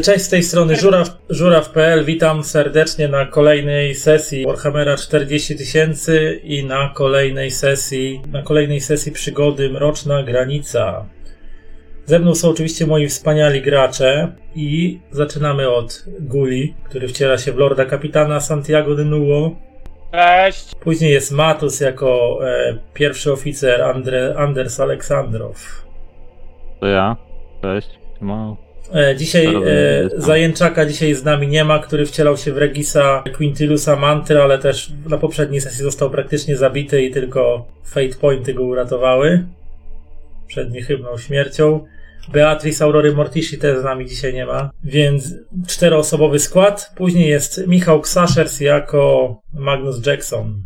Cześć z tej strony Żuraw, Żuraw.pl. Witam serdecznie na kolejnej sesji Warhammera 40 tysięcy i na kolejnej sesji, na kolejnej sesji przygody Mroczna Granica. Ze mną są oczywiście moi wspaniali gracze i zaczynamy od Guli, który wciela się w Lorda Kapitana Santiago de Nuo. Cześć! Później jest Matus jako e, pierwszy oficer Andre, Anders Aleksandrow. To ja. Cześć. Ma. E, Dzisiaj e. Zajęczaka dzisiaj z nami nie ma, który wcielał się w Regisa Quintilusa Mantry, ale też na poprzedniej sesji został praktycznie zabity i tylko Fate Pointy go uratowały przed niechybną śmiercią. Beatrice Aurory Mortici też z nami dzisiaj nie ma, więc czteroosobowy skład. Później jest Michał Ksaszers jako Magnus Jackson,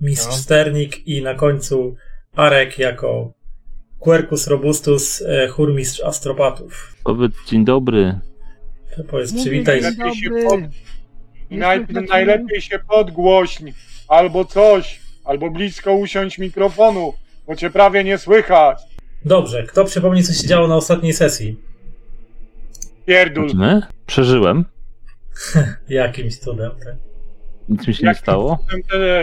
Mistrz No. Sternik i na końcu Arek jako Quercus Robustus, e, chórmistrz Astropatów. Powiedz dzień dobry. To powiedz, Mówię, przywitaj. dzień Lepiej się pod- Naj, najlepiej się podgłośń, albo coś, albo blisko usiąść mikrofonu, bo cię prawie nie słychać. Dobrze, kto przypomni, co się działo na ostatniej sesji? Pierdul. Przeżyłem. Jakimś cudem, tak? Nic mi się nie stało. cudem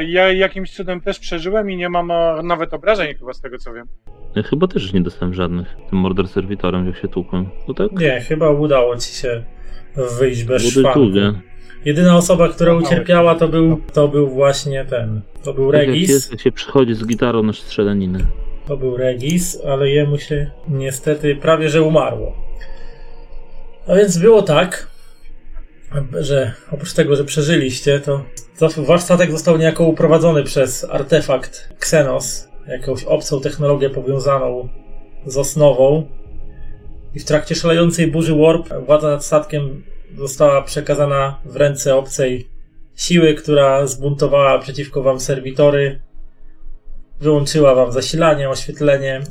Ja jakimś cudem też przeżyłem i nie mam e, nawet obrażeń chyba z tego co wiem. Ja chyba też nie dostałem żadnych. Tym morder serwitorem, jak się tłukłem. To tak? Nie, chyba udało ci się wyjść bez szwanku. Jedyna osoba, która ucierpiała, to był, to był właśnie ten. To był Tak jak Regis. jest, jak się przychodzi z gitarą na strzelaninę. To był Regis, ale jemu się niestety prawie że umarło. A więc było tak, że oprócz tego, że przeżyliście, to, wasz statek został niejako uprowadzony przez artefakt Xenos, jakąś obcą technologię powiązaną z osnową. I w trakcie szalejącej burzy Warp władza nad statkiem została przekazana w ręce obcej siły, która zbuntowała przeciwko wam serwitory, wyłączyła wam zasilanie, oświetlenie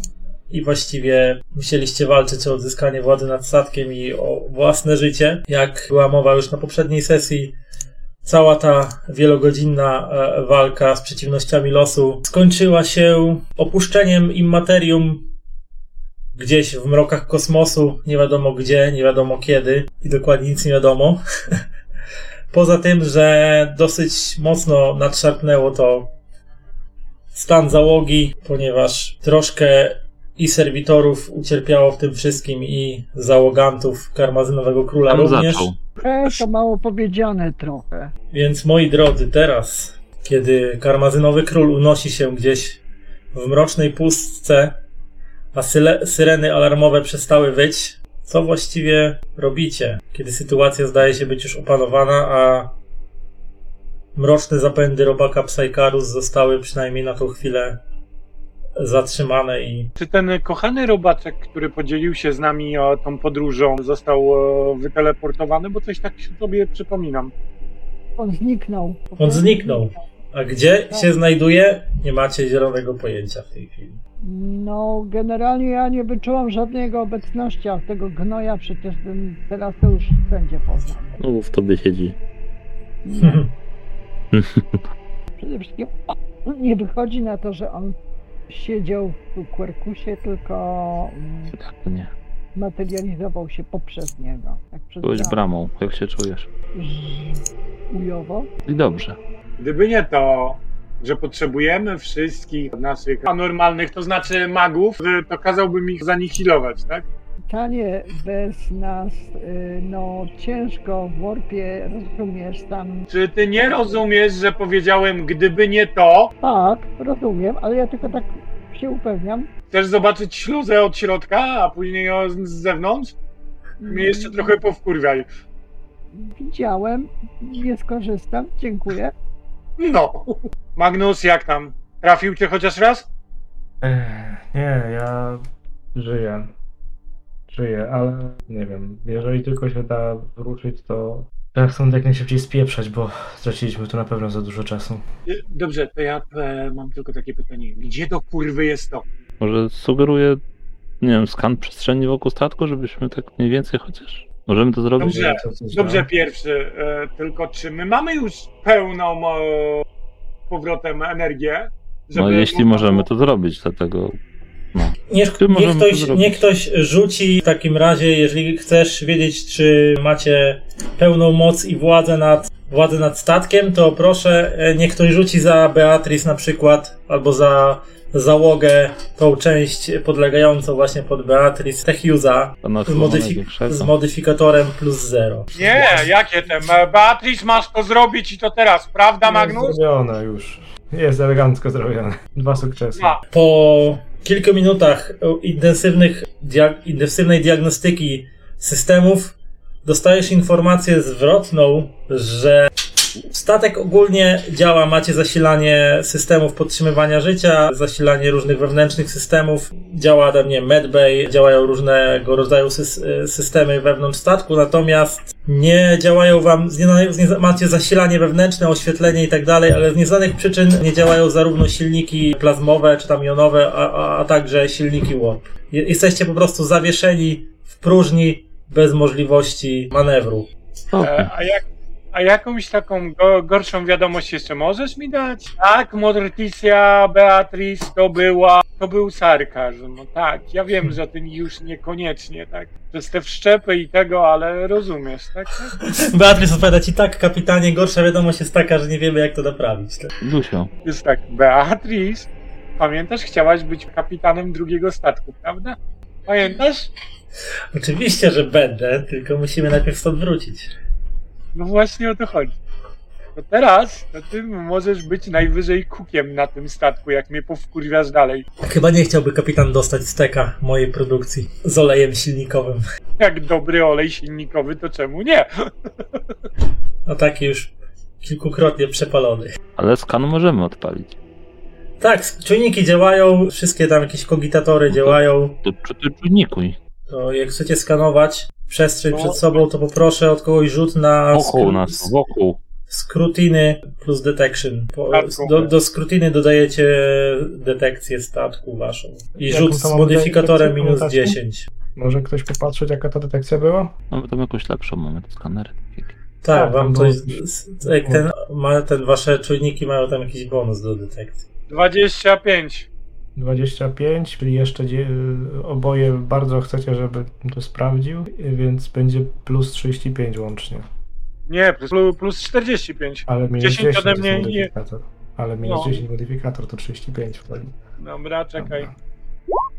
i właściwie musieliście walczyć o odzyskanie władzy nad statkiem i o własne życie. Jak była mowa już na poprzedniej sesji, cała ta wielogodzinna e, walka z przeciwnościami losu skończyła się opuszczeniem immaterium gdzieś w mrokach kosmosu, nie wiadomo gdzie, nie wiadomo kiedy i dokładnie nic nie wiadomo. Poza tym, że dosyć mocno nadszarpnęło to stan załogi, ponieważ troszkę i serwitorów ucierpiało w tym wszystkim i załogantów karmazynowego króla Tam również. zaczął. E, to mało powiedziane trochę. Więc moi drodzy, teraz, kiedy karmazynowy król unosi się gdzieś w mrocznej pustce, a syle, syreny alarmowe przestały wyć, co właściwie robicie, kiedy sytuacja zdaje się być już opanowana, a mroczne zapędy robaka Psykarus zostały przynajmniej na tą chwilę zatrzymane i Czy ten kochany robaczek, który podzielił się z nami o tą podróżą, został e, wyteleportowany? Bo coś tak sobie przypominam. On zniknął. On zniknął. A gdzie się znajduje? Nie macie zielonego pojęcia w tej chwili. No, generalnie ja nie wyczułam żadnej jego obecności, a tego gnoja przecież bym teraz to już wszędzie poznał. No, w tobie siedzi. Nie. Przede wszystkim nie wychodzi na to, że on siedział w Quercusie, tylko mm, Tak, nie. materializował się poprzez niego. Jak przez Byłeś bramę. bramą. Jak się czujesz? Ujowo. I dobrze. Gdyby nie to, że potrzebujemy wszystkich naszych anormalnych, to znaczy magów, to kazałbym ich zanihilować, tak? Pytanie bez nas, y, no ciężko w warpie, rozumiesz, tam... Czy ty nie rozumiesz, że powiedziałem, gdyby nie to, Tak, rozumiem, ale ja tylko tak się upewniam. chcesz zobaczyć śluzę od środka, a później ją z z zewnątrz? Mnie jeszcze trochę powkurwiaj. Widziałem, nie skorzystam, dziękuję. No. Magnus, jak tam? Trafił cię chociaż raz? Ech, Nie, ja żyję. Żyję, ale nie wiem. Jeżeli tylko się da wrócić, to ja chcę jak najszybciej spieprzać, bo straciliśmy tu na pewno za dużo czasu. Dobrze, to ja e, mam tylko takie pytanie. Gdzie do kurwy jest to? Może sugeruję, nie wiem, skan przestrzeni wokół statku, żebyśmy tak mniej więcej chociaż... Możemy to zrobić? Dobrze. Dobrze, tam. pierwszy. E, tylko czy my mamy już pełną e, powrotem energię? No jeśli możemy to zrobić, dlatego No. Niech, niech, ktoś, niech ktoś rzuci w takim razie, jeżeli chcesz wiedzieć, czy macie pełną moc i władzę nad, władzę nad statkiem, to proszę, e, niech ktoś rzuci za Beatrice na przykład, albo za załogę, tą część podlegającą właśnie pod Beatrice, Techiusa, modyfi- z modyfikatorem plus zero. Nie, jakie te? Beatrice, masz to zrobić i to teraz, prawda, Magnus? Zrobione już. Jest elegancko zrobione. Dwa sukcesy. Po kilku minutach intensywnych dia- intensywnej diagnostyki systemów dostajesz informację zwrotną, że statek ogólnie działa, macie zasilanie systemów podtrzymywania życia, zasilanie różnych wewnętrznych systemów, działa tam, nie medbay, działają różnego rodzaju sys- systemy wewnątrz statku, natomiast nie działają wam, z nie, z nie, macie zasilanie wewnętrzne, oświetlenie i tak dalej, ale z nieznanych przyczyn nie działają zarówno silniki plazmowe czy tam jonowe, a, a, a także silniki warp. Je- Jesteście po prostu zawieszeni w próżni bez możliwości manewru. E, a, jak, a jakąś taką go, gorszą wiadomość jeszcze możesz mi dać? Tak, Morticia Beatrice to była, to był sarkazm. No tak, ja wiem, że ty już niekoniecznie, tak? Przez te wszczepy i tego, ale rozumiesz, tak? Beatrice odpowiada ci tak, kapitanie, gorsza wiadomość jest taka, że nie wiemy jak to naprawić. Tak? Jest tak, Beatrice, pamiętasz, chciałaś być kapitanem drugiego statku, prawda? Pamiętasz? Oczywiście, że będę, tylko musimy najpierw stąd wrócić. No właśnie o to chodzi. To teraz, to ty możesz być najwyżej kukiem na tym statku, jak mnie powkurwiasz dalej. Chyba nie chciałby kapitan dostać steka mojej produkcji z olejem silnikowym. Jak dobry olej silnikowy, to czemu nie? A taki już kilkukrotnie przepalony. ale skan możemy odpalić. Tak, czujniki działają, wszystkie tam jakieś kogitatory działają. To, to, to czujnikuj. To jak chcecie skanować przestrzeń No. przed sobą, to poproszę od kogoś rzut na Wokół nas, wokół. scrutiny plus detection. Po, Statku. do, do scrutiny dodajecie detekcję statku waszą. I Jaką rzut z modyfikatorem minus pamiętacie? 10. Może ktoś popatrzeć, jaka ta detekcja była? Mamy tam jakąś lepszą, mamy te skanery. Tak, Tak, wam coś. Jak ten, ma ten wasze czujniki mają tam jakiś bonus do detekcji. 25. 25, czyli jeszcze oboje bardzo chcecie, żeby to sprawdził, więc będzie plus 35 łącznie. Nie, plus, plus 45. Ale minus 10 10, ode mnie nie- modyfikator. Ale minus No. 10 modyfikator to 35 wtedy. Dobra, czekaj. Dobra.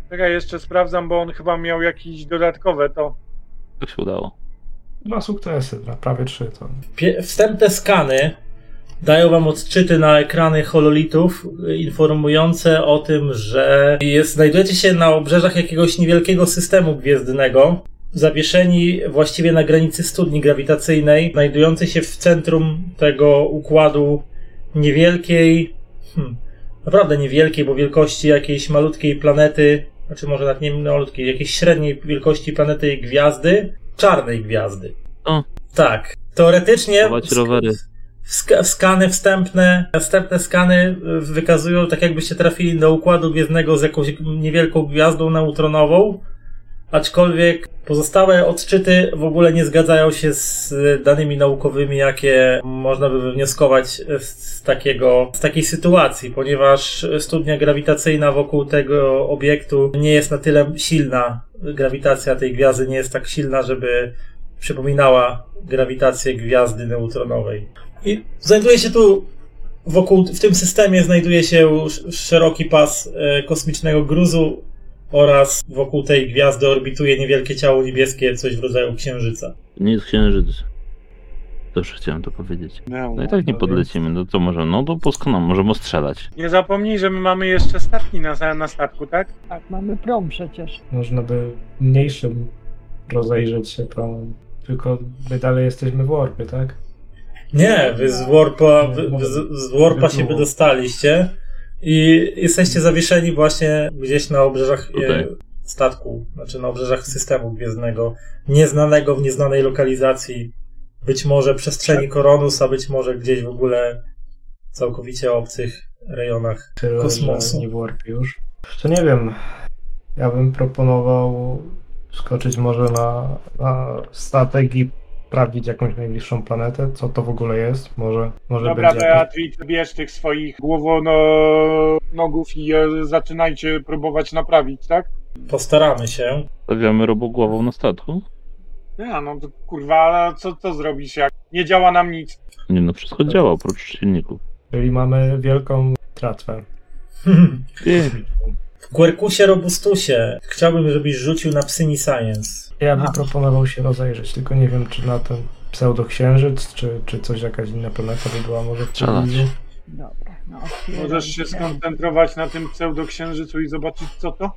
Czekaj, jeszcze sprawdzam, bo on chyba miał jakieś dodatkowe to. To się udało. Dwa sukcesy, prawie trzy to. Pie- Wstępne skany dają wam odczyty na ekrany hololitów y, informujące o tym, że jest, znajdujecie się na obrzeżach jakiegoś niewielkiego systemu gwiezdnego, zawieszeni właściwie na granicy studni grawitacyjnej, znajdującej się w centrum tego układu niewielkiej, hmm, naprawdę niewielkiej, bo wielkości jakiejś malutkiej planety, znaczy może nawet nie malutkiej, jakiejś średniej wielkości planety gwiazdy, czarnej gwiazdy. O. Tak. Teoretycznie Chować rowery. Sk- skany wstępne, wstępne skany y, wykazują tak jakbyście trafili do układu gwiezdnego z jakąś niewielką gwiazdą neutronową, aczkolwiek pozostałe odczyty w ogóle nie zgadzają się z y, danymi naukowymi, jakie można by wywnioskować z takiego, z takiej sytuacji, ponieważ studnia grawitacyjna wokół tego obiektu nie jest na tyle silna, grawitacja tej gwiazdy nie jest tak silna, żeby przypominała grawitację gwiazdy neutronowej. I znajduje się tu wokół, w tym systemie znajduje się sz- szeroki pas e, kosmicznego gruzu oraz wokół tej gwiazdy orbituje niewielkie ciało niebieskie, coś w rodzaju księżyca. Nie jest księżyc. Dobrze chciałem to powiedzieć. No i tak nie No podlecimy, no to może, no to poskoną, możemy strzelać. Nie zapomnij, że my mamy jeszcze statki na, na statku, tak? Tak, mamy prom przecież. Można by mniejszym rozejrzeć się promem. Tylko my dalej jesteśmy w warpie, tak? Nie, wy z Warpa, wy, wy z, z Warpa się wydostaliście i jesteście zawieszeni właśnie gdzieś na obrzeżach e, Tutaj. statku, znaczy na obrzeżach systemu gwiezdnego, nieznanego w nieznanej lokalizacji, być może przestrzeni Koronus, a być może gdzieś w ogóle całkowicie obcych rejonach. Tyle, Kosmosu. nie w warpie już. To nie wiem. Ja bym proponował skoczyć może na, na statek i sprawdzić jakąś najbliższą planetę, co to w ogóle jest. Może, może Dobra, będzie jakaś... Beatrice, bierz tych swoich głowonogów i e, zaczynajcie próbować naprawić, tak? Postaramy się. Stawiamy robogłową na statku? Ja, no to kurwa, co, co zrobisz jak nie działa nam nic? Nie no, wszystko działa oprócz silników. Czyli mamy wielką tratwę. W Quercusie Robustusie chciałbym, żebyś rzucił na Psyni Science. Ja bym proponował się rozejrzeć, tylko nie wiem, czy na ten pseudoksiężyc, czy, czy coś, jakaś inna planeta by była może w pobliżu. Dobra, no Możesz się skoncentrować na tym pseudoksiężycu i zobaczyć co to?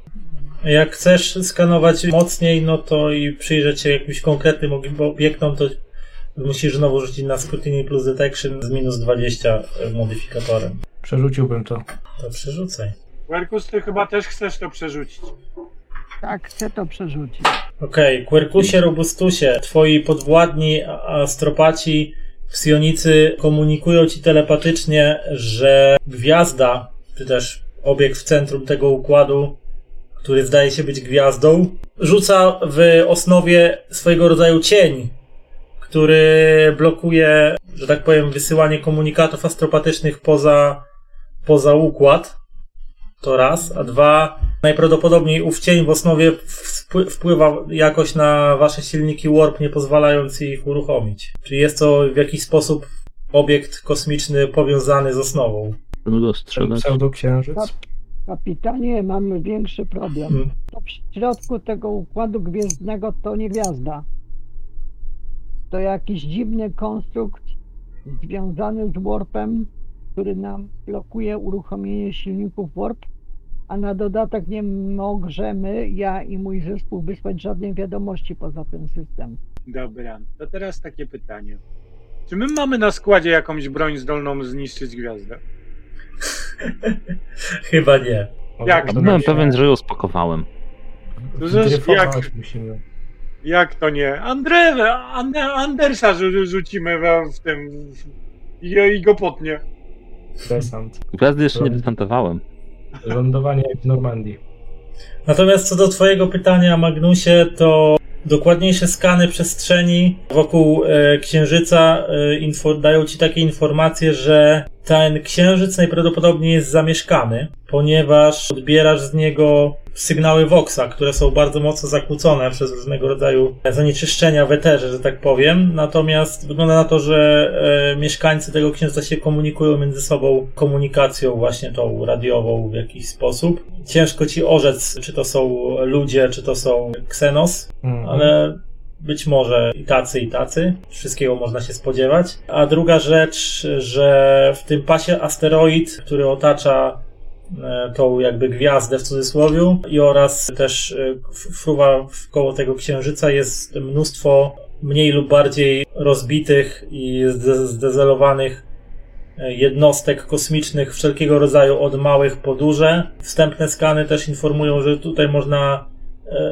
Jak chcesz skanować mocniej, no to i przyjrzeć się jakimś konkretnym ob- obiektom, to musisz znowu rzucić na Scrutiny plus Detection z minus 20 modyfikatorem. Przerzuciłbym to. To przerzucaj. Werkus, ty chyba też chcesz to przerzucić. Tak, chcę to przerzucić. Okej, Quercusie Robustusie, twoi podwładni astropaci psionicy komunikują ci telepatycznie, że gwiazda, czy też obiekt w centrum tego układu, który zdaje się być gwiazdą, rzuca w osnowie swojego rodzaju cień, który blokuje, że tak powiem, wysyłanie komunikatów astropatycznych poza, poza układ. To raz, a dwa, najprawdopodobniej ów cień w osnowie wpły- wpływa jakoś na wasze silniki warp, nie pozwalając ich uruchomić. Czyli jest to w jakiś sposób obiekt kosmiczny powiązany z osnową. Pseudoksiężyc. Kapitanie, mamy większy problem. Mm. To w środku tego układu gwiezdnego to nie gwiazda. To jakiś dziwny konstrukt związany z warpem, który nam blokuje uruchomienie silników warp, a na dodatek nie możemy, ja i mój zespół, wysłać żadnej wiadomości poza ten system. Dobra, to teraz takie pytanie. Czy my mamy na składzie jakąś broń zdolną zniszczyć gwiazdę? Chyba nie. Jak? to Byłem się pewien, że ją spakowałem. Dryfować jak- musimy. Jak to nie? Andre, An- Andersa rzu- rzucimy w, w tym i go potnie. Desant. Gwiazdy jeszcze nie desantowałem. Lądowanie jak w Normandii. Natomiast co do Twojego pytania, Magnusie, to dokładniejsze skany przestrzeni wokół e, Księżyca e, info, dają Ci takie informacje, że ten Księżyc najprawdopodobniej jest zamieszkany, ponieważ odbierasz z niego sygnały Voxa, które są bardzo mocno zakłócone przez różnego rodzaju zanieczyszczenia w eterze, że tak powiem. Natomiast wygląda na to, że e, mieszkańcy tego Księżyca się komunikują między sobą komunikacją właśnie tą radiową w jakiś sposób. Ciężko Ci orzec, czy to są ludzie, czy to są Xenos, Mhm. ale być może i tacy, i tacy. Wszystkiego można się spodziewać. A druga rzecz, że w tym pasie asteroid, który otacza e, tą jakby gwiazdę w cudzysłowie i oraz też e, fruwa koło tego księżyca jest mnóstwo mniej lub bardziej rozbitych i zde- zdezelowanych e, jednostek kosmicznych wszelkiego rodzaju od małych po duże. Wstępne skany też informują, że tutaj można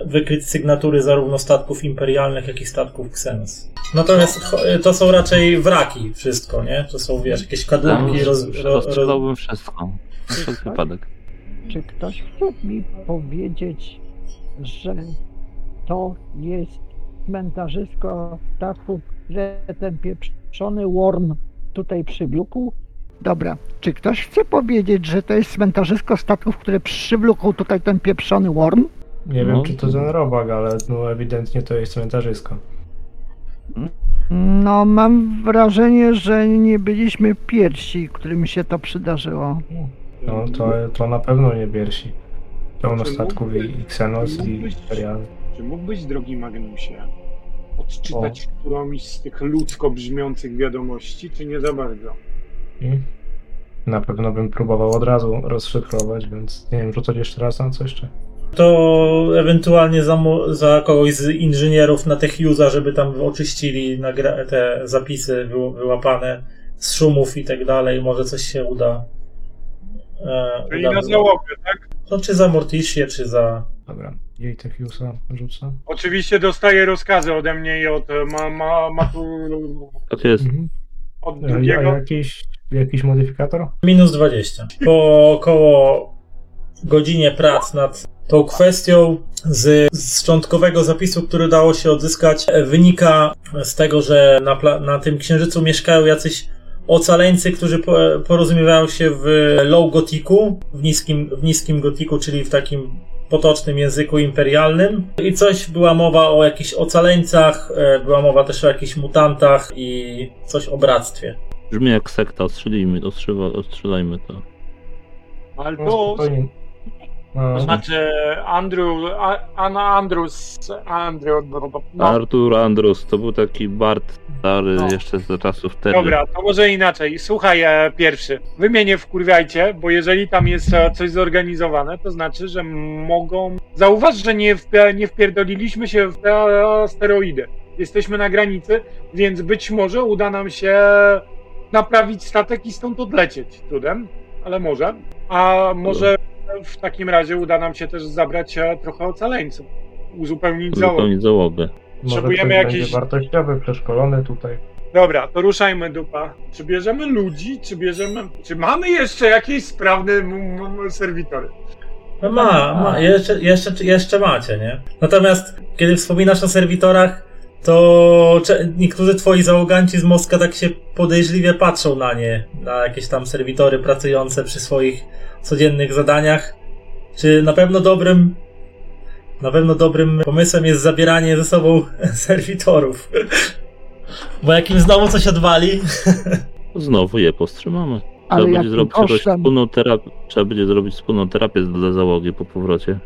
wykryć sygnatury zarówno statków imperialnych, jak i statków Xenos. Natomiast cho- to są raczej wraki wszystko, nie? To są, wiesz, jakieś kadłubki roz, ro, roz, wszystko. Na wszelki wypadek. Czy ktoś chce mi powiedzieć, że to jest cmentarzysko statków, że ten pieprzony worm tutaj przywlókł? Dobra, czy ktoś chce powiedzieć, że to jest cmentarzysko statków, które przywlókł tutaj ten pieprzony worm? Nie wiem, No. czy to ten robak, ale no ewidentnie to jest cmentarzysko. No, mam wrażenie, że nie byliśmy pierwsi, którym się to przydarzyło. No to, to na pewno nie piersi. Pełno statków i, Xenos czy i mógłbyś- Imperial. Czy mógłbyś, drogi Magnusie, odczytać którąś z tych ludzko brzmiących wiadomości, czy nie za bardzo? I na pewno bym próbował od razu rozszyfrować, więc nie wiem, rzucać jeszcze raz na co jeszcze? To ewentualnie za, za kogoś z inżynierów na TechUse'a, żeby tam oczyścili nagra- te zapisy wy- wyłapane z szumów i tak dalej. Może coś się uda. E, Czyli uda na załogę, tak? To czy za Morticie, czy za. Dobra, jej Techiusa rzucę. Oczywiście dostaje rozkazy ode mnie i od, e, ma, ma, ma tu, Tak jest. Mhm. od A, a drugiego. jakiś, jakiś modyfikator? Minus 20. Po około godzinie prac nad tą kwestią z, z szczątkowego zapisu, który dało się odzyskać, e, wynika z tego, że na, pla- na tym księżycu mieszkają jacyś ocaleńcy, którzy po, porozumiewają się w low gotiku, w niskim, w niskim gotiku, czyli w takim potocznym języku imperialnym. I coś była mowa o jakichś ocaleńcach, e, była mowa też o jakichś mutantach i coś o bractwie. Brzmi jak sekta, ostrzelimy, ostrzywa, ostrzelajmy to. Albo. No, to znaczy Andrew, A- Anna Andrews, Andrew, no, Artur Andrus, to był taki Bart stary No. jeszcze z czasów Terry. Dobra, to może inaczej. Słuchaj, e, pierwszy. Wy mnie nie wkurwiajcie, bo jeżeli tam jest e, coś zorganizowane, to znaczy, że mogą. Zauważ, że nie, wpie- nie wpierdoliliśmy się w te asteroidy. Jesteśmy na granicy, więc być może uda nam się naprawić statek i stąd odlecieć cudem, ale może. A może w takim razie uda nam się też zabrać e, trochę ocaleńców. Uzupełnić załogę. Zupełnić załogę. potrzebujemy będzie wartościowy, przeszkolony tutaj. Dobra, to ruszajmy dupa. Czy bierzemy ludzi, czy bierzemy... Czy mamy jeszcze jakieś sprawne m- m- serwitory? No ma, ma jeszcze, jeszcze, jeszcze macie, nie? Natomiast kiedy wspominasz o serwitorach, to niektórzy twoi załoganci z Moska tak się podejrzliwie patrzą na nie, na jakieś tam serwitory pracujące przy swoich codziennych zadaniach. Czy na pewno dobrym, na pewno dobrym pomysłem jest zabieranie ze sobą serwitorów? Bo jak im znowu coś odwali, Znowu je powstrzymamy. Trzeba Ale będzie jakim zrobić wspólną terapię. Trzeba będzie zrobić wspólną terapię dla załogi po powrocie.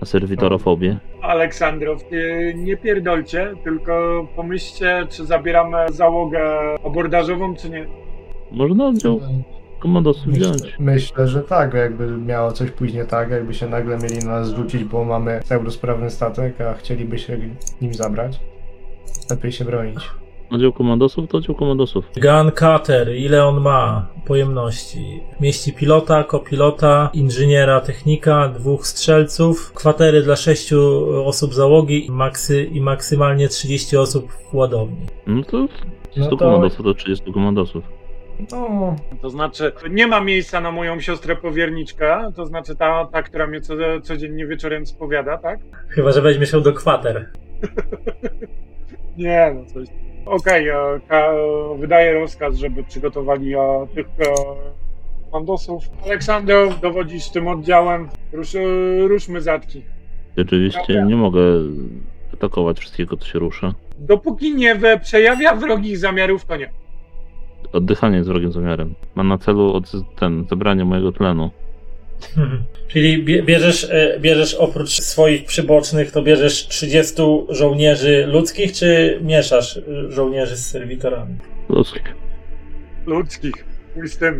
A serwitorofobię. Aleksandrow, nie, nie pierdolcie, tylko pomyślcie, czy zabieramy załogę abordażową, czy nie. Można oddział komandosów Myślę, wziąć. myślę, że tak, jakby miało coś później tak, jakby się nagle mieli na nas rzucić, bo mamy pseudosprawny statek, a chcieliby się nim zabrać. Lepiej się bronić. Oddział komandosów to oddział komandosów. Gun Cutter, ile on ma pojemności? Mieści pilota, kopilota, inżyniera, technika, dwóch strzelców, kwatery dla sześciu osób załogi i, maksy, i maksymalnie 30 osób w ładowni. No to 100 No to- komandosów to 30 komandosów. No, To znaczy, nie ma miejsca na moją siostrę powierniczkę, to znaczy ta, ta która mnie co, codziennie wieczorem spowiada, tak? Chyba, że weźmie się do kwater. Nie, no coś. Okej, e, ka- wydaję rozkaz, żeby przygotowali e, tych e, komandosów. Aleksandrow, dowodzisz tym oddziałem. Rusz, e, ruszmy zatki. Rzeczywiście Dobra. nie mogę atakować wszystkiego, co się rusza. Dopóki nie we- przejawia wrogich zamiarów, to nie. Oddychanie z wrogim zamiarem. Mam na celu od, ten, zebranie mojego tlenu. Mhm. Czyli bie- bierzesz, e, bierzesz oprócz swoich przybocznych, to bierzesz 30 żołnierzy ludzkich, czy mieszasz e, żołnierzy z serwitorami? Ludzkich. Ludzkich.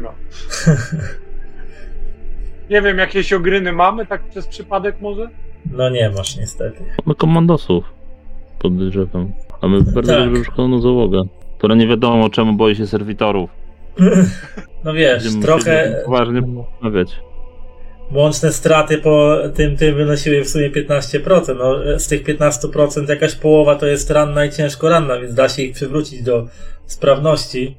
No. Nie wiem, jakieś ogryny mamy, tak przez przypadek może? No nie masz niestety. Mamy komandosów. Podejrzewam. Mamy bardzo Tak. dobrze załogę, która nie wiadomo czemu boi się serwitorów. No wiesz, Będziemy trochę Poważnie rozmawiać. łączne straty po tym, tym wynosiły w sumie 15%. No, z tych 15% jakaś połowa to jest ranna i ciężko ranna, więc da się ich przywrócić do sprawności.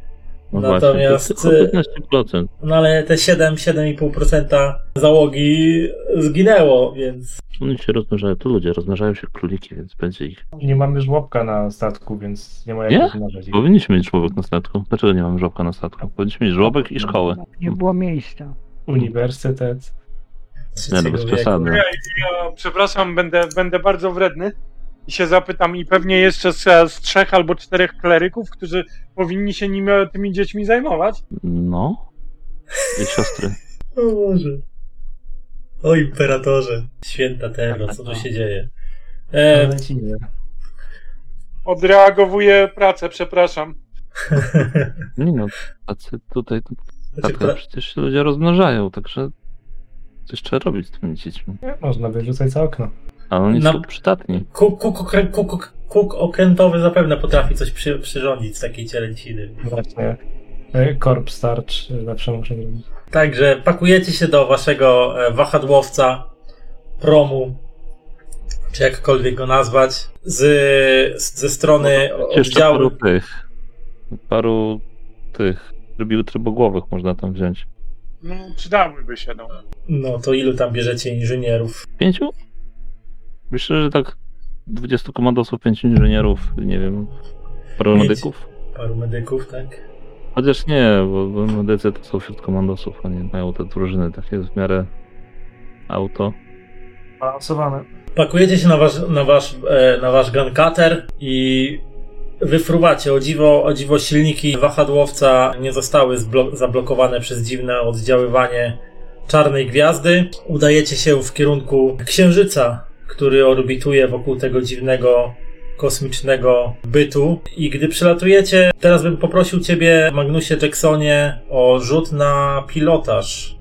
No Natomiast, właśnie, to tylko 15%. No ale te 7-7,5% załogi zginęło, więc Oni się rozmnażają, to ludzie rozmnażają się króliki, więc będzie ich. nie mamy żłobka na statku, więc nie ma jak Nie? rozmnażać ich. Powinniśmy mieć żłobek na statku. Dlaczego nie mamy żłobka na statku? Powinniśmy mieć żłobek i szkołę. Nie było miejsca. Uniwersytet. Nie no, bez przesady. Ja, ja, przepraszam, będę, będę bardzo wredny i się zapytam i pewnie jeszcze z, z trzech albo czterech kleryków, którzy powinni się nim, tymi dziećmi zajmować. No. I siostry. O Boże. O imperatorze. Święta terror, co tu się dzieje? E, Lecimy. Odreagowuję pracę, przepraszam. Nie no, tacy tutaj znaczy, tak, przecież się ludzie rozmnażają, także coś trzeba robić z tymi dziećmi. Nie, Można wyrzucać za okno. Ale oni No. są przydatni. Kuk, kuk, kuk, kuk, kuk okrętowy zapewne potrafi coś przy, przyrządzić z takiej cielęciny. Właśnie. e, Korp starcz e, zawsze może robić. Także pakujecie się do waszego e, wahadłowca, promu, czy jakkolwiek go nazwać, z, z, ze strony paru oddziału. tych. Paru tych rybił trybogłowych można tam wziąć. No, przydałyby się, no. No to ilu tam bierzecie inżynierów? Pięciu? Myślę, że tak 20 komandosów, 5 inżynierów, nie wiem, paru medyków. Paru medyków, tak? Chociaż nie, bo, bo medycy to są wśród komandosów, oni mają te drużyny takie w miarę auto. Balansowane. Pakujecie się na wasz, na wasz, e, na wasz guncutter i wyfruwacie. O dziwo, o dziwo silniki wahadłowca nie zostały zablokowane przez dziwne oddziaływanie czarnej gwiazdy. Udajecie się w kierunku księżyca, który orbituje wokół tego dziwnego kosmicznego bytu. I gdy przylatujecie, teraz bym poprosił ciebie, Magnusie Jacksonie, o rzut na pilotaż.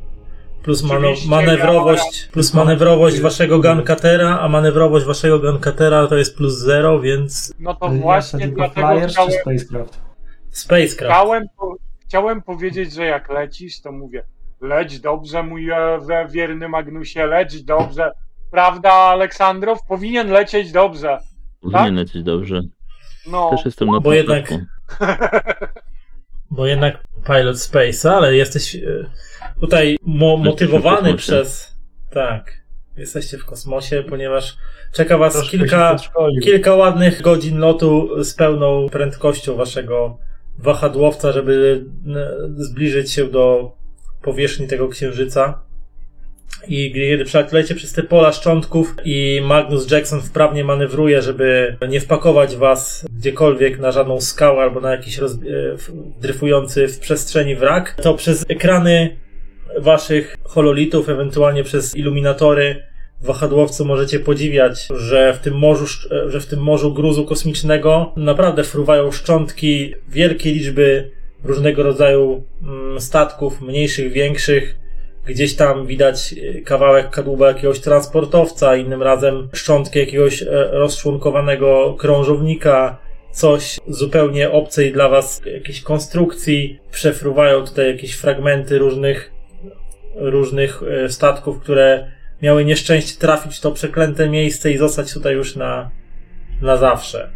Plus manewrowość, plus manewrowość waszego gunkatera, a manewrowość waszego gunkatera to jest plus 0, więc No to właśnie tylko dlatego Flyers czy chciałem, Spacecraft? Spacecraft. chciałem, po, chciałem powiedzieć, że jak lecisz, to mówię leć dobrze, mój e, wierny Magnusie, leć dobrze. Prawda, Aleksandrow? Powinien lecieć dobrze. Powinien lecieć dobrze. No, Też jestem na Bo jednak-. Bo jednak pilot space, ale jesteś e, tutaj mo- motywowany przez. Tak. Jesteście w kosmosie, ponieważ czeka was Troszkę kilka, kilka ładnych godzin lotu z pełną prędkością waszego wahadłowca, żeby zbliżyć się do powierzchni tego księżyca. I kiedy przelatujecie przez te pola szczątków i Magnus Jackson wprawnie manewruje, żeby nie wpakować was gdziekolwiek na żadną skałę albo na jakiś roz... e, dryfujący w przestrzeni wrak, to przez ekrany waszych hololitów, ewentualnie przez iluminatory wahadłowcu możecie podziwiać, że w tym morzu, e, że w tym morzu gruzu kosmicznego naprawdę fruwają szczątki wielkiej liczby różnego rodzaju mm, statków, mniejszych, większych. Gdzieś tam widać e, kawałek kadłuba jakiegoś transportowca, innym razem szczątki jakiegoś e, rozczłonkowanego krążownika, coś zupełnie obcej dla was, jakiejś konstrukcji. Przefruwają tutaj jakieś fragmenty różnych, różnych e, statków, które miały nieszczęście trafić w to przeklęte miejsce i zostać tutaj już na, na zawsze.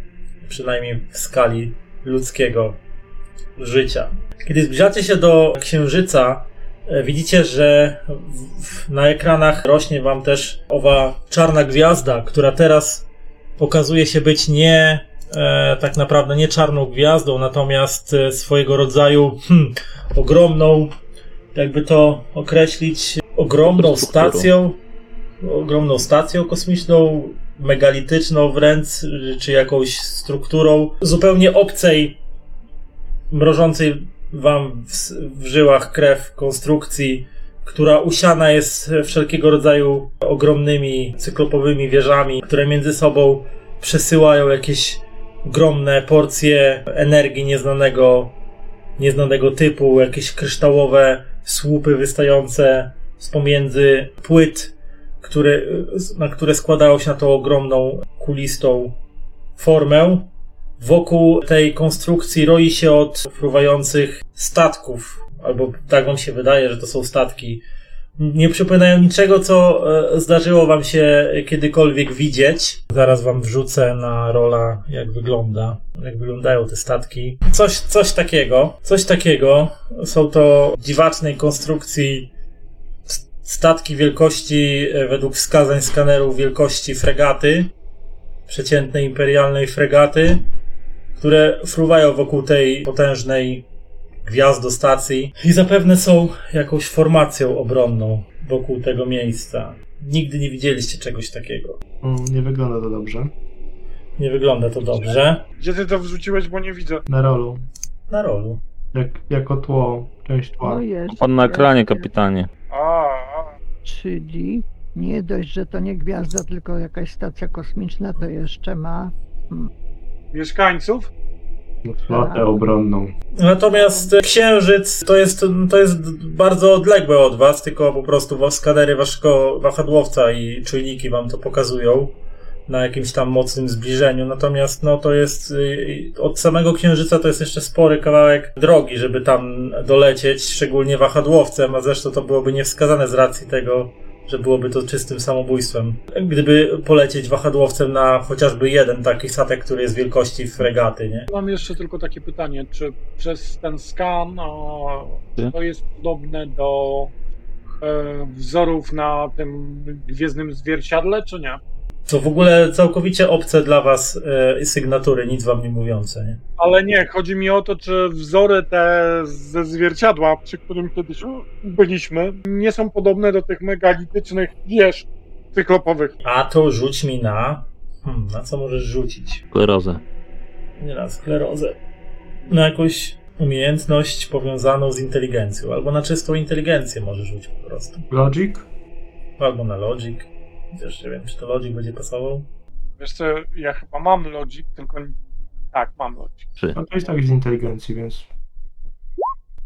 Przynajmniej w skali ludzkiego życia. Kiedy zbliżacie się do księżyca, widzicie, że na ekranach rośnie wam też owa czarna gwiazda, która teraz okazuje się być nie e, tak naprawdę nie czarną gwiazdą, natomiast e, swojego rodzaju hmm, ogromną, jakby to określić, ogromną stacją, ogromną stacją kosmiczną, megalityczną wręcz, czy jakąś strukturą zupełnie obcej, mrożącej wam w, w żyłach krew konstrukcji, która usiana jest wszelkiego rodzaju ogromnymi cyklopowymi wieżami, które między sobą przesyłają jakieś ogromne porcje energii nieznanego, nieznanego typu, jakieś kryształowe słupy wystające z pomiędzy płyt, które, na które składają się na tą ogromną, kulistą formę. Wokół tej konstrukcji roi się od fruwających statków, albo tak wam się wydaje, że to są statki. Nie przypominają niczego, co e, zdarzyło wam się kiedykolwiek widzieć. Zaraz wam wrzucę na rola, jak wygląda, jak wyglądają te statki. Coś, coś takiego, coś takiego. Są to dziwacznej konstrukcji statki wielkości, e, według wskazań skanerów, wielkości fregaty, przeciętnej imperialnej fregaty, które fruwają wokół tej potężnej gwiazdostacji i zapewne są jakąś formacją obronną wokół tego miejsca. Nigdy nie widzieliście czegoś takiego. Mm, Nie wygląda to dobrze. Nie wygląda to dobrze. Gdzie ty to wrzuciłeś, bo nie widzę. Na rolu. Na rolu. Jak, jako tło, część tła. No jest. Pan na ekranie, jest, kapitanie. A, a. Czyli nie dość, że to nie gwiazda, tylko jakaś stacja kosmiczna, to jeszcze ma Mieszkańców? Flotę obronną. Natomiast e, księżyc to jest, to jest bardzo odległe od was, tylko po prostu skanery waszego wahadłowca i czujniki wam to pokazują na jakimś tam mocnym zbliżeniu. Natomiast no to jest y, od samego księżyca to jest jeszcze spory kawałek drogi, żeby tam dolecieć, szczególnie wahadłowcem, a zresztą to byłoby niewskazane z racji tego, że byłoby to czystym samobójstwem. Gdyby polecieć wahadłowcem na chociażby jeden taki statek, który jest wielkości fregaty, nie? Mam jeszcze tylko takie pytanie, czy przez ten skan a, to jest podobne do e, wzorów na tym gwiezdnym zwierciadle, czy nie? To w ogóle całkowicie obce dla was e, sygnatury, nic wam nie mówiące. Nie? Ale nie, chodzi mi o to, czy wzory te ze zwierciadła, przy którym kiedyś byliśmy, nie są podobne do tych megalitycznych wież cyklopowych. A to rzuć mi na. Hmm, na co możesz rzucić? Sklerozę. Nie na sklerozę. Na jakąś umiejętność powiązaną z inteligencją. Albo na czystą inteligencję możesz rzucić po prostu. Logic? Albo na logic. Chociaż nie wiem, czy to logic będzie pasował. Wiesz co, ja chyba mam Logic, tylko... Tak, mam. Trzy. No to jest tak z inteligencji, więc...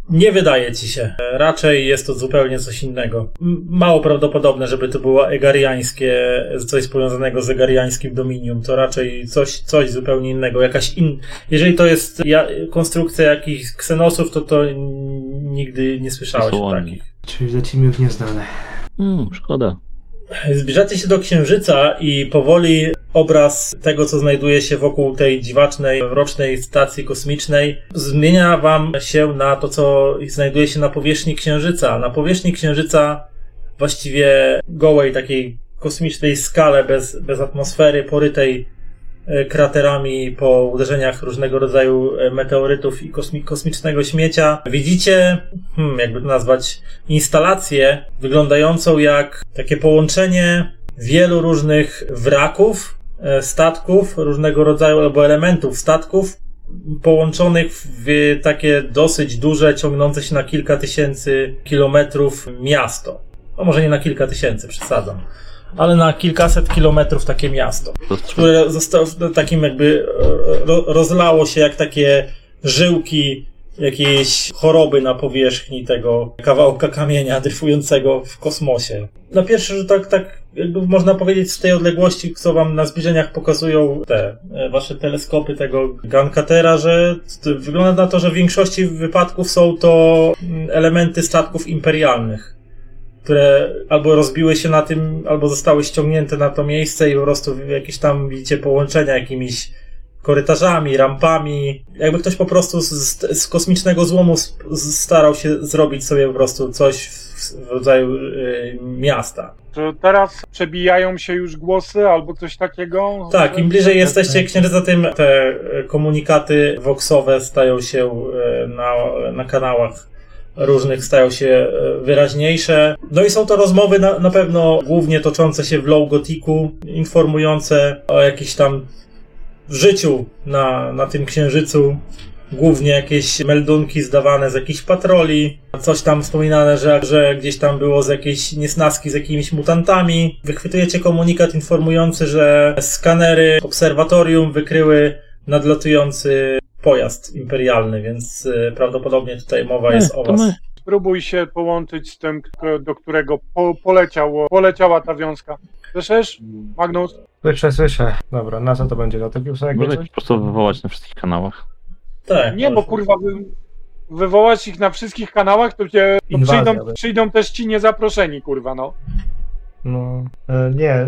Nie wydaje ci się. Raczej jest to zupełnie coś innego. Mało prawdopodobne, żeby to było egariańskie, coś powiązanego z egariańskim dominium. To raczej coś, coś zupełnie innego. Jakaś in... Jeżeli to jest ja, konstrukcja jakichś ksenosów, to to nigdy nie słyszałeś o takich. Czyli lecimy w nieznane. Hmm, szkoda. Zbliżacie się do Księżyca i powoli obraz tego, co znajduje się wokół tej dziwacznej, rocznej stacji kosmicznej, zmienia wam się na to, co znajduje się na powierzchni Księżyca. Na powierzchni Księżyca właściwie gołej, takiej kosmicznej skale, bez, bez atmosfery, porytej kraterami po uderzeniach różnego rodzaju e, meteorytów i kosmi- kosmicznego śmiecia. Widzicie, hmm, jakby to nazwać, instalację wyglądającą jak takie połączenie wielu różnych wraków, e, statków, różnego rodzaju albo elementów statków, połączonych w takie dosyć duże, ciągnące się na kilka tysięcy kilometrów miasto. No może nie na kilka tysięcy, przesadzam, ale na kilkaset kilometrów takie miasto które zostało takim jakby e, ro, rozlało się jak takie żyłki jakiejś choroby na powierzchni tego kawałka kamienia dryfującego w kosmosie. Na pierwszy rzut tak, tak jakby można powiedzieć z tej odległości, co wam na zbliżeniach pokazują te e, wasze teleskopy tego Gankatera, że wygląda na to, że w większości wypadków są to mm, elementy statków imperialnych które albo rozbiły się na tym, albo zostały ściągnięte na to miejsce i po prostu jakieś tam widzicie połączenia jakimiś korytarzami, rampami. Jakby ktoś po prostu z, z, z kosmicznego złomu starał się zrobić sobie po prostu coś w, w rodzaju y, miasta. Czy teraz przebijają się już głosy albo coś takiego? Tak, im bliżej jesteście tak. księżyca, tym te komunikaty voxowe stają się e, na, na kanałach różnych, stają się e, wyraźniejsze. No i są to rozmowy na, na pewno głównie toczące się w low gotiku, informujące o jakichś tam życiu na, na tym księżycu. Głównie jakieś meldunki zdawane z jakichś patroli, coś tam wspominane, że, że gdzieś tam było z jakiejś niesnaski z jakimiś mutantami. Wychwytujecie komunikat informujący, że skanery obserwatorium wykryły nadlatujący pojazd imperialny, więc y, prawdopodobnie tutaj mowa jest E, o to was. my. Spróbuj się połączyć z tym, do którego po, poleciał, poleciała ta wiązka. Słyszysz, Magnus? Słyszę, słyszę. Dobra, na co to będzie? Do Tepiusa ich po prostu wywołać na wszystkich kanałach. Tak, Nie, bo może. kurwa, wy, wywołać ich na wszystkich kanałach, to, cię, to Inwazja przyjdą, przyjdą też ci niezaproszeni, kurwa, no. No, e, nie,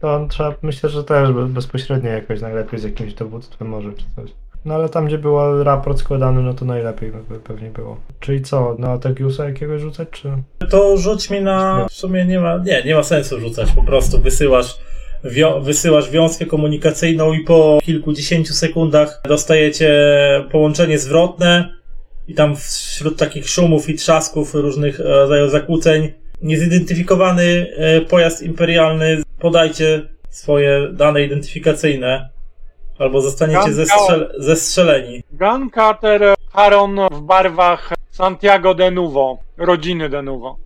to- on trzeba, myślę, że też be- bezpośrednio jakoś najlepiej z jakimś dowództwem może czy coś. No ale tam, gdzie był raport składany, no to najlepiej by pewnie było. Czyli co, na Tepiusa jakiegoś rzucać, czy? To rzuć mi na. W sumie nie ma. Nie, nie ma sensu rzucać. Po prostu wysyłasz, wio, wysyłasz wiązkę komunikacyjną i po kilkudziesięciu sekundach dostajecie połączenie zwrotne. I tam wśród takich szumów i trzasków różnych e, rodzajów zakłóceń niezidentyfikowany e, pojazd imperialny. Podajcie swoje dane identyfikacyjne. Albo zostaniecie Ganka- zestrzel- zestrzeleni. Guncutter Haron w barwach Santiago de Nuvo, rodziny de Nuvo.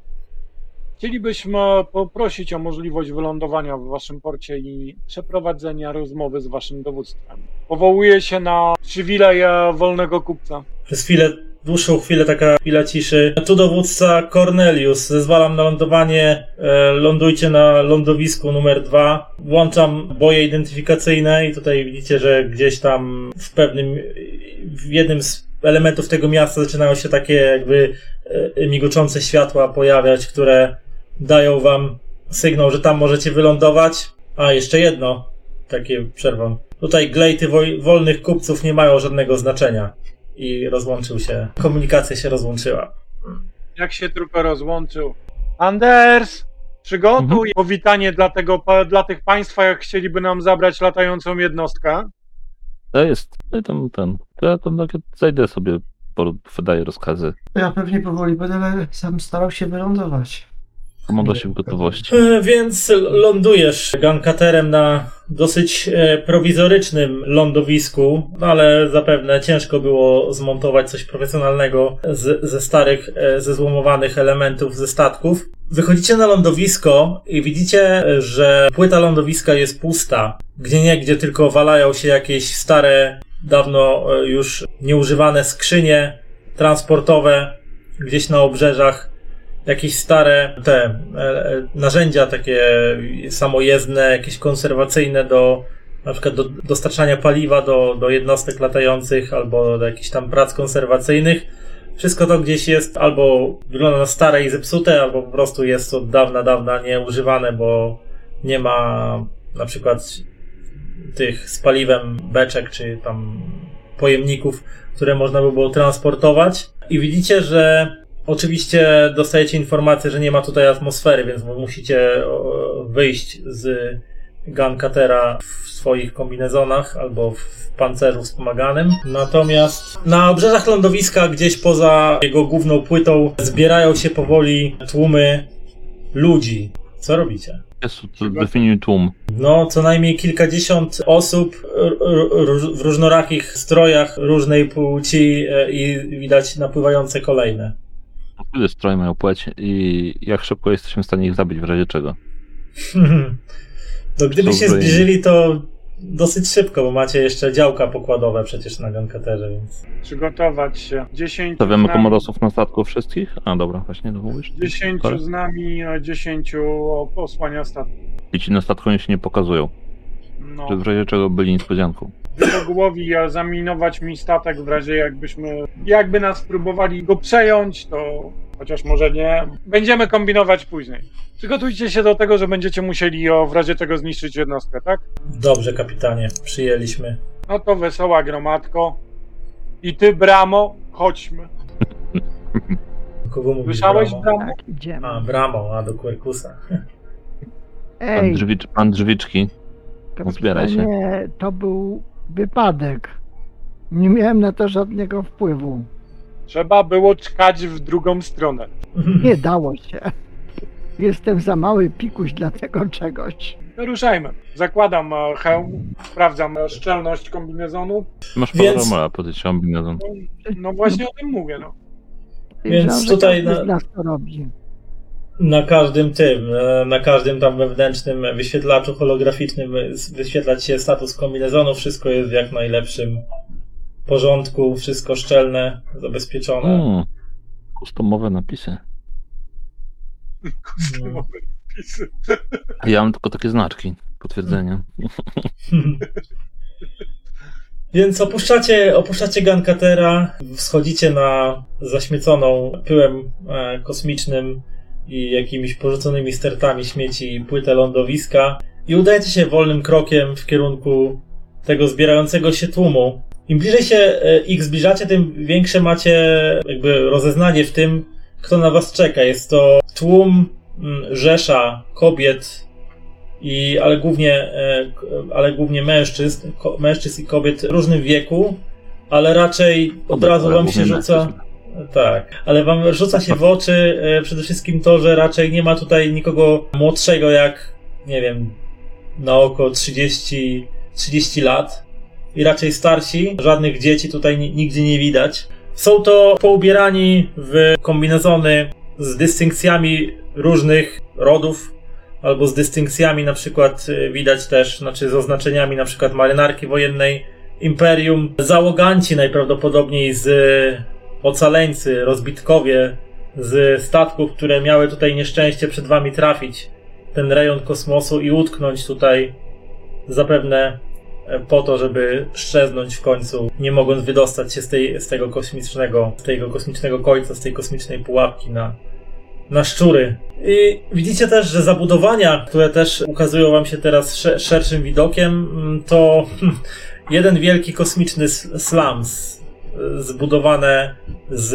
Chcielibyśmy poprosić o możliwość wylądowania w waszym porcie i przeprowadzenia rozmowy z waszym dowództwem. Powołuje się na przywilej wolnego kupca. Przez chwilę, dłuższą chwilę, taka chwila ciszy. Tu dowódca Cornelius. Zezwalam na lądowanie. E, lądujcie na lądowisku numer dwa. Włączam boje identyfikacyjne i tutaj widzicie, że gdzieś tam w pewnym, w jednym z elementów tego miasta zaczynają się takie jakby e, migoczące światła pojawiać, które dają wam sygnał, że tam możecie wylądować. A, jeszcze jedno. Takie przerwam. Tutaj glejty wolnych kupców nie mają żadnego znaczenia i rozłączył się. Komunikacja się rozłączyła. Jak się tylko rozłączył. Anders, przygotuj Mhm. powitanie dla, tego, dla tych państwa, jak chcieliby nam zabrać latającą jednostkę. To jest. I tam ten. To ja tam takie zajdę sobie, po- wydaję rozkazy. Ja pewnie powoli będę sam starał się wylądować. Komanda się w gotowości. E, Więc lądujesz gankaterem na dosyć e, prowizorycznym lądowisku, ale zapewne ciężko było zmontować coś profesjonalnego z, ze starych, e, ze złomowanych elementów ze statków. Wychodzicie na lądowisko i widzicie, że płyta lądowiska jest pusta. Gdzie nie, gdzie tylko walają się jakieś stare, dawno już nieużywane skrzynie transportowe gdzieś na obrzeżach jakieś stare te e, e, narzędzia takie samojezdne, jakieś konserwacyjne do na przykład do dostarczania paliwa do, do jednostek latających albo do jakichś tam prac konserwacyjnych. Wszystko to gdzieś jest albo wygląda na stare i zepsute, albo po prostu jest od dawna, dawna nieużywane, bo nie ma na przykład tych z paliwem beczek czy tam pojemników, które można by było transportować. I widzicie, że Oczywiście dostajecie informację, że nie ma tutaj atmosfery, więc musicie wyjść z Guncatera w swoich kombinezonach albo w pancerzu wspomaganym. Natomiast na obrzeżach lądowiska, gdzieś poza jego główną płytą, zbierają się powoli tłumy ludzi. Co robicie? Jest definiuj tłum. No, co najmniej kilkadziesiąt osób w różnorakich strojach różnej płci e, i widać napływające kolejne. Ile stroje mają płeć i jak szybko jesteśmy w stanie ich zabić w razie czego? No, gdyby się zbliżyli, to dosyć szybko, bo macie jeszcze działka pokładowe przecież na Guncaterze, więc... Przygotować się. 10 Stawiamy nami, komodosów na statku wszystkich? A dobra, właśnie to mówisz. 10 Sorry. z nami, a 10 posłania statku. I ci na statku się nie pokazują. No. Czy w razie czego byli niespodzianką. Wrogołowi a zaminować mi statek w razie jakbyśmy, jakby nas próbowali go przejąć, to chociaż może nie, będziemy kombinować później. Przygotujcie się do tego, że będziecie musieli o, w razie czego zniszczyć jednostkę, tak? Dobrze, kapitanie, przyjęliśmy. No to wesoła gromadko. I ty, Bramo, chodźmy. Kogo mówisz, Słyszałeś, Bramo? Bramo? Tak, idziemy. A, Bramo, a do Quercusa. Pan, Ej, drzwicz, pan drzwiczki. zbieraj się. Nie, to był wypadek. Nie miałem na to żadnego wpływu. Trzeba było czkać w drugą stronę. Nie dało się. Jestem za mały pikuś dla tego czegoś. No ruszajmy. Zakładam e, hełm, sprawdzam e, szczelność kombinezonu. Masz Więc- panorama, podejść kombinezon. No właśnie o tym mówię, no. Więc Wiedziałem, że tutaj każdy na- z nas to robi. Na każdym tym, e, na każdym tam wewnętrznym wyświetlaczu holograficznym e, wyświetlać się status kombinezonu, wszystko jest w jak najlepszym porządku, wszystko szczelne, zabezpieczone. Mm, kustomowe napisy. No. Pisy. Ja mam tylko takie znaczki, potwierdzenia. Więc opuszczacie, opuszczacie Guncatera, wschodzicie na zaśmieconą pyłem e, kosmicznym i jakimiś porzuconymi stertami śmieci płytę lądowiska i udajecie się wolnym krokiem w kierunku tego zbierającego się tłumu. Im bliżej się e, ich zbliżacie, tym większe macie jakby rozeznanie w tym, kto na was czeka. Jest to tłum mm, rzesza kobiet i, ale głównie, e, ale głównie mężczyzn, mężczyzn i kobiet w różnym wieku, ale raczej od razu wam się głównie rzuca. Tak, ale wam rzuca się w oczy e, przede wszystkim to, że raczej nie ma tutaj nikogo młodszego jak, nie wiem, na oko 30, 30 lat i raczej starsi. Żadnych dzieci tutaj ni- nigdzie nie widać. Są to poubierani w kombinezony z dystynkcjami różnych rodów, albo z dystynkcjami na przykład y, widać też, znaczy z oznaczeniami na przykład marynarki wojennej Imperium. Załoganci najprawdopodobniej z ocaleńcy, rozbitkowie z statków, które miały tutaj nieszczęście przed wami trafić ten rejon kosmosu i utknąć tutaj zapewne e, po to, żeby szczeznąć w końcu, nie mogąc wydostać się z, tej, z tego kosmicznego, z tego kosmicznego końca, z tej kosmicznej pułapki na, na szczury. I widzicie też, że zabudowania, które też ukazują wam się teraz sze- szerszym widokiem, mm, to hmm, jeden wielki kosmiczny slums, zbudowane z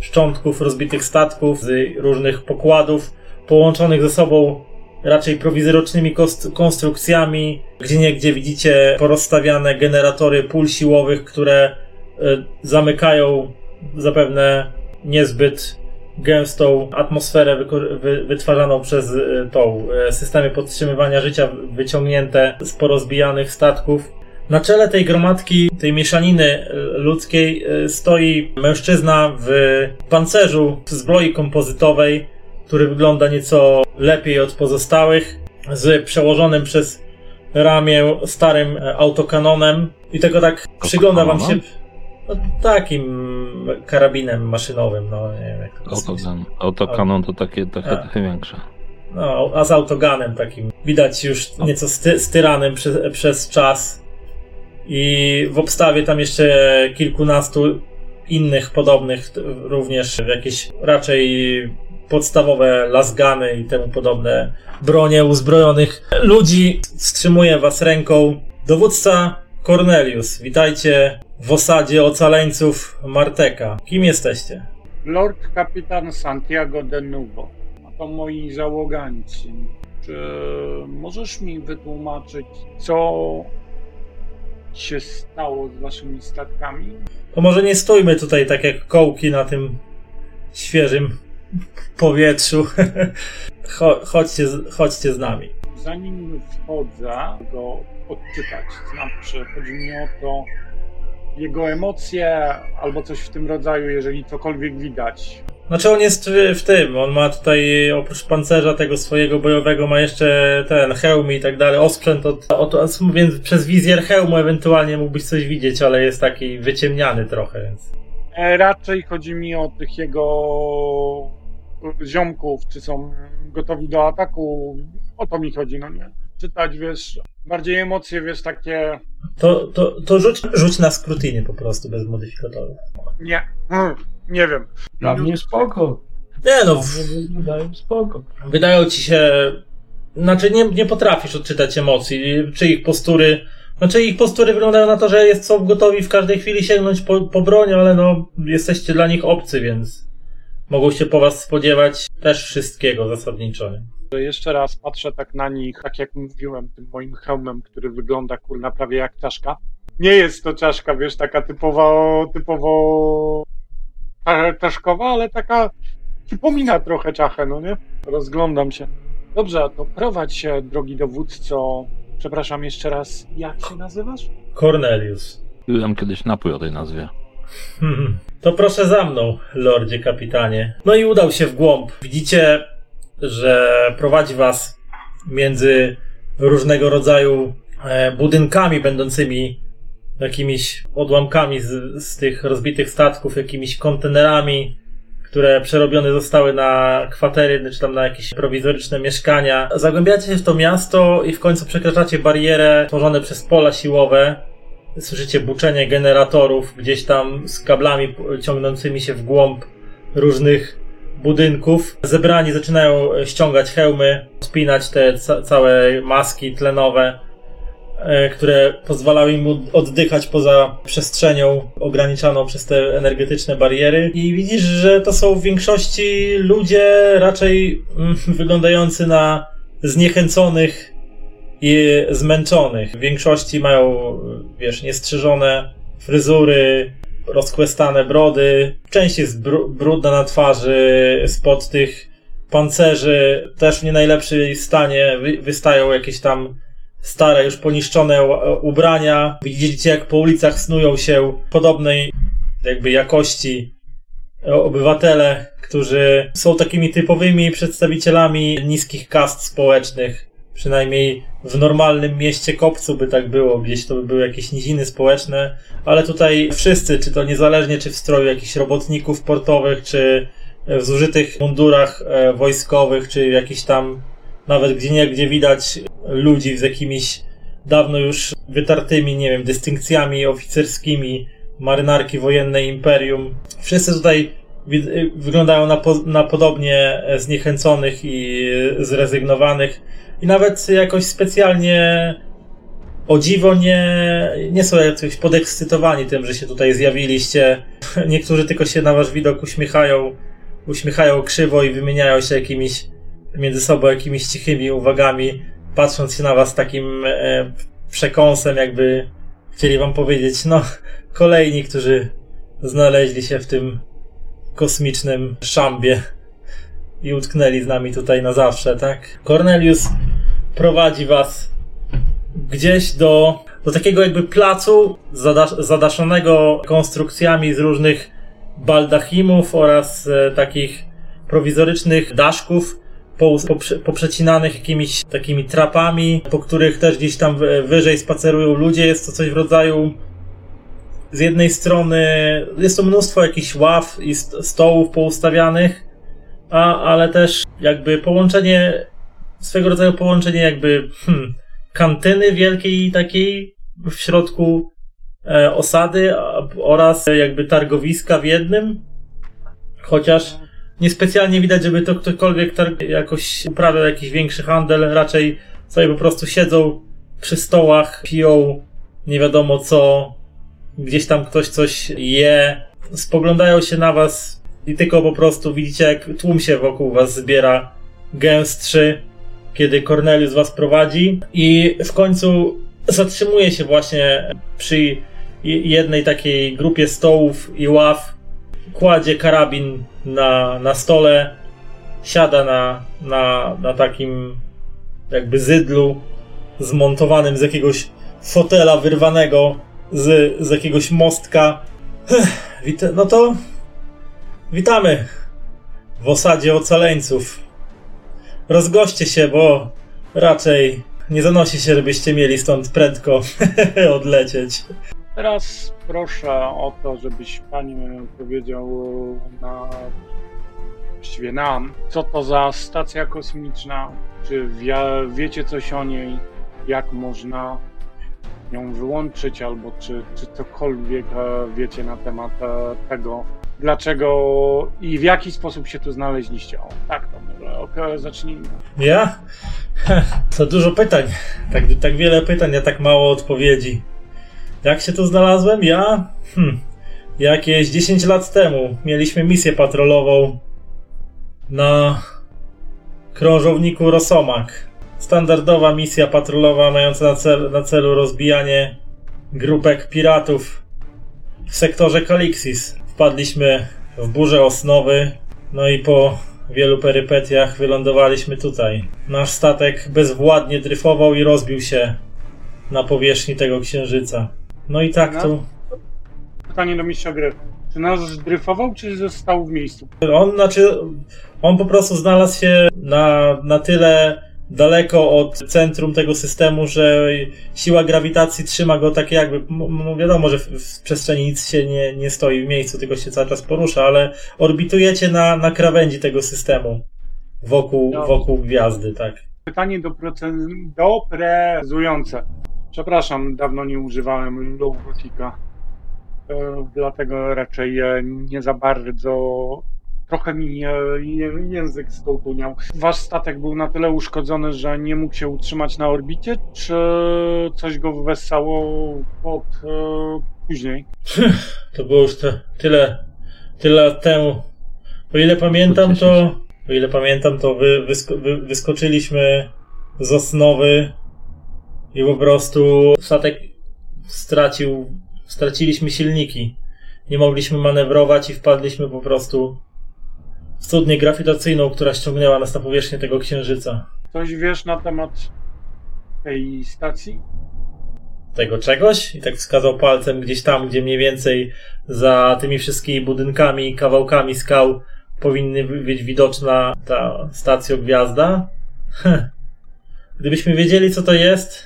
szczątków rozbitych statków, z różnych pokładów, połączonych ze sobą raczej prowizorycznymi konstrukcjami. Gdzie niegdzie widzicie porozstawiane generatory pól siłowych, które y, zamykają zapewne niezbyt gęstą atmosferę wytwarzaną przez y, tą y, systemy podtrzymywania życia wyciągnięte z porozbijanych statków. Na czele tej gromadki, tej mieszaniny y, ludzkiej y, stoi mężczyzna w pancerzu w zbroi kompozytowej, który wygląda nieco lepiej od pozostałych, z przełożonym przez ramię starym e, autokanonem i tego tak przygląda wam się no, takim karabinem maszynowym, no nie wiem jak to Autogun. Autokanon to takie, trochę większe. No, a z autoganem takim. Widać już nieco sty, styranym przez, przez czas. I w obstawie tam jeszcze kilkunastu innych podobnych, również jakieś raczej podstawowe lasgany i temu podobne bronie uzbrojonych ludzi. Wstrzymuje was ręką dowódca Cornelius. Witajcie w osadzie ocaleńców Marteka. Kim jesteście? Lord kapitan Santiago de Nubo. A to moi załoganci. Czy możesz mi wytłumaczyć, co się stało z waszymi statkami? To może nie stójmy tutaj tak jak kołki na tym świeżym powietrzu. Cho- chodźcie, z- chodźcie z nami. Zanim wchodzę go odczytać, znaczy chodzi mi o to, jego emocje albo coś w tym rodzaju, jeżeli cokolwiek widać. Znaczy on jest w, tym, on ma tutaj oprócz pancerza tego swojego bojowego ma jeszcze ten hełm i tak dalej, osprzęt od, od, od więc przez wizjer hełmu ewentualnie mógłbyś coś widzieć, ale jest taki wyciemniany trochę, więc... E, Raczej chodzi mi o tych jego ziomków, czy są gotowi do ataku. O to mi chodzi, no nie? Czytać, wiesz, bardziej emocje, wiesz, takie... To, to, to rzuć, rzuć na skrutyny po prostu, bez modyfikatorów. Nie, hmm, nie wiem. Dla mnie spoko. Nie no, w, Wydaje spoko. wydają ci się. Znaczy, nie, nie potrafisz odczytać emocji, czy ich postury. Znaczy, ich postury wyglądają na to, że jest, są gotowi w każdej chwili sięgnąć po, po broń, ale no, jesteście dla nich obcy, więc mogą się po was spodziewać też wszystkiego zasadniczo. Że Jeszcze raz patrzę tak na nich, tak jak mówiłem, tym moim hełmem, który wygląda kurna prawie jak czaszka. Nie jest to czaszka, wiesz, taka typowo, typowo czaszkowa, ale taka przypomina trochę czachę, no nie? Rozglądam się. Dobrze, to prowadź się, drogi dowódco. Przepraszam jeszcze raz, jak się nazywasz? Cornelius. Piłem kiedyś napój o tej nazwie. Hmm. To proszę za mną, lordzie kapitanie. No i udał się w głąb. Widzicie, że prowadzi was między różnego rodzaju e, budynkami będącymi jakimiś odłamkami z, z tych rozbitych statków, jakimiś kontenerami, które przerobione zostały na kwatery, czy tam na jakieś prowizoryczne mieszkania. Zagłębiacie się w to miasto i w końcu przekraczacie barierę tworzone przez pola siłowe. Słyszycie buczenie generatorów gdzieś tam z kablami ciągnącymi się w głąb różnych budynków. Zebrani zaczynają ściągać hełmy, spinać te ca- całe maski tlenowe, e, które pozwalały im oddychać poza przestrzenią ograniczaną przez te energetyczne bariery. I widzisz, że to są w większości ludzie raczej mm, wyglądający na zniechęconych i zmęczonych. W większości mają, wiesz, niestrzyżone fryzury, rozkłestane brody. Część jest bru- brudna na twarzy, spod tych pancerzy też w nie najlepszym stanie wy- wystają jakieś tam stare, już poniszczone ubrania. Widzicie, jak po ulicach snują się podobnej jakby jakości obywatele, którzy są takimi typowymi przedstawicielami niskich kast społecznych. Przynajmniej w normalnym mieście Kopcu by tak było, gdzieś to by były jakieś niziny społeczne, ale tutaj wszyscy, czy to niezależnie czy w stroju jakichś robotników portowych, czy w zużytych mundurach e, wojskowych, czy jakichś tam, nawet gdzie nie, gdzie widać ludzi z jakimiś dawno już wytartymi, nie wiem, dystynkcjami oficerskimi marynarki wojennej Imperium. Wszyscy tutaj wyglądają na, po, na podobnie e, zniechęconych i e, zrezygnowanych i nawet jakoś specjalnie o dziwo nie, nie są jakoś podekscytowani tym, że się tutaj zjawiliście. Niektórzy tylko się na wasz widok uśmiechają, uśmiechają krzywo i wymieniają się jakimiś między sobą jakimiś cichymi uwagami, patrząc się na was takim e, przekąsem, jakby chcieli wam powiedzieć, no, kolejni, którzy znaleźli się w tym kosmicznym szambie i utknęli z nami tutaj na zawsze, tak? Cornelius prowadzi was gdzieś do, do takiego jakby placu zadasz, zadaszonego konstrukcjami z różnych baldachimów oraz e, takich prowizorycznych daszków po, poprzecinanych jakimiś takimi trapami, po których też gdzieś tam wyżej spacerują ludzie. Jest to coś w rodzaju z jednej strony jest to mnóstwo jakichś ław i stołów poustawianych, a, ale też jakby połączenie, swego rodzaju połączenie jakby hmm, kantyny wielkiej takiej w środku e, osady a, oraz jakby targowiska w jednym. Chociaż niespecjalnie widać, żeby to ktokolwiek jakoś uprawiał jakiś większy handel, raczej sobie po prostu siedzą przy stołach, piją nie wiadomo co, gdzieś tam ktoś coś je, spoglądają się na was i tylko po prostu widzicie, jak tłum się wokół was zbiera gęstszy, kiedy Cornelius was prowadzi i w końcu zatrzymuje się właśnie przy jednej takiej grupie stołów i ław, kładzie karabin na, na stole, siada na, na, na takim jakby zydlu zmontowanym z jakiegoś fotela wyrwanego z, z jakiegoś mostka. No to witamy w osadzie ocaleńców. Rozgoście się, bo raczej nie zanosi się, żebyście mieli stąd prędko odlecieć. Teraz proszę o to, żebyś pani powiedział na właściwie nam, co to za stacja kosmiczna, czy wie, wiecie coś o niej, jak można ją wyłączyć, albo czy, czy cokolwiek e, wiecie na temat e, tego, dlaczego i w jaki sposób się tu znaleźliście. O, tak, to może okay, zacznijmy. Ja? To dużo pytań. Tak, tak wiele pytań, a tak mało odpowiedzi. Jak się tu znalazłem? Ja? Hm. Jakieś 10 lat temu mieliśmy misję patrolową na krążowniku Rosomak standardowa misja patrolowa mająca na, cel, na celu rozbijanie grupek piratów w sektorze Kalixis. Wpadliśmy w burzę osnowy, no i po wielu perypetiach wylądowaliśmy tutaj. Nasz statek bezwładnie dryfował i rozbił się na powierzchni tego księżyca. No i tak tu. Pytanie do mistrza gry. Czy nas dryfował, czy został w miejscu? On, znaczy, on po prostu znalazł się na, na tyle daleko od centrum tego systemu, że siła grawitacji trzyma go tak jakby, no wiadomo, że w, w, przestrzeni nic się nie, nie stoi w miejscu, tylko się cały czas porusza, ale orbitujecie na, na krawędzi tego systemu wokół, wokół gwiazdy, tak. Pytanie do doprezujące. Przepraszam, dawno nie używałem logotika, e, dlatego raczej e, nie za bardzo trochę mi język stołtuniał. Wasz statek był na tyle uszkodzony, że nie mógł się utrzymać na orbicie, czy coś go wessało pod e, później? To było już te, tyle, tyle lat temu. O ile pamiętam, to o ile pamiętam, to wy, wysko, wy, wyskoczyliśmy z osnowy i po prostu statek stracił, straciliśmy silniki. Nie mogliśmy manewrować i wpadliśmy po prostu studnię grawitacyjną, która ściągnęła nas na powierzchnię tego księżyca. Coś wiesz na temat tej stacji? Tego czegoś? I tak wskazał palcem gdzieś tam, gdzie mniej więcej za tymi wszystkimi budynkami, kawałkami skał powinny być widoczna ta stacja gwiazda. Gdybyśmy wiedzieli, co to jest,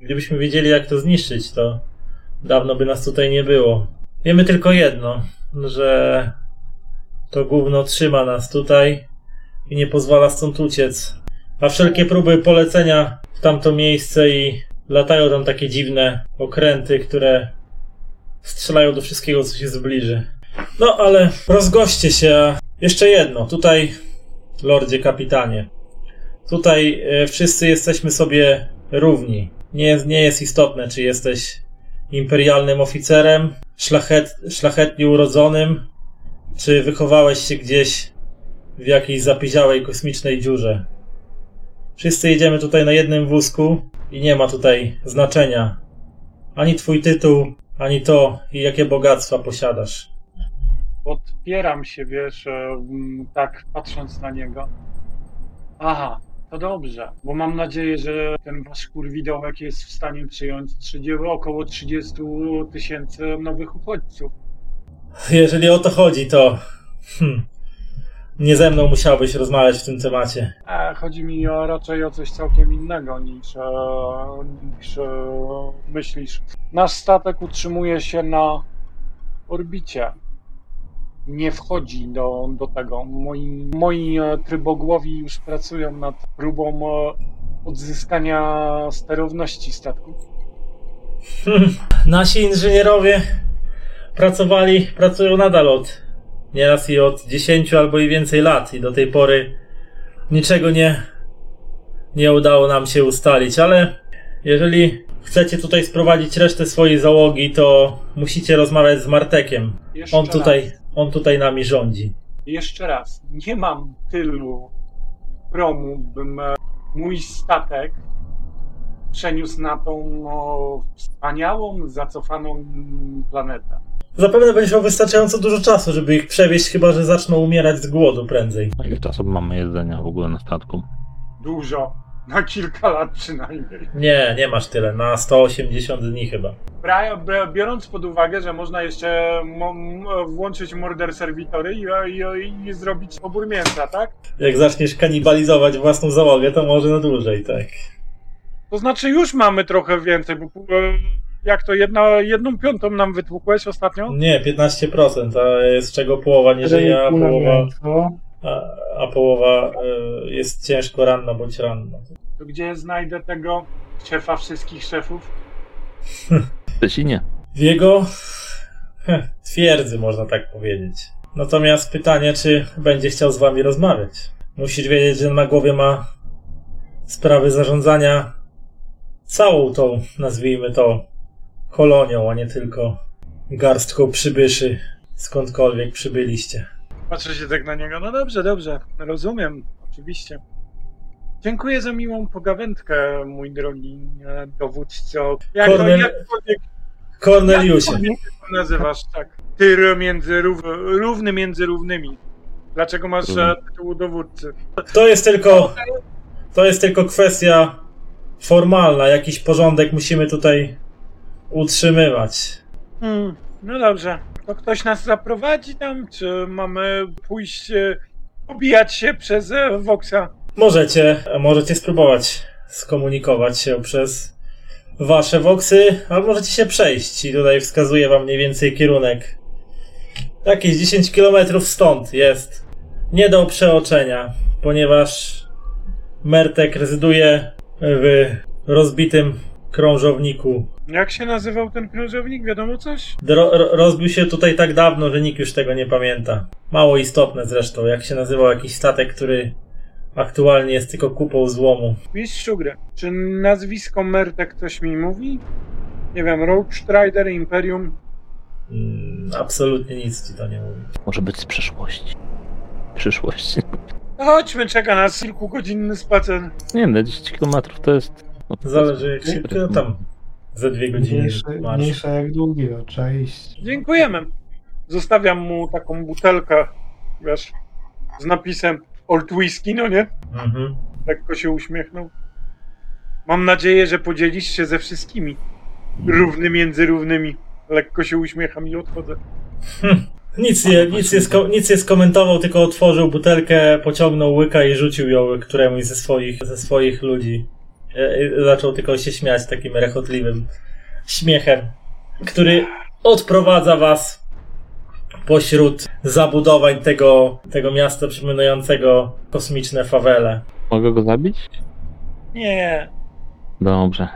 gdybyśmy wiedzieli, jak to zniszczyć, to dawno by nas tutaj nie było. Wiemy tylko jedno, że to gówno trzyma nas tutaj i nie pozwala stąd uciec. A wszelkie próby polecenia w tamto miejsce i latają tam takie dziwne okręty, które strzelają do wszystkiego, co się zbliży. No ale rozgoście się. Jeszcze jedno, tutaj, lordzie kapitanie. Tutaj e, wszyscy jesteśmy sobie równi. nie nie jest istotne, czy jesteś imperialnym oficerem, szlachet, szlachetnie urodzonym, czy wychowałeś się gdzieś w jakiejś zapieziałej kosmicznej dziurze. Wszyscy jedziemy tutaj na jednym wózku i nie ma tutaj znaczenia ani twój tytuł, ani to, jakie bogactwa posiadasz. Podpieram się, wiesz, e, tak patrząc na niego. Aha, to dobrze, bo mam nadzieję, że ten wasz kurwidołek jest w stanie przyjąć 30, około 30 tysięcy nowych uchodźców. Jeżeli o to chodzi, to hmm, nie ze mną musiałbyś rozmawiać w tym temacie. A chodzi mi o, raczej o coś całkiem innego niż, e, niż e, myślisz. Nasz statek utrzymuje się na orbicie. Nie wchodzi do, do tego. Moi, moi e, trybogłowi już pracują nad próbą e, odzyskania sterowności statku. Nasi inżynierowie pracowali, pracują nadal od nieraz i od 10 albo i więcej lat i do tej pory niczego nie, nie udało nam się ustalić, ale jeżeli chcecie tutaj sprowadzić resztę swojej załogi, to musicie rozmawiać z Martekiem. Jeszcze On tutaj, raz. on tutaj nami rządzi. Jeszcze raz, nie mam tylu promu, bym e, mój statek przeniósł na tą o, wspaniałą, zacofaną planetę. Zapewne będziesz miał wystarczająco dużo czasu, żeby ich przewieźć, chyba że zaczną umierać z głodu prędzej. A ile czasu mamy jedzenia w ogóle na statku? Dużo, na kilka lat przynajmniej. Nie, nie masz tyle, na 180 dni chyba. Bra- Biorąc pod uwagę, że można jeszcze m- włączyć morder serwitory i, i, i zrobić pobór mięsa, tak? Jak zaczniesz kanibalizować własną załogę, to może na dłużej, tak. To znaczy już mamy trochę więcej, bo e, jak to jedna, jedną piątą nam wytłukłeś ostatnio? Nie, 15%, a z czego połowa nie żyje, a połowa, a, a połowa y, jest ciężko ranna bądź ranna. To gdzie znajdę tego szefa wszystkich szefów? W Szczecinie. W jego twierdzy, można tak powiedzieć. Natomiast pytanie, czy będzie chciał z wami rozmawiać. Musisz wiedzieć, że na głowie ma sprawy zarządzania całą tą, nazwijmy to, kolonią, a nie tylko garstką przybyszy, skądkolwiek przybyliście. Patrzę się tak na niego. No dobrze, dobrze, rozumiem, oczywiście. Dziękuję za miłą pogawędkę, mój drogi dowódco. Jak, Kornel- jakkolwiek, Korneliusie, jakkolwiek to nazywasz, tak. Ty między rów, równy między równymi. Dlaczego masz e, tytuł dowódcy? to jest tylko, to jest tylko kwestia formalna. Jakiś porządek musimy tutaj utrzymywać. Hmm, no dobrze. To ktoś nas zaprowadzi tam, czy mamy pójść, e, obijać się przez e, Voxa? Możecie, możecie spróbować skomunikować się przez wasze voxy, albo możecie się przejść i tutaj wskazuję wam mniej więcej kierunek. Jakieś 10 km stąd jest nie do przeoczenia, ponieważ Mertek rezyduje w rozbitym krążowniku. Jak się nazywał ten krążownik? Wiadomo coś? Ro- rozbił się tutaj tak dawno, że nikt już tego nie pamięta. Mało istotne zresztą, jak się nazywał jakiś statek, który aktualnie jest tylko kupą złomu. Mistrzu gry. Czy nazwisko Mertek ktoś mi mówi? Nie wiem, Rogue Strider, Imperium. Mm, absolutnie nic ci to nie mówi. Może być z przeszłości. Przyszłość. No Chodźmy, czeka nas kilkugodzinny spacer. Nie wiem, na 10 km to jest... No, Zależy jak szybko no tam ze dwie godziny Mniejsze, mniejsze jak długi, no, trzeba iść. Dziękujemy. Zostawiam mu taką butelkę, wiesz, z napisem Old Whisky, no nie? Mhm. Lekko się uśmiechnął. Mam nadzieję, że podzielisz się ze wszystkimi. Równy między równymi. Lekko się uśmiecham i odchodzę. Nic, nie, nic, nie sko- nic nie skomentował, tylko otworzył butelkę, pociągnął łyka i rzucił ją któremuś ze swoich, ze swoich ludzi. E, Zaczął tylko się śmiać takim rechotliwym śmiechem, który odprowadza was pośród zabudowań tego, tego miasta przypominającego kosmiczne fawele. Mogę go zabić? Nie, Dobrze.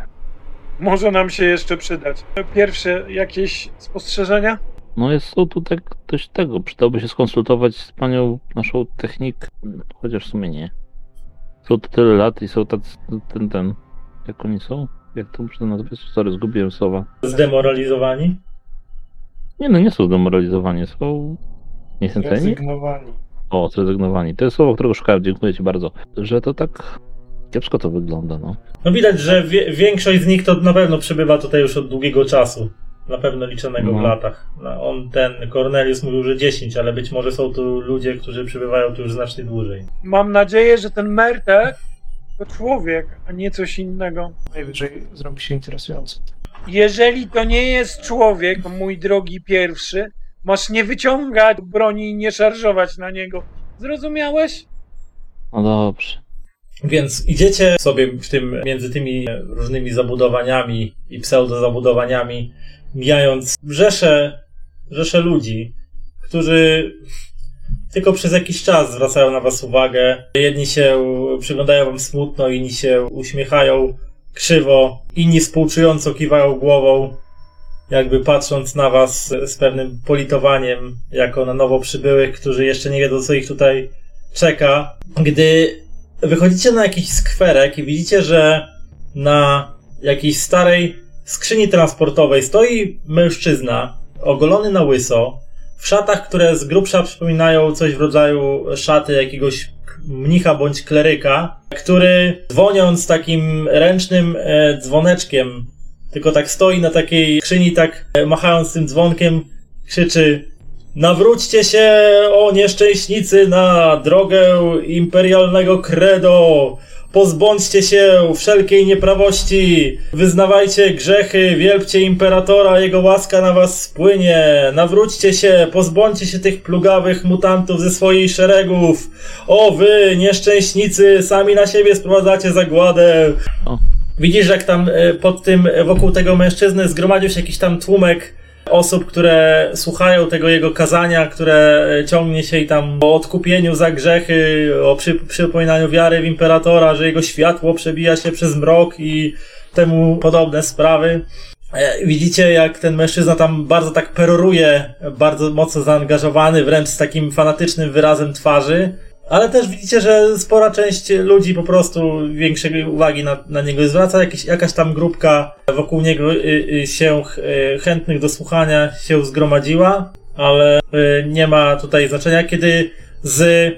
może nam się jeszcze przydać. Pierwsze jakieś spostrzeżenia? No jest tu tak dość tego. Przydałoby się skonsultować z panią naszą technik. Chociaż w sumie nie. Są tu tyle lat i są tacy ten ten. Jak oni są? Jak to można nazwać? Sorry, zgubiłem słowa. Zdemoralizowani? Nie no, nie są demoralizowani, są niechęceni. Zrezygnowani. O, zrezygnowani. To jest słowo, którego szukałem, dziękuję ci bardzo. Że to tak kiepsko to wygląda, no. No widać, że wie, większość z nich to na pewno przebywa tutaj już od długiego czasu. Na pewno liczonego w No. latach. No, On, ten Cornelius mówił, że 10, ale być może są tu ludzie, którzy przebywają tu już znacznie dłużej. Mam nadzieję, że ten Mertek to człowiek, a nie coś innego. Najwyżej zrobi się interesujący. Jeżeli to nie jest człowiek, mój drogi pierwszy, masz nie wyciągać broni i nie szarżować na niego. Zrozumiałeś? No dobrze. Więc idziecie sobie w tym, między tymi różnymi zabudowaniami i pseudozabudowaniami, mijając rzesze, rzesze ludzi, którzy tylko przez jakiś czas zwracają na was uwagę. Jedni się przyglądają wam smutno, inni się uśmiechają krzywo, inni współczująco kiwają głową, jakby patrząc na was z pewnym politowaniem, jako na nowo przybyłych, którzy jeszcze nie wiedzą, co ich tutaj czeka. Gdy wychodzicie na jakiś skwerek i widzicie, że na jakiejś starej skrzyni transportowej stoi mężczyzna, ogolony na łyso, w szatach, które z grubsza przypominają coś w rodzaju szaty jakiegoś mnicha bądź kleryka, który dzwoniąc takim ręcznym e, dzwoneczkiem, tylko tak stoi na takiej skrzyni, tak e, machając tym dzwonkiem, krzyczy Nawróćcie się, o nieszczęśnicy, na drogę imperialnego credo. Pozbądźcie się wszelkiej nieprawości. Wyznawajcie grzechy, wielbcie imperatora, jego łaska na was spłynie. Nawróćcie się, pozbądźcie się tych plugawych mutantów ze swoich szeregów. O wy, nieszczęśnicy, sami na siebie sprowadzacie zagładę. O. Widzisz, jak tam e, pod tym, e, wokół tego mężczyzny zgromadził się jakiś tam tłumek osób, które słuchają tego jego kazania, które e, ciągnie się i tam o odkupieniu za grzechy, o przy, przypominaniu wiary w imperatora, że jego światło przebija się przez mrok i temu podobne sprawy. E, Widzicie, jak ten mężczyzna tam bardzo tak peroruje, bardzo mocno zaangażowany, wręcz z takim fanatycznym wyrazem twarzy. Ale też widzicie, że spora część ludzi po prostu większej uwagi na, na niego zwraca. Jakiś, jakaś tam grupka wokół niego y, y, się y, chętnych do słuchania się zgromadziła, ale nie ma tutaj znaczenia, kiedy z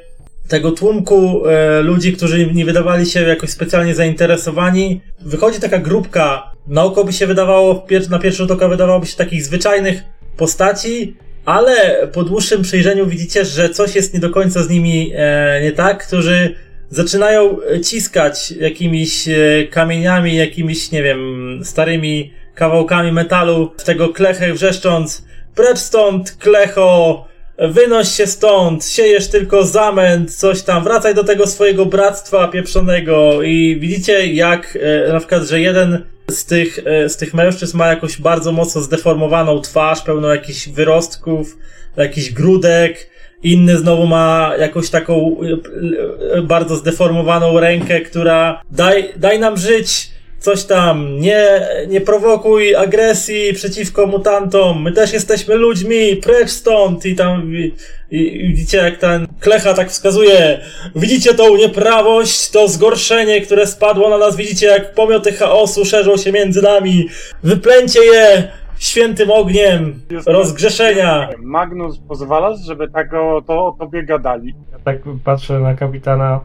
tego tłumku ludzi, którzy nie wydawali się jakoś specjalnie zainteresowani, wychodzi taka grupka, na oko by się wydawało, na pierwszy rzut oka wydawałoby się takich zwyczajnych postaci, ale po dłuższym przejrzeniu widzicie, że coś jest nie do końca z nimi e, nie tak, którzy zaczynają ciskać jakimiś e, kamieniami, jakimiś, nie wiem, starymi kawałkami metalu w tego klechę wrzeszcząc precz stąd, klecho, wynoś się stąd, siejesz tylko zamęt, coś tam, wracaj do tego swojego bractwa pieprzonego. I widzicie jak e, na przykład, że jeden z tych, e, z tych mężczyzn ma jakąś bardzo mocno zdeformowaną twarz, pełną jakichś wyrostków, jakichś grudek, inny znowu ma jakąś taką e, e, bardzo zdeformowaną rękę, która daj, daj nam żyć, coś tam, nie, nie prowokuj agresji przeciwko mutantom, my też jesteśmy ludźmi, precz stąd i tam i, i, widzicie jak ten klecha tak wskazuje, widzicie tą nieprawość, to zgorszenie, które spadło na nas, widzicie jak pomioty chaosu szerzą się między nami, wyplęcie je świętym ogniem rozgrzeszenia. Magnus, pozwalasz, żeby tak o, to o tobie gadali? Ja tak patrzę na kapitana.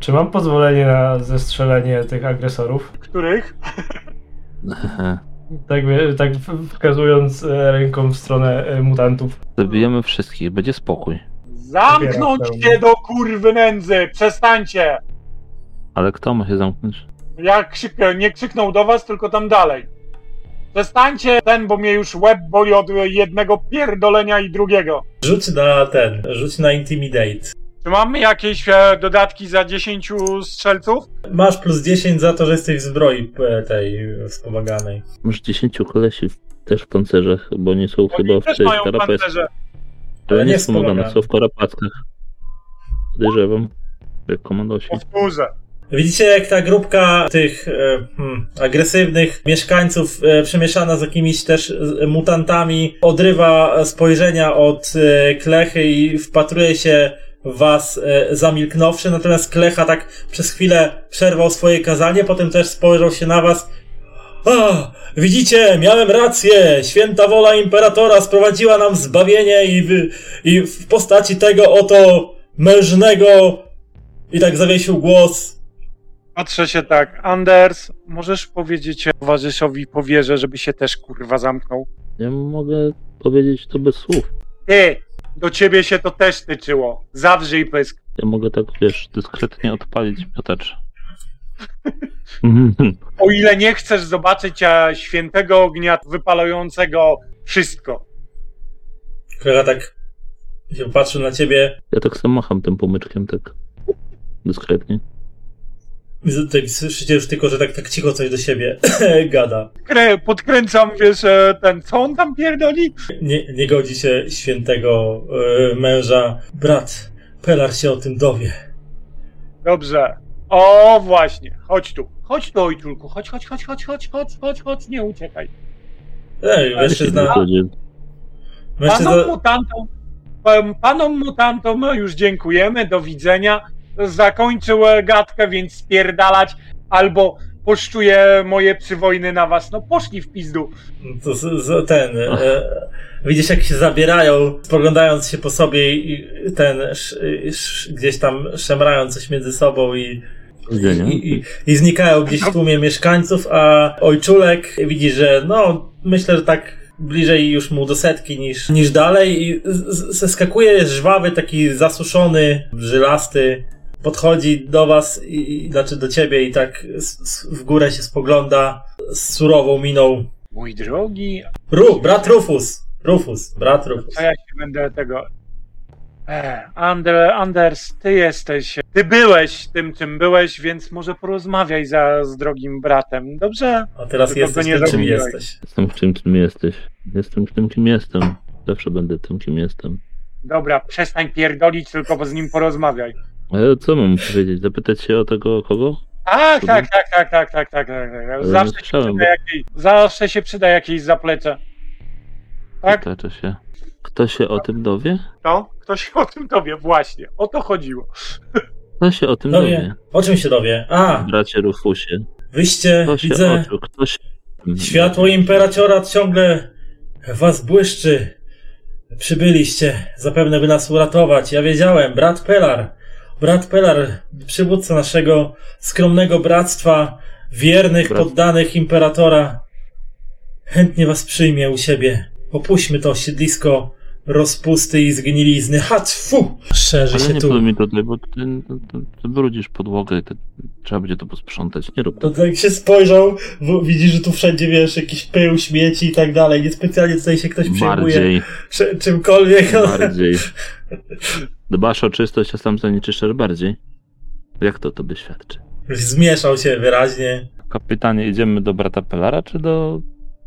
Czy mam pozwolenie na zestrzelenie tych agresorów? Których? Tak, tak wskazując e, ręką w stronę e, mutantów. Zabijemy wszystkich, będzie spokój. Zamknąć się do kurwy nędzy! Przestańcie! Ale kto ma się zamknąć? Ja krzyk, nie krzyknął do was, tylko tam dalej. Przestańcie ten, bo mnie już łeb boli od jednego pierdolenia i drugiego. Rzuć na ten, rzuć na intimidate. Czy mamy jakieś e, dodatki za 10 strzelców? Masz plus 10 za to, że jesteś w zbroi e, tej wspomaganej. Masz 10 kolesi też w pancerzach, bo nie są chyba Oni w tych pancerze. Ale Ale nie nie wspomagane, są w karapatkach. Podejrzewam. Jak komandosi. Powtórzę. Widzicie, jak ta grupka tych e, hmm, agresywnych mieszkańców e, przemieszana z jakimiś też e, mutantami odrywa spojrzenia od e, Klechy i wpatruje się was e, zamilknąwszy, natomiast Klecha tak przez chwilę przerwał swoje kazanie, potem też spojrzał się na was A, widzicie, miałem rację. Święta wola imperatora sprowadziła nam zbawienie i w, i w postaci tego oto mężnego. I tak zawiesił głos. Patrzę się tak. Anders, możesz powiedzieć towarzyszowi powierze, żeby się też kurwa zamknął? Ja mogę powiedzieć to bez słów. Ty, do ciebie się to też tyczyło. Zawrzyj pysk. Ja mogę tak, wiesz, dyskretnie odpalić miotacz. O ile nie chcesz zobaczyć a, świętego ognia wypalającego wszystko. Klara tak się patrzył na ciebie. Ja tak sam macham tym pomyczkiem, tak dyskretnie. Tak słyszycie już tylko, że tak, tak cicho coś do siebie gada. Krę, podkręcam, wiesz, e, ten, co on tam pierdoli? Nie, nie godzi się świętego e, męża. Brat, Pelar się o tym dowie. Dobrze. O, właśnie. Chodź tu. Chodź tu, ojczulku. Chodź, chodź, chodź, chodź, chodź, chodź, chodź, chodź, nie uciekaj. Ej, mężczyzna, mężczyzna, Panom mutantom, pan- panom mutantom już dziękujemy, do widzenia. Zakończył e, gadkę, więc spierdalać albo poszczuję moje przywojny na was. No poszli w pizdu. to z, z, ten, e, widzisz jak się zabierają, spoglądając się po sobie i ten, sz, sz, gdzieś tam szemrają coś między sobą i, i, i, i znikają gdzieś w tłumie mieszkańców, a ojczulek widzi, że no, myślę, że tak bliżej już mu do setki niż, niż dalej i zeskakuje żwawy, taki zasuszony, żylasty, podchodzi do was i, znaczy do ciebie i tak w górę się spogląda z surową miną. Mój drogi, Ru, brat Rufus! Rufus, brat Rufus. a ja się będę tego... E, Ander, Anders, ty jesteś, ty byłeś tym, czym byłeś, więc może porozmawiaj za, z drogim bratem, dobrze? A teraz jesteś tym, czym jesteś. Jestem w tym, kim jesteś. Jestem w tym, kim jestem. Zawsze będę tym, kim jestem. Dobra, przestań pierdolić, tylko z nim porozmawiaj. Ale co mam powiedzieć? Zapytać się o tego kogo? Tak, tak, tak, tak, tak, tak, tak, tak. nie Zawsze się, przyda jakieś, zawsze się przyda jakieś zaplecze. Tak? Się. Kto się o tym dowie? To? Ktoś o tym dowie, właśnie. O to chodziło. Kto się o tym Dowie. dowie? O czym się dowie? A, Bracie Rufusie. wyście, Kto się widzę, oczu? Kto się... światło imperatora ciągle was błyszczy. Przybyliście, zapewne by nas uratować. Ja wiedziałem, brat Pelar, brat Pelar, przywódca naszego skromnego bractwa, wiernych Brat- poddanych imperatora, chętnie was przyjmie u siebie. Opuśćmy to siedlisko rozpusty i zgnilizny. Ha, fu! Szerzy Ale się nie tu. mi tutaj, bo ty, ty, ty, ty brudzisz podłogę i ty, trzeba będzie to posprzątać. Nie rób To tak się spojrzał, bo widzi, że tu wszędzie, wiesz, jakiś pył, śmieci i tak dalej. Niespecjalnie tutaj się ktoś przejmuje Bardziej, czy- czymkolwiek. bardziej. Dbasz o czystość, a sam zanieczyszczasz bardziej. Jak to tobie świadczy? Zmieszał się wyraźnie. Kapitanie, idziemy do brata Pelara, czy do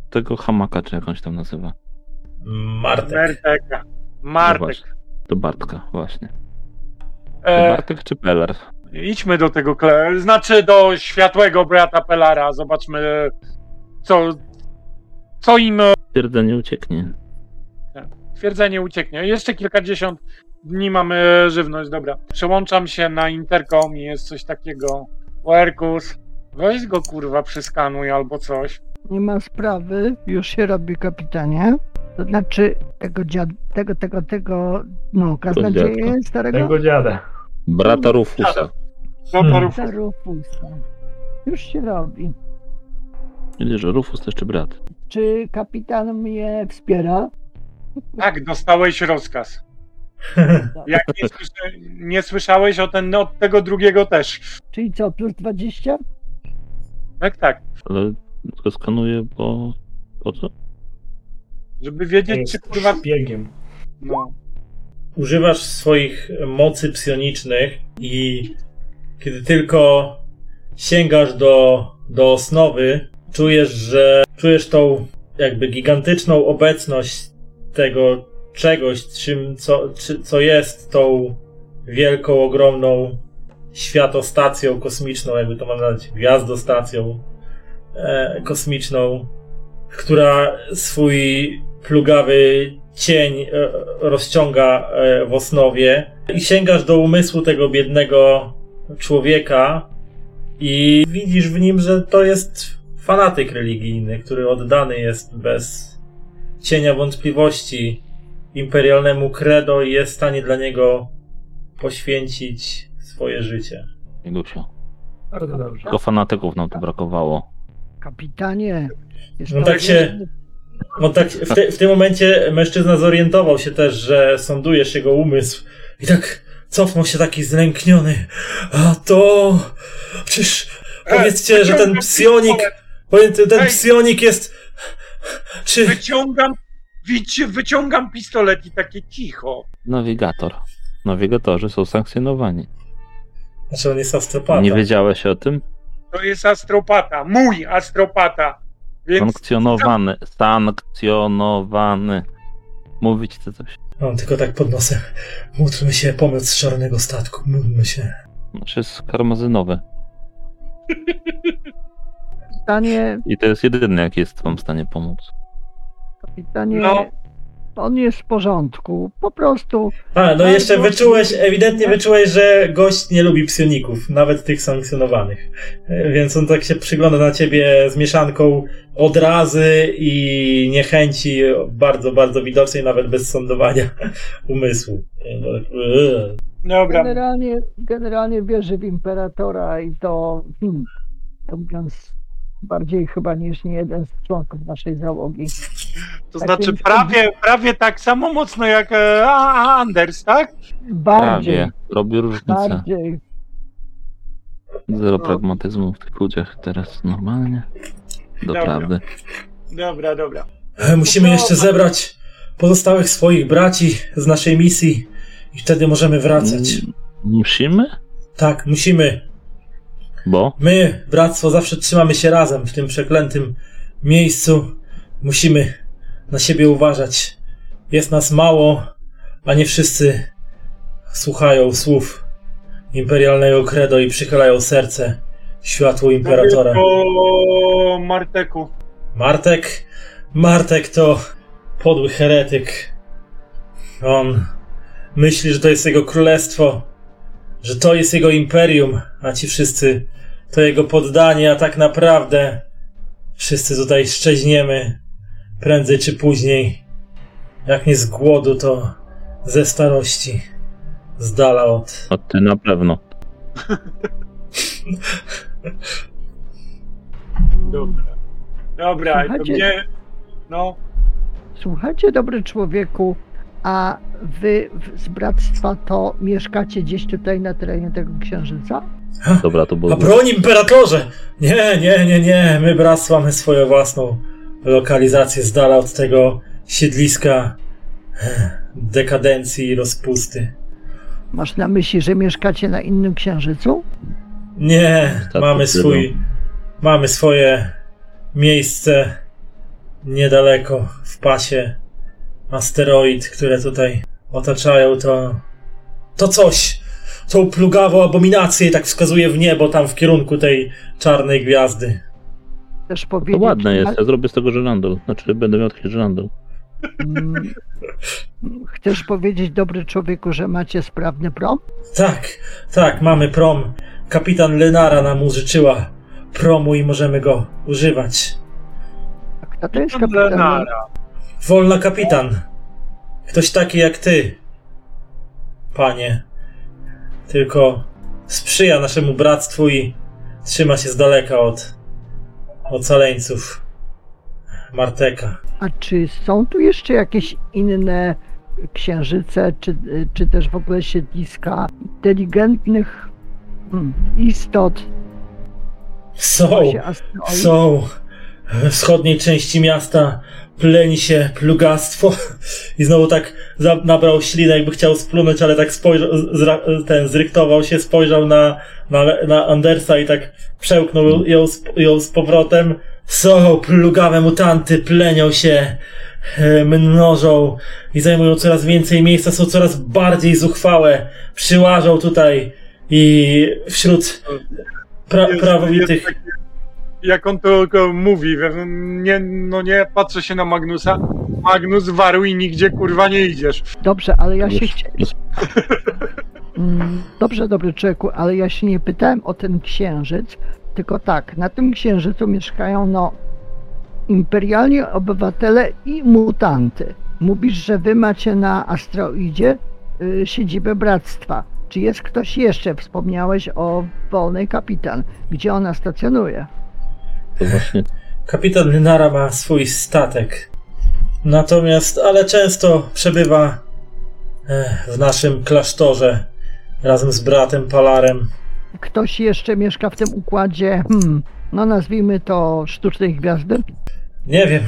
tego hamaka, czy jakąś tam nazywa? Martek. Mertek. No Martek. właśnie. Do Bartka, właśnie. To E, Bartek czy Pelar? idźmy do tego, kle- znaczy do światłego brata Pelara. Zobaczmy, co, co im e, Twierdzenie ucieknie. twierdzenie ucieknie. Jeszcze kilkadziesiąt dni mamy żywność, dobra. Przełączam się na interkom i jest coś takiego. Werkus, weź go kurwa przyskanuj albo coś. Nie ma sprawy, już się robi kapitanie. To znaczy tego dziad, tego, tego, tego, no, kaznodzieję dziadka. starego Tego dziada. Brata Rufusa. Hmm. torów. za Rufusa. Już się robi. Widzisz, że Rufus to jeszcze brat. Czy kapitan mnie wspiera? Tak, dostałeś rozkaz. Jak nie, słyszę, nie słyszałeś o ten, od tego drugiego też. Czyli co, plus 20? Tak, tak. Ale tylko skanuję, bo... Po co? Żeby wiedzieć, czy kurwa. szpiegiem. No. Używasz swoich mocy psionicznych i kiedy tylko sięgasz do, do osnowy, czujesz, że czujesz tą jakby gigantyczną obecność tego czegoś, czym, co, czy, co jest tą wielką, ogromną światostacją kosmiczną, jakby to mam nazwać, gwiazdostacją e, kosmiczną, która swój plugawy cień e, rozciąga e, w osnowie i sięgasz do umysłu tego biednego człowieka i widzisz w nim, że to jest fanatyk religijny, który oddany jest bez cienia wątpliwości imperialnemu credo i jest w stanie dla niego poświęcić swoje życie. Ilusiu. Bardzo dobrze. Tylko fanatyków nam tu brakowało. Kapitanie, No tak się- No tak, w, te, w tym momencie mężczyzna zorientował się też, że sądujesz jego umysł i tak cofnął się taki zlękniony. A to... Przecież powiedzcie, że ten psionik... Powiedzcie, ten Ej! psionik jest... Czy... Wyciągam, widzicie, wyciągam pistolet i takie cicho. Nawigator. Nawigatorzy są sankcjonowani. Znaczy on jest astropata. Nie wiedziałeś o tym? To jest astropata, mój astropata. Więc Sankcjonowany. Sankcjonowany. Mówić chce coś. On tylko tak pod nosem. Módlmy się, pomoc z czarnego statku. Módlmy się. Znaczy jest karmazynowy. kapitanie, I to jest jedyny, jaki jest wam w stanie pomóc. kapitanie, No. On jest w porządku. Po prostu A, no jeszcze wyczułeś, ewidentnie wyczułeś, że gość nie lubi psioników, nawet tych sankcjonowanych. E, Więc on tak się przygląda na ciebie z mieszanką odrazy i niechęci bardzo, bardzo widocznej, nawet bez sądowania umysłu. E, no, eee. dobra, generalnie, generalnie wierzy w imperatora i to, to mówiąc bardziej chyba niż nie jeden z członków naszej załogi. To tak znaczy więc- prawie, prawie tak samo mocno jak e, a, a Anders, tak? Bardziej, Prawie. Robi różnicę. bardziej. Zero pragmatyzmu w tych ludziach teraz normalnie. Dobra. Doprawdy. Dobra, dobra. E, Musimy jeszcze zebrać pozostałych swoich braci z naszej misji i wtedy możemy wracać. Mm, Musimy? Tak, musimy. Bo? My, bractwo, zawsze trzymamy się razem w tym przeklętym miejscu. Musimy na siebie uważać. Jest nas mało, a nie wszyscy słuchają słów imperialnego credo i przychylają serce światłu imperatora. O Marteku. Martek? Martek to podły heretyk. On myśli, że to jest jego królestwo, że to jest jego imperium, a ci wszyscy to jego poddani, a tak naprawdę wszyscy tutaj szczeźniemy prędzej czy później. Jak nie z głodu, to ze starości. Z dala od. O ty na pewno. Dobra. Dobra, to Słuchajcie. mnie... No, Słuchajcie, dobry człowieku, a wy z bractwa to mieszkacie gdzieś tutaj na terenie tego księżyca? Dobra, to było. A broń imperatorze! Nie, nie, nie, nie. My bractwo mamy swoją własną lokalizację z dala od tego siedliska eh, dekadencji i rozpusty. Masz na myśli, że mieszkacie na innym księżycu? Nie, mamy swój, mamy swoje miejsce niedaleko w pasie asteroid, które tutaj otaczają to, to coś, tą plugawą abominację i tak wskazuje w niebo tam w kierunku tej czarnej gwiazdy. Chcesz To powiedzieć, ładne jest, Ma- ja zrobię z tego żyrandol. Znaczy, będę miał taki żyrandol. Mm, Chcesz powiedzieć, dobry człowieku, że macie sprawny prom? Tak, tak, mamy prom. Kapitan Lenara nam użyczyła promu i możemy go używać. A kto to jest kapitan? Lenara. Wolna kapitan. Ktoś taki jak ty, panie. Tylko sprzyja naszemu bractwu i trzyma się z daleka od ocaleńców Marteka. A czy są tu jeszcze jakieś inne księżyce, czy, czy też w ogóle siedliska inteligentnych hmm, istot? Są, są. We wschodniej części miasta pleni się plugastwo i znowu tak nabrał ślinę, jakby chciał splunąć, ale tak spojrzał, ten zryktował się, spojrzał na, na, na Andersa i tak przełknął ją, z- ją z powrotem. Są plugawe mutanty, plenią się, mnożą i zajmują coraz więcej miejsca, są coraz bardziej zuchwałe, przyłażą tutaj i wśród pra- prawowitych Jak on to mówi, nie, no nie, patrzę się na Magnusa. Magnus waruj i nigdzie kurwa nie idziesz. Dobrze, ale ja się chciałem. Mm, Dobrze, dobry człowieku, ale ja się nie pytałem o ten księżyc, Tylko tak, na tym księżycu mieszkają no imperialni obywatele i mutanty. Mówisz, że wy macie na asteroidzie y, siedzibę bractwa. Czy jest ktoś jeszcze? Wspomniałeś o wolnej kapitan. Gdzie ona stacjonuje? To właśnie Kapitan Lynara ma swój statek. Natomiast, ale często przebywa e, w naszym klasztorze razem z bratem Palarem. Ktoś jeszcze mieszka w tym układzie, hmm, no nazwijmy to sztucznej gwiazdy? Nie wiem,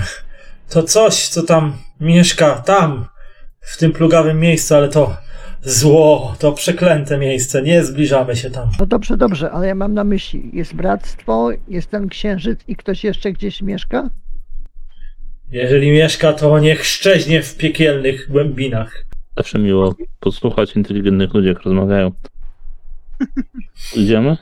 to coś, co tam mieszka, tam, w tym plugawym miejscu, ale to zło, to przeklęte miejsce, nie zbliżamy się tam. No dobrze, dobrze, ale ja mam na myśli, jest bractwo, jest ten księżyc i ktoś jeszcze gdzieś mieszka? Jeżeli mieszka, to niech szczeźnie w piekielnych głębinach. zawsze miło posłuchać inteligentnych ludzi, jak rozmawiają. Idziemy?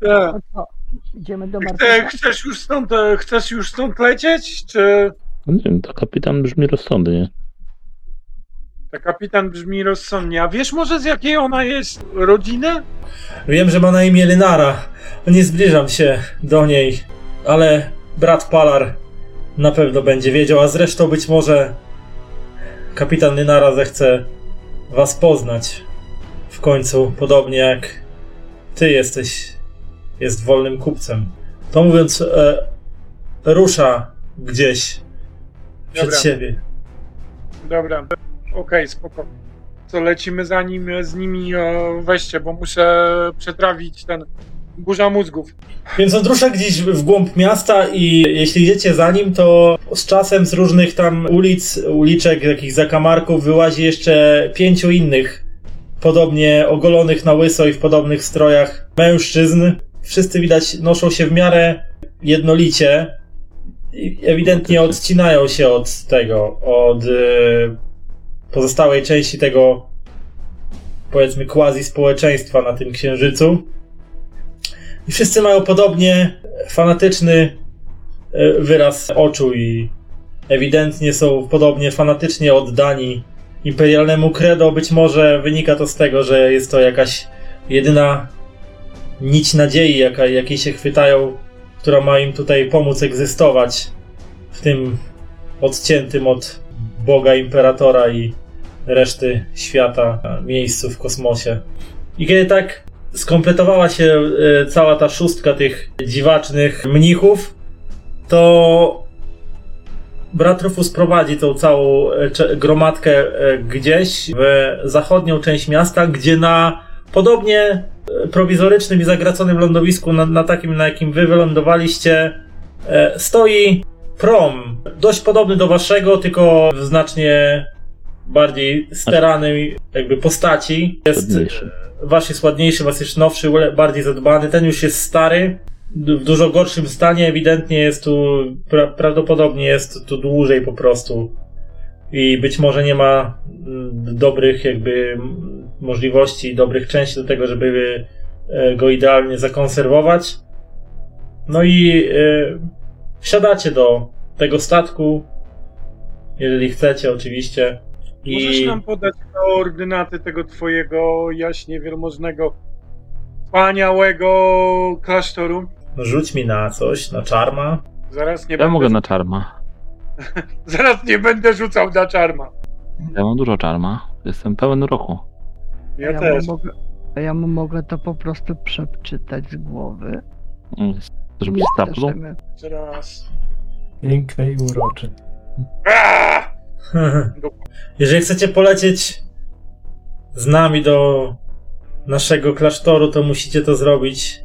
Tak. No idziemy do Martyna. chcesz, już stąd, e, chcesz już stąd lecieć, czy No nie wiem, to kapitan brzmi rozsądnie. Ta kapitan brzmi rozsądnie? A wiesz może z jakiej ona jest rodziny? Wiem, że ma na imię Lynara. Nie zbliżam się do niej, ale brat Palar na pewno będzie wiedział, a zresztą być może kapitan Lynara zechce was poznać. W końcu, podobnie jak ty jesteś, jest wolnym kupcem. To mówiąc, e, rusza gdzieś przed Dobra. siebie. Dobra, okej, spoko. Co, lecimy za nim, z nimi e, weźcie, bo muszę przetrawić ten burza mózgów. Więc on rusza gdzieś w głąb miasta i jeśli idziecie za nim, to z czasem z różnych tam ulic, uliczek, jakichś zakamarków wyłazi jeszcze pięciu innych, podobnie ogolonych na łyso i w podobnych strojach mężczyzn. Wszyscy widać noszą się w miarę jednolicie i ewidentnie odcinają się od tego, od e, pozostałej części tego powiedzmy quasi społeczeństwa na tym księżycu. I wszyscy mają podobnie fanatyczny e, wyraz oczu i ewidentnie są podobnie fanatycznie oddani imperialnemu credo. Być może wynika to z tego, że jest to jakaś jedyna nić nadziei, jaka, jakiej się chwytają, która ma im tutaj pomóc egzystować w tym odciętym od Boga Imperatora i reszty świata miejscu w kosmosie. I kiedy tak skompletowała się e, cała ta szóstka tych dziwacznych mnichów, to brat Rufus prowadzi tą całą e, gromadkę e, gdzieś w zachodnią część miasta, gdzie na podobnie prowizorycznym i zagraconym lądowisku, na, na takim, na jakim wy wylądowaliście, stoi prom. Dość podobny do waszego, tylko w znacznie bardziej steranej jakby postaci. Jest Ładniejszy. Wasz jest ładniejszy, was jest nowszy, bardziej zadbany. Ten już jest stary, w dużo gorszym stanie. Ewidentnie jest tu, pra, prawdopodobnie jest tu dłużej po prostu. I być może nie ma mm, dobrych jakby możliwości, dobrych części do tego, żeby e, go idealnie zakonserwować. No i e, wsiadacie do tego statku, jeżeli chcecie oczywiście. Możesz I... nam podać koordynaty tego twojego jaśnie wielmożnego, wspaniałego klasztoru? Rzuć mi na coś, na czarma. Zaraz nie Ja będę, mogę na czarma. zaraz nie będę rzucał na czarma. Ja mam dużo czarma. Jestem pełen roku. Ja, mu też. Mogę, a ja mu mogę to po prostu przeczytać z głowy. Żeby staplu. straszymy. Teraz. Piękny i uroczy. Aaaa! Jeżeli chcecie polecieć z nami do naszego klasztoru, to musicie to zrobić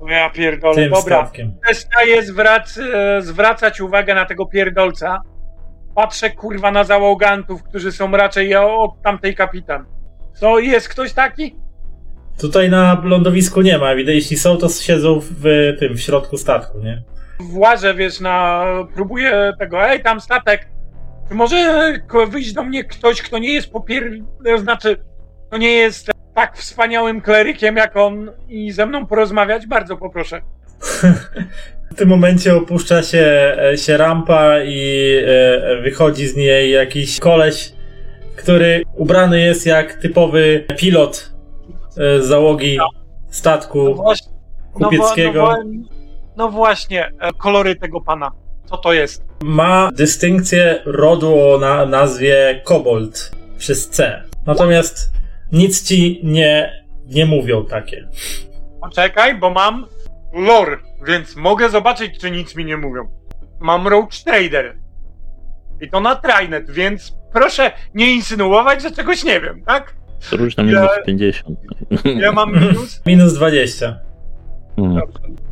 No ja pierdolę. tym Dobra, statkiem. przestaję zwrac zwracać uwagę na tego pierdolca. Patrzę kurwa na załogantów, którzy są raczej od tamtej kapitan. Co, jest ktoś taki? Tutaj na lądowisku nie ma, jeśli są, to siedzą w tym, w środku statku, nie? Włażę, wiesz, na... próbuję tego, ej, tam statek. Czy może ko- wyjść do mnie ktoś, kto nie jest popier... znaczy, kto nie jest tak wspaniałym klerykiem jak on i ze mną porozmawiać? Bardzo poproszę. W tym momencie opuszcza się, e, się rampa i e, wychodzi z niej jakiś koleś, który ubrany jest jak typowy pilot e, z załogi No statku. właśnie, kupieckiego. No, no, wo- no właśnie, e, kolory tego pana. Co to jest? Ma dystynkcję rodu o na nazwie Kobold przez C. Natomiast nic ci nie, nie mówią takie. Poczekaj, bo mam lore, więc mogę zobaczyć, czy nic mi nie mówią. Mam Roach Trader. I to na Trinet, więc proszę nie insynuować, że czegoś nie wiem, tak? Róż na minus 50. Ja mam minus. Minus 20. Mm.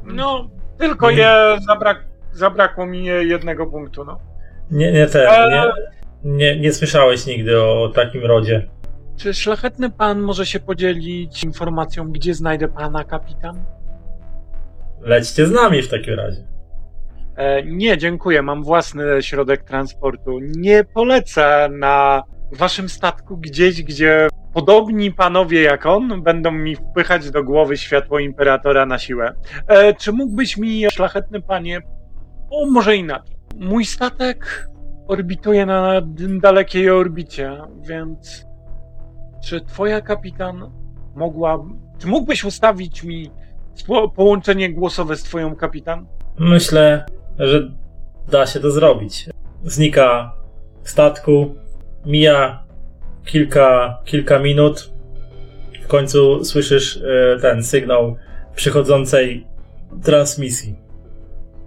No, tylko je zabrak, zabrakło mi jednego punktu, no. Nie, nie ten. Eee. Nie, nie, nie słyszałeś nigdy o takim rodzie. Czy szlachetny pan może się podzielić informacją, gdzie znajdę pana kapitan? Lećcie z nami w takim razie. E, nie, dziękuję. Mam własny środek transportu. Nie polecę na waszym statku gdzieś, gdzie podobni panowie jak on będą mi wpychać do głowy światło imperatora na siłę. E, czy mógłbyś mi, szlachetny panie, o może inaczej. Mój statek orbituje na dalekiej orbicie, więc czy twoja kapitan mogła. Czy mógłbyś ustawić mi połączenie głosowe z twoją kapitan? Myślę, że da się to zrobić. Znika statku, mija kilka, kilka minut. W końcu słyszysz e, ten sygnał przychodzącej transmisji.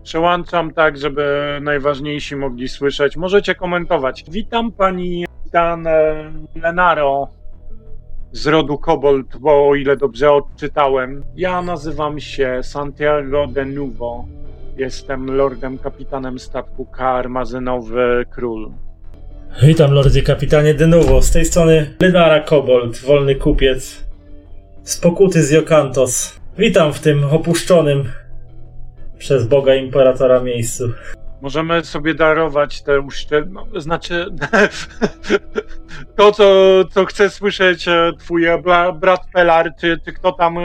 Przełączam tak, żeby najważniejsi mogli słyszeć. Możecie komentować. Witam pani Dan e, Lenaro z rodu Kobold, bo o ile dobrze odczytałem. Ja nazywam się Santiago de Nuvo. Jestem lordem kapitanem statku Karmazynowy Król. Witam, lordzie kapitanie Denuvo. Z tej strony Lynara Kobold, wolny kupiec. Z pokuty z Jokantos. Witam w tym opuszczonym przez Boga Imperatora miejscu. Możemy sobie darować te uszczel... no, Znaczy, to co, co chce słyszeć e, twój bra, brat Pelar, czy, czy kto tam, e,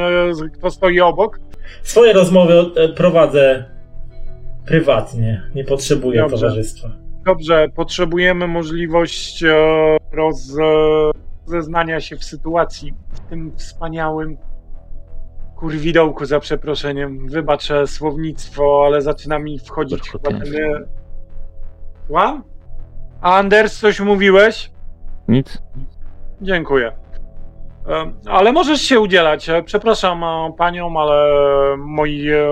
kto stoi obok? Swoje rozmowy e, prowadzę prywatnie. Nie potrzebuję Dobrze. towarzystwa. Dobrze, potrzebujemy możliwość roz, zeznania się w sytuacji w tym wspaniałym kurwidołku za przeproszeniem. Wybaczę słownictwo, ale zaczyna mi wchodzić chyba ten... e, Słucham? A Anders, coś mówiłeś? Nic? Dziękuję. E, Ale możesz się udzielać. E, Przepraszam e, panią, ale moi, e,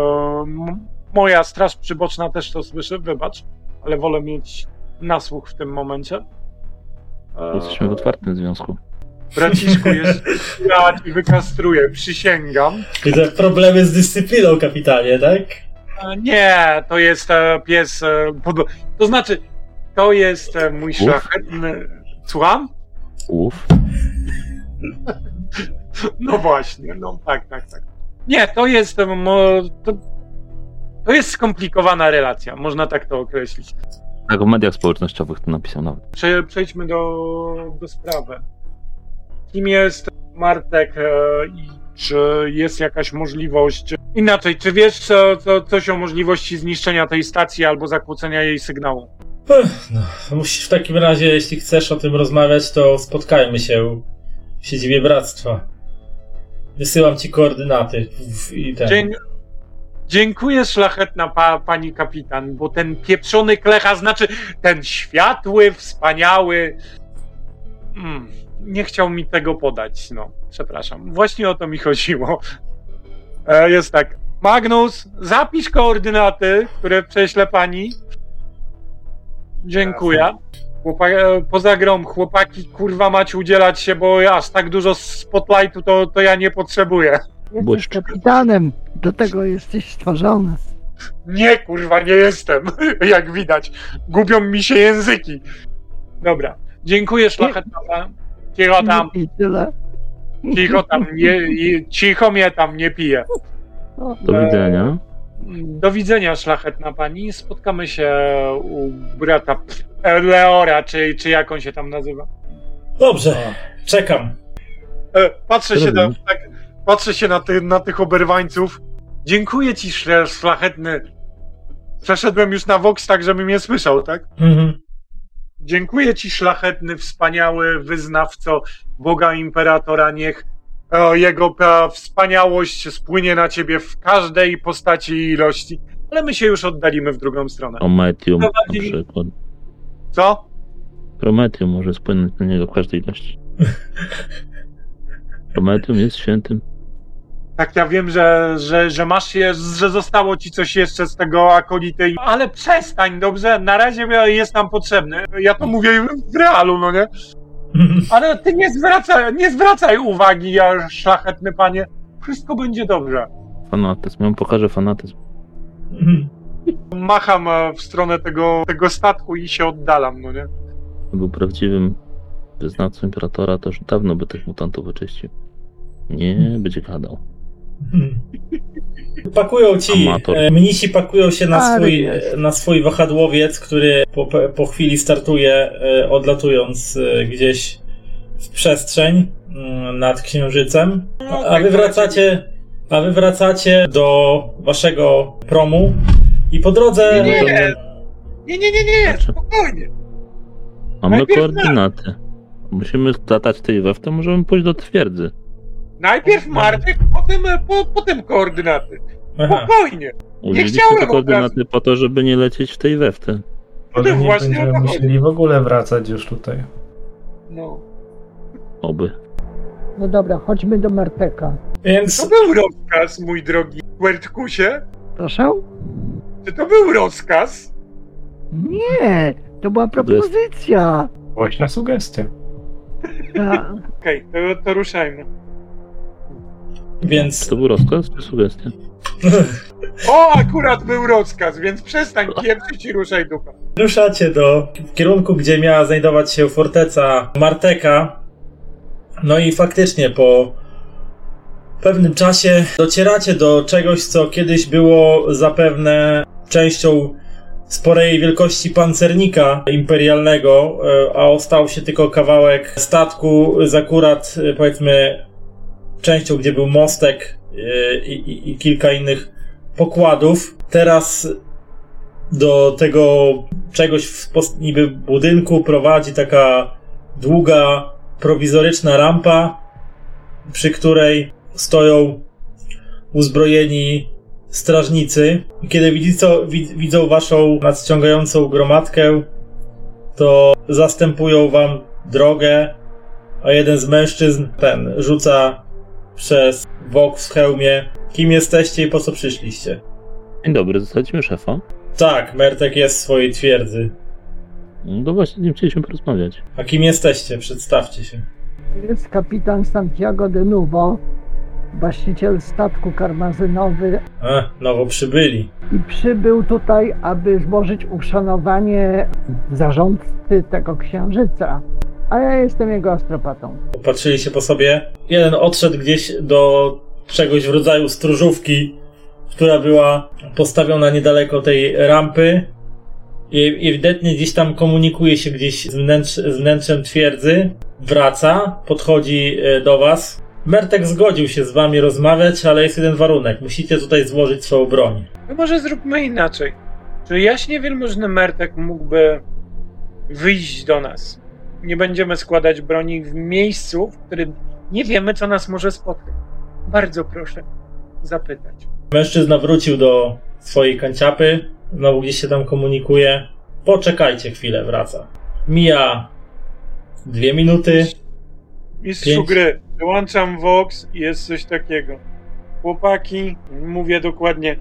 moja straż przyboczna też to słyszy, wybacz, ale wolę mieć nasłuch w tym momencie. E, Jesteśmy w otwartym związku. Braciszku, jest, ja ci wykastruję, przysięgam. Widzę problemy z dyscypliną, kapitanie, tak? Nie, to jest e, pies. e, To znaczy, to jest e, mój szlachetny. Słucham? Uf. No właśnie, no tak, tak, tak. Nie, to jest. To, to jest skomplikowana relacja, można tak to określić. Tak, w mediach społecznościowych to napisał nawet. Prze, przejdźmy do, do sprawy. Kim jest Martek e, i czy jest jakaś możliwość. Inaczej, czy wiesz co, co, coś o możliwości zniszczenia tej stacji albo zakłócenia jej sygnału? Ech, No, musisz w takim razie, jeśli chcesz o tym rozmawiać, to spotkajmy się w siedzibie bractwa. Wysyłam ci koordynaty i ten. Dzień... Dziękuję, szlachetna pa, pani kapitan, bo ten pieprzony klecha, znaczy ten światły, wspaniały. Mm, nie chciał mi tego podać, no, przepraszam. Właśnie o to mi chodziło. E, jest tak. Magnus, zapisz koordynaty, które prześlę pani. Dziękuję. Chłopa, e, poza grą, chłopaki, kurwa, macie udzielać się, bo aż tak dużo spotlightu to, to ja nie potrzebuję. Jesteś kapitanem, do tego jesteś stworzony. Nie, kurwa, nie jestem. Jak widać. Gubią mi się języki. Dobra. Dziękuję, szlachetna. Cicho tam, I tyle. cicho tam, nie, cicho mnie tam, nie piję. Do Eee, widzenia. Do widzenia, szlachetna pani. Spotkamy się u brata e, Leora, czy, czy jak on się tam nazywa. Dobrze, czekam. E, Patrzę się, na, tak, patrzę się na, ty, na tych oberwańców. Dziękuję ci, szlachetny. Przeszedłem już na Vox tak, żeby mnie słyszał, tak? Mhm. Dziękuję ci, szlachetny, wspaniały wyznawco Boga Imperatora. Niech o, jego ta wspaniałość spłynie na ciebie w każdej postaci i ilości. Ale my się już oddalimy w drugą stronę. Prometium na przykład. Co? Prometium może spłynąć na niego w każdej ilości. Prometium jest świętym. Tak, ja wiem, że, że, że masz je, że zostało ci coś jeszcze z tego akolity, ale przestań, dobrze? Na razie jest nam potrzebny. Ja to mówię w realu, no nie? Ale ty nie zwracaj, nie zwracaj uwagi, ja szlachetny panie. Wszystko będzie dobrze. Fanatyzm. Ja mu pokażę fanatyzm. Macham e, w stronę tego, tego statku i się oddalam, no nie? był prawdziwym wyznawcą imperatora, to już dawno by tych mutantów wyczyścił. Nie, będzie gadał. Pakują ci, Amator. e, mnisi pakują się na swój, jest. na swój wahadłowiec, który po, po chwili startuje, e, odlatując e, gdzieś w przestrzeń mm, nad księżycem. No, A tak, wy to wracacie, a wy wracacie do waszego promu i po drodze... Nie, nie. Nie, nie, nie, nie, Znaczy? spokojnie. Mamy koordynaty. Musimy latać tej weftę, możemy pójść do twierdzy. Najpierw Martek, potem, e, po, potem koordynaty. Aha. Spokojnie. Użyliśmy chciałem koordynaty po to, żeby nie lecieć w tej weftę. Może nie właśnie będziemy musieli w ogóle wracać już tutaj. No. Oby. No dobra, chodźmy do Merteka. Więc To był rozkaz, mój drogi Quertkusie. Proszę? Czy to był rozkaz? Nie, to była propozycja. Właśnie sugestia. Ta, Okej, to, to ruszajmy. Więc To był rozkaz czy sugestia? O, akurat był rozkaz, więc przestań pieprzyć i ruszaj dupa. ruszacie do w kierunku, gdzie miała znajdować się forteca Marteka. No i faktycznie po pewnym czasie docieracie do czegoś, co kiedyś było zapewne częścią sporej wielkości pancernika imperialnego, e, a ostał się tylko kawałek statku z akurat e, powiedzmy częścią, gdzie był mostek e, i, i, i kilka innych pokładów. Teraz do tego czegoś w niby budynku prowadzi taka długa, prowizoryczna rampa, przy której stoją uzbrojeni strażnicy. Kiedy widzico, wid, widzą waszą nadciągającą gromadkę, to zastępują wam drogę, a jeden z mężczyzn, ten, rzuca przez wok w hełmie. Kim jesteście i po co przyszliście? Dzień dobry, zostaliśmy szefa. Tak, Mertek jest w swojej twierdzy. No to właśnie z nim chcieliśmy porozmawiać. A kim jesteście? Przedstawcie się. jest kapitan Santiago de Nuvo, właściciel statku karmazynowy A, nowo przybyli. i przybył tutaj, aby złożyć uszanowanie zarządcy tego księżyca. A ja jestem jego astropatą. Popatrzyli się po sobie. Jeden odszedł gdzieś do czegoś w rodzaju stróżówki, która była postawiona niedaleko tej rampy. I ewidentnie gdzieś tam komunikuje się gdzieś z, wnętrz, z wnętrzem twierdzy. Wraca, podchodzi e, do was. Mertek zgodził się z wami rozmawiać, ale jest jeden warunek. Musicie tutaj złożyć swoją broń. No może zróbmy inaczej. Czy jaśnie wielmożny Mertek mógłby wyjść do nas? Nie będziemy składać broni w miejscu, w którym nie wiemy, co nas może spotkać. Bardzo proszę zapytać. Mężczyzna wrócił do swojej kanciapy, znowu gdzieś się tam komunikuje. Poczekajcie chwilę, wraca. Mija dwie minuty. Mistrzu Pięć. gry, dołączam Vox i jest coś takiego. Chłopaki, mówię dokładnie,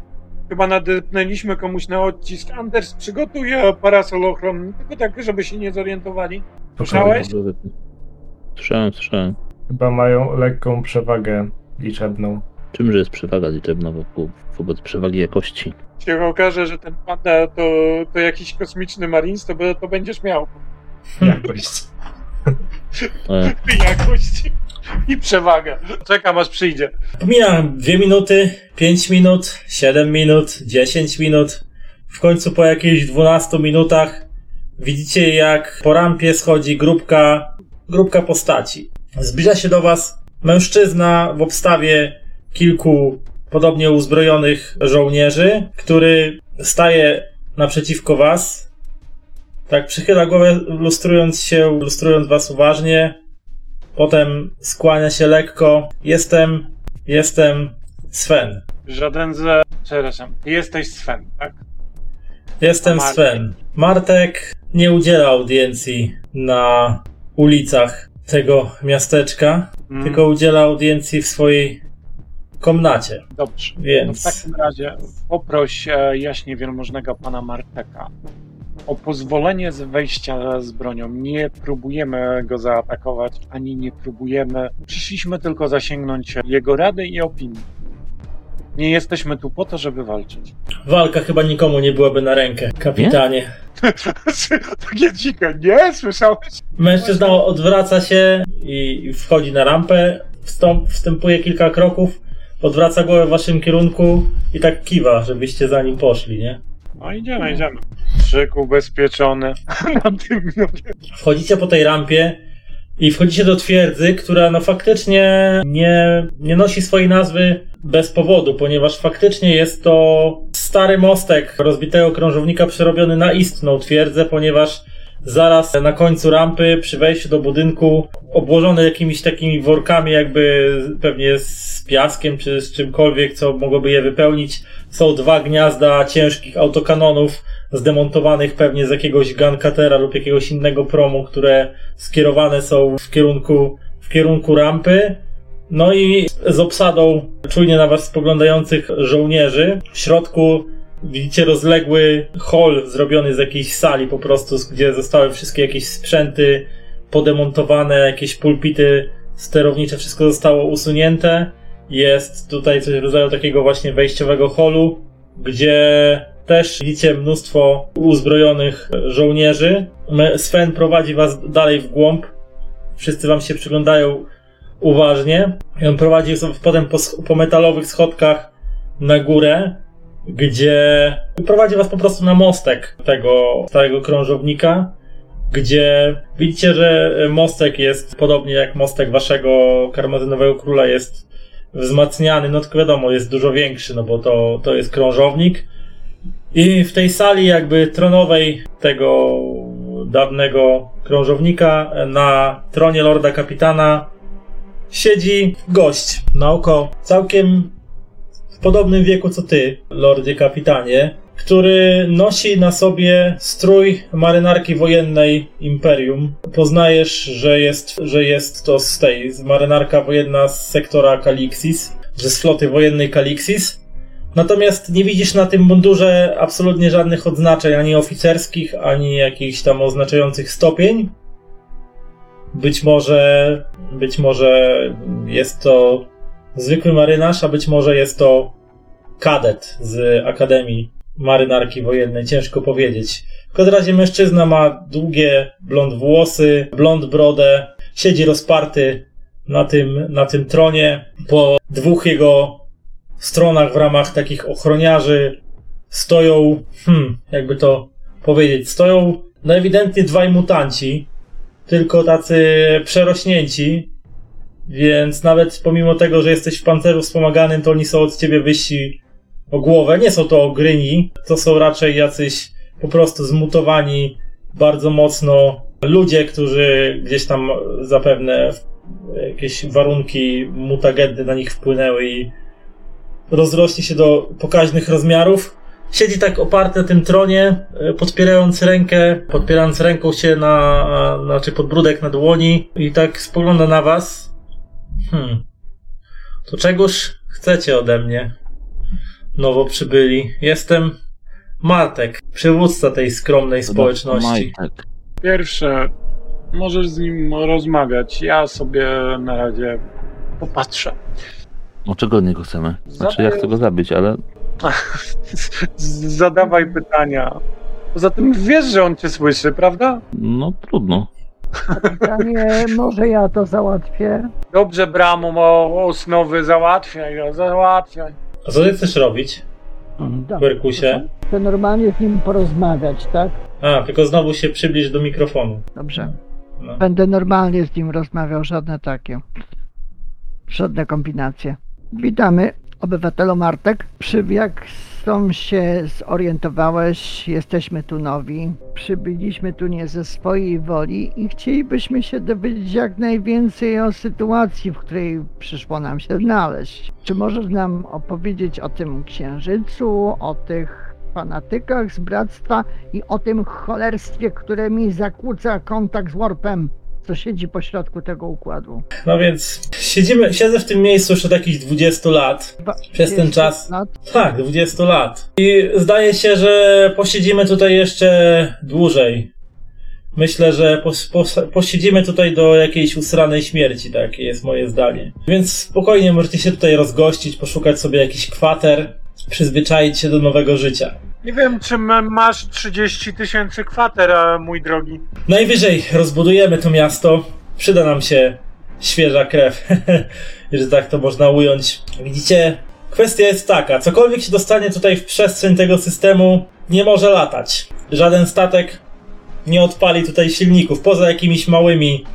chyba nadepnęliśmy komuś na odcisk. Anders, przygotuj e, parasol ochronny, tylko tak, żeby się nie zorientowali. Słyszałeś? Słyszałem, słyszałem. Chyba mają lekką przewagę liczebną. Czymże jest przewaga liczebna wo- wobec przewagi jakości? się okaże, że ten panda to, to jakiś kosmiczny marines, to, to będziesz miał Jakość. E, jakość i przewagę. Czekam aż przyjdzie. Mija dwie minuty, pięć minut, siedem minut, dziesięć minut. W końcu po jakichś 12 minutach widzicie jak po rampie schodzi grupka, grupka postaci. Zbliża się do was mężczyzna w obstawie kilku podobnie uzbrojonych żołnierzy, który staje naprzeciwko was. Tak, przychyla głowę, lustrując się, lustrując was uważnie. Potem skłania się lekko. Jestem, jestem Sven. Żaden ze... Przepraszam, jesteś Sven, tak? Jestem Martek? Sven. Martek nie udziela audiencji na ulicach tego miasteczka, Mm, tylko udziela audiencji w swojej komnacie. Dobrze. No w Więc takim razie poproś e, jaśnie wielmożnego pana Marteka o pozwolenie z wejścia z bronią. Nie próbujemy go zaatakować, ani nie próbujemy. Przyszliśmy tylko zasięgnąć jego rady i opinii. Nie jesteśmy tu po to, żeby walczyć. walka chyba nikomu nie byłaby na rękę, kapitanie. Takie dzike, nie? Słyszałeś? Mężczyzna odwraca się i wchodzi na rampę, wstąp, wstępuje kilka kroków, odwraca głowę w waszym kierunku i tak kiwa, żebyście za nim poszli, nie? No idziemy, idziemy. Szyk ubezpieczony. Wchodzicie po tej rampie i wchodzicie do twierdzy, która no faktycznie nie, nie nosi swojej nazwy bez powodu, ponieważ faktycznie jest to stary mostek rozbitego krążownika przerobiony na istną twierdzę, ponieważ zaraz na końcu rampy, przy wejściu do budynku, obłożony jakimiś takimi workami, jakby pewnie z piaskiem czy z czymkolwiek, co mogłoby je wypełnić, są dwa gniazda ciężkich autokanonów, zdemontowanych pewnie z jakiegoś Guncatera lub jakiegoś innego promu, które skierowane są w kierunku, w kierunku rampy. No i z obsadą czujnie na was spoglądających żołnierzy. W środku widzicie rozległy hol zrobiony z jakiejś sali po prostu, gdzie zostały wszystkie jakieś sprzęty podemontowane, jakieś pulpity sterownicze, wszystko zostało usunięte. Jest tutaj coś rodzaju takiego właśnie wejściowego holu, gdzie też widzicie mnóstwo uzbrojonych żołnierzy. Me- Sven prowadzi was dalej w głąb. Wszyscy wam się przyglądają uważnie. On prowadzi potem po, po metalowych schodkach na górę, gdzie prowadzi was po prostu na mostek tego starego krążownika, gdzie widzicie, że mostek jest podobnie jak mostek waszego karmazynowego króla jest wzmacniany, no tylko wiadomo, jest dużo większy, no bo to, to jest krążownik. I w tej sali jakby tronowej tego dawnego krążownika na tronie lorda kapitana siedzi gość na oko całkiem w podobnym wieku co ty, lordzie kapitanie, który nosi na sobie strój marynarki wojennej Imperium. Poznajesz, że jest, że jest to z tej, z marynarka wojenna z sektora Kalixis, że z floty wojennej Kalixis. Natomiast nie widzisz na tym mundurze absolutnie żadnych odznaczeń, ani oficerskich, ani jakichś tam oznaczających stopień. Być może, być może jest to zwykły marynarz, a być może jest to kadet z Akademii Marynarki Wojennej. Ciężko powiedzieć. W każdym razie mężczyzna ma długie blond włosy, blond brodę, siedzi rozparty na tym, na tym tronie. Po dwóch jego stronach w ramach takich ochroniarzy stoją, hmm, jakby to powiedzieć, stoją no ewidentnie dwaj mutanci, tylko tacy przerośnięci, więc nawet pomimo tego, że jesteś w pancerzu wspomaganym, to oni są od ciebie wyżsi o głowę. Nie są to ogryni, to są raczej jacyś po prostu zmutowani bardzo mocno ludzie, którzy gdzieś tam zapewne jakieś warunki mutagedy na nich wpłynęły i rozrośnie się do pokaźnych rozmiarów. Siedzi tak oparty na tym tronie, e, podpierając rękę, podpierając ręką się na, znaczy podbródek na dłoni i tak spogląda na was. Hmm. To czegoż chcecie ode mnie? Nowo przybyli. Jestem Martek, przywódca tej skromnej społeczności. Majtek. Pierwsze, możesz z nim rozmawiać. Ja sobie na razie popatrzę. O czego od niego chcemy? Znaczy, ja Zadaję- chcę go zabić, ale Zadawaj pytania. Poza tym wiesz, że on cię słyszy, prawda? no trudno. Pytanie, może ja to załatwię? Dobrze, Bramu, o osnowy załatwiaj, no, załatwiaj. A co ty chcesz robić, Dobrze. Berkusie? Chcę normalnie z nim porozmawiać, tak? A, tylko znowu się przybliż do mikrofonu. Dobrze. No. Będę normalnie z nim rozmawiał, żadne takie. Żadne kombinacje. Witamy. Obywatelu Martek, przybieg są się zorientowałeś, jesteśmy tu nowi. Przybyliśmy tu nie ze swojej woli i chcielibyśmy się dowiedzieć jak najwięcej o sytuacji, w której przyszło nam się znaleźć. Czy możesz nam opowiedzieć o tym księżycu, o tych fanatykach z bractwa i o tym cholerstwie, które mi zakłóca kontakt z Warpem, co siedzi po środku tego układu? No więc siedzimy, siedzę w tym miejscu już od jakichś 20 lat. Przez ten 30 czas. Lat. Tak, 20 lat. I zdaje się, że posiedzimy tutaj jeszcze dłużej. Myślę, że pos, pos, posiedzimy tutaj do jakiejś usranej śmierci, takie jest moje zdanie. Więc spokojnie możecie się tutaj rozgościć, poszukać sobie jakiś kwater, przyzwyczaić się do nowego życia. Nie wiem, czy masz 30 tysięcy kwater, mój drogi. Najwyżej rozbudujemy to miasto. Przyda nam się świeża krew, że tak to można ująć. Widzicie, kwestia jest taka: cokolwiek się dostanie tutaj w przestrzeń tego systemu, nie może latać. Żaden statek nie odpali tutaj silników, poza jakimiś małymi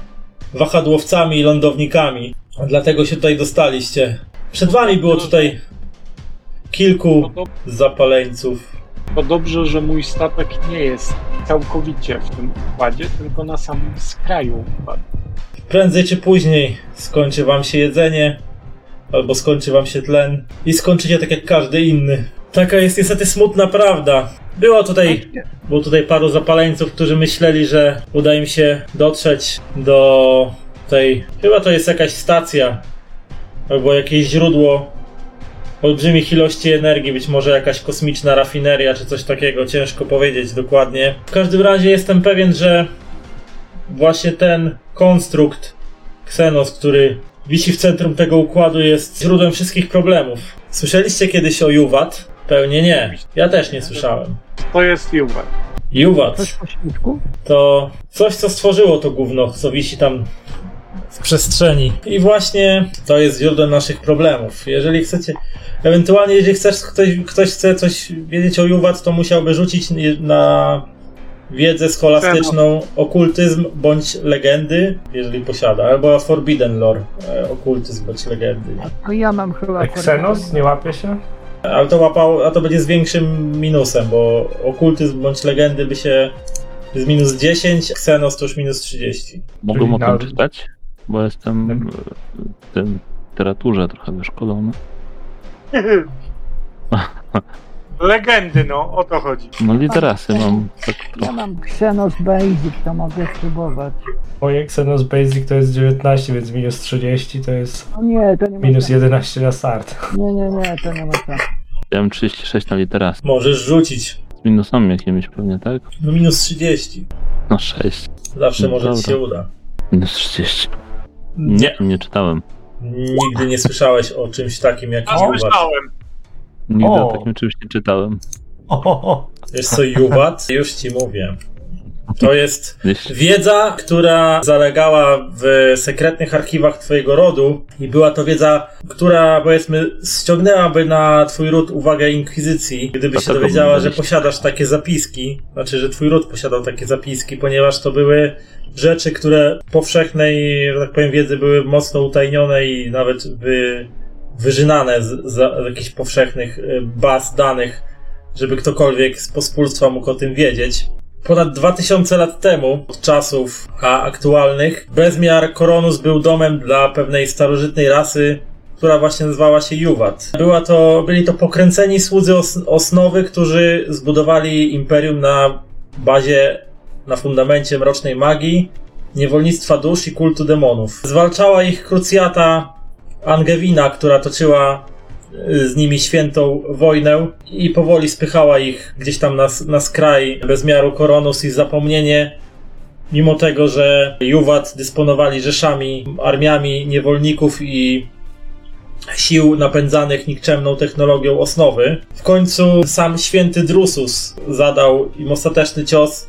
wahadłowcami i lądownikami. Dlatego się tutaj dostaliście. Przed wami było tutaj kilku zapaleńców. To dobrze, że mój statek nie jest całkowicie w tym układzie, tylko na samym skraju układu. Prędzej czy później skończy wam się jedzenie, albo skończy wam się tlen i skończycie tak jak każdy inny. Taka jest niestety smutna prawda. Było tutaj, było tutaj paru zapaleńców, którzy myśleli, że uda im się dotrzeć do tej. Chyba to jest jakaś stacja, albo jakieś źródło olbrzymich ilości energii, być może jakaś kosmiczna rafineria, czy coś takiego, ciężko powiedzieć dokładnie. W każdym razie jestem pewien, że właśnie ten konstrukt Xenos, który wisi w centrum tego układu, jest źródłem wszystkich problemów. Słyszeliście kiedyś o Juwat? Pewnie nie. Ja też nie słyszałem. To jest Juwat po środku? to coś, co stworzyło to gówno, co wisi tam w przestrzeni. I właśnie to jest źródłem naszych problemów. Jeżeli chcecie, ewentualnie jeżeli chcesz, ktoś, ktoś chce coś wiedzieć o Juwat, to musiałby rzucić na wiedzę scholastyczną, okultyzm bądź legendy, jeżeli posiada, albo forbidden lore, e, okultyzm bądź legendy. To ja mam chyba... Xenos nie łapie się? Ale to łapał, a to będzie z większym minusem, bo okultyzm bądź legendy by się z minus 10, Xenos to już minus 30. Mogłem o tym czytać, bo jestem w tym literaturze trochę wyszkolony. Legendy, no, o to chodzi. No literasy mam tak Ja mam Xenos Basic, to mogę spróbować. Moje Xenos Basic to jest 19, więc minus 30 to jest No nie, to nie ma minus sensu. 11 na start. Nie, nie, nie, to nie ma sensu. Ja mam 36 na literasy. Możesz rzucić. Z minusami jakimiś pewnie, tak? No minus 30. No 6. Zawsze No może ci dobra. się uda. Minus 30. Nie, nie czytałem. Nigdy nie słyszałeś o czymś takim jak Juwat. słyszałem. Nigdy O. o takim czymś nie czytałem. O, Wiesz co, Juwat? Już ci mówię. To jest wiedza, która zalegała w sekretnych archiwach twojego rodu i była to wiedza, która powiedzmy ściągnęłaby na twój ród uwagę inkwizycji, gdyby się dowiedziała, że posiadasz takie zapiski, znaczy, że twój ród posiadał takie zapiski, ponieważ to były rzeczy, które powszechnej, że tak powiem, wiedzy były mocno utajnione i nawet wy, wyżynane z, z jakichś powszechnych y, baz danych, żeby ktokolwiek z pospólstwa mógł o tym wiedzieć. Ponad 2000 lat temu, od czasów a, aktualnych, bezmiar Koronus był domem dla pewnej starożytnej rasy, która właśnie nazywała się Juwat. Była to, byli to pokręceni słudzy os, osnowy, którzy zbudowali imperium na bazie, na fundamencie mrocznej magii, niewolnictwa dusz i kultu demonów. Zwalczała ich krucjata Angewina, która toczyła z nimi świętą wojnę i powoli spychała ich gdzieś tam na, na skraj bezmiaru Koronus i zapomnienie, mimo tego, że Juwat dysponowali rzeszami, armiami niewolników i sił napędzanych nikczemną technologią osnowy. W końcu sam święty Drusus zadał im ostateczny cios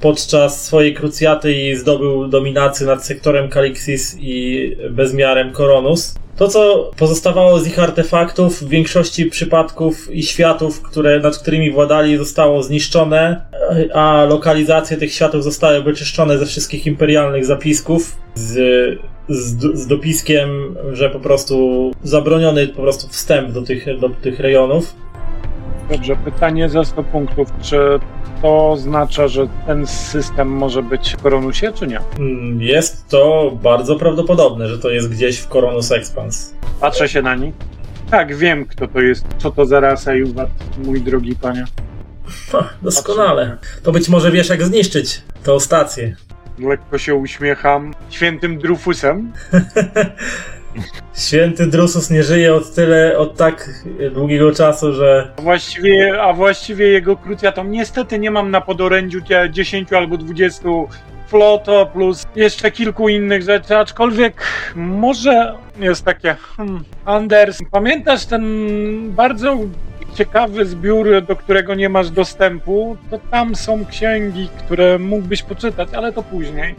podczas swojej krucjaty i zdobył dominację nad sektorem Kalixis i bezmiarem Koronus. To, co pozostawało z ich artefaktów, w większości przypadków i światów, które, nad którymi władali, zostało zniszczone, a lokalizacje tych światów zostały wyczyszczone ze wszystkich imperialnych zapisków, z z, z dopiskiem, że po prostu zabroniony po prostu wstęp do tych, do tych rejonów. Dobrze, pytanie za 100 punktów. Czy to oznacza, że ten system może być w Koronusie, czy nie? Mm, Jest to bardzo prawdopodobne, że to jest gdzieś w Coronus Expans. Patrzę się na nich. Tak, wiem, kto to jest. Co to za rasa Juwat, mój drogi panie. Ha, doskonale. To być może wiesz, jak zniszczyć tą stację. Lekko się uśmiecham. Świętym Drufusem. Święty Drusus nie żyje od tyle, od tak długiego czasu, że A właściwie, a właściwie jego krucjatą niestety nie mam na podorędziu cie- 10 albo 20 floto plus jeszcze kilku innych rzeczy, aczkolwiek może jest takie hmm, Anders, pamiętasz ten bardzo ciekawy zbiór, do którego nie masz dostępu, to tam są księgi, które mógłbyś poczytać, ale to później,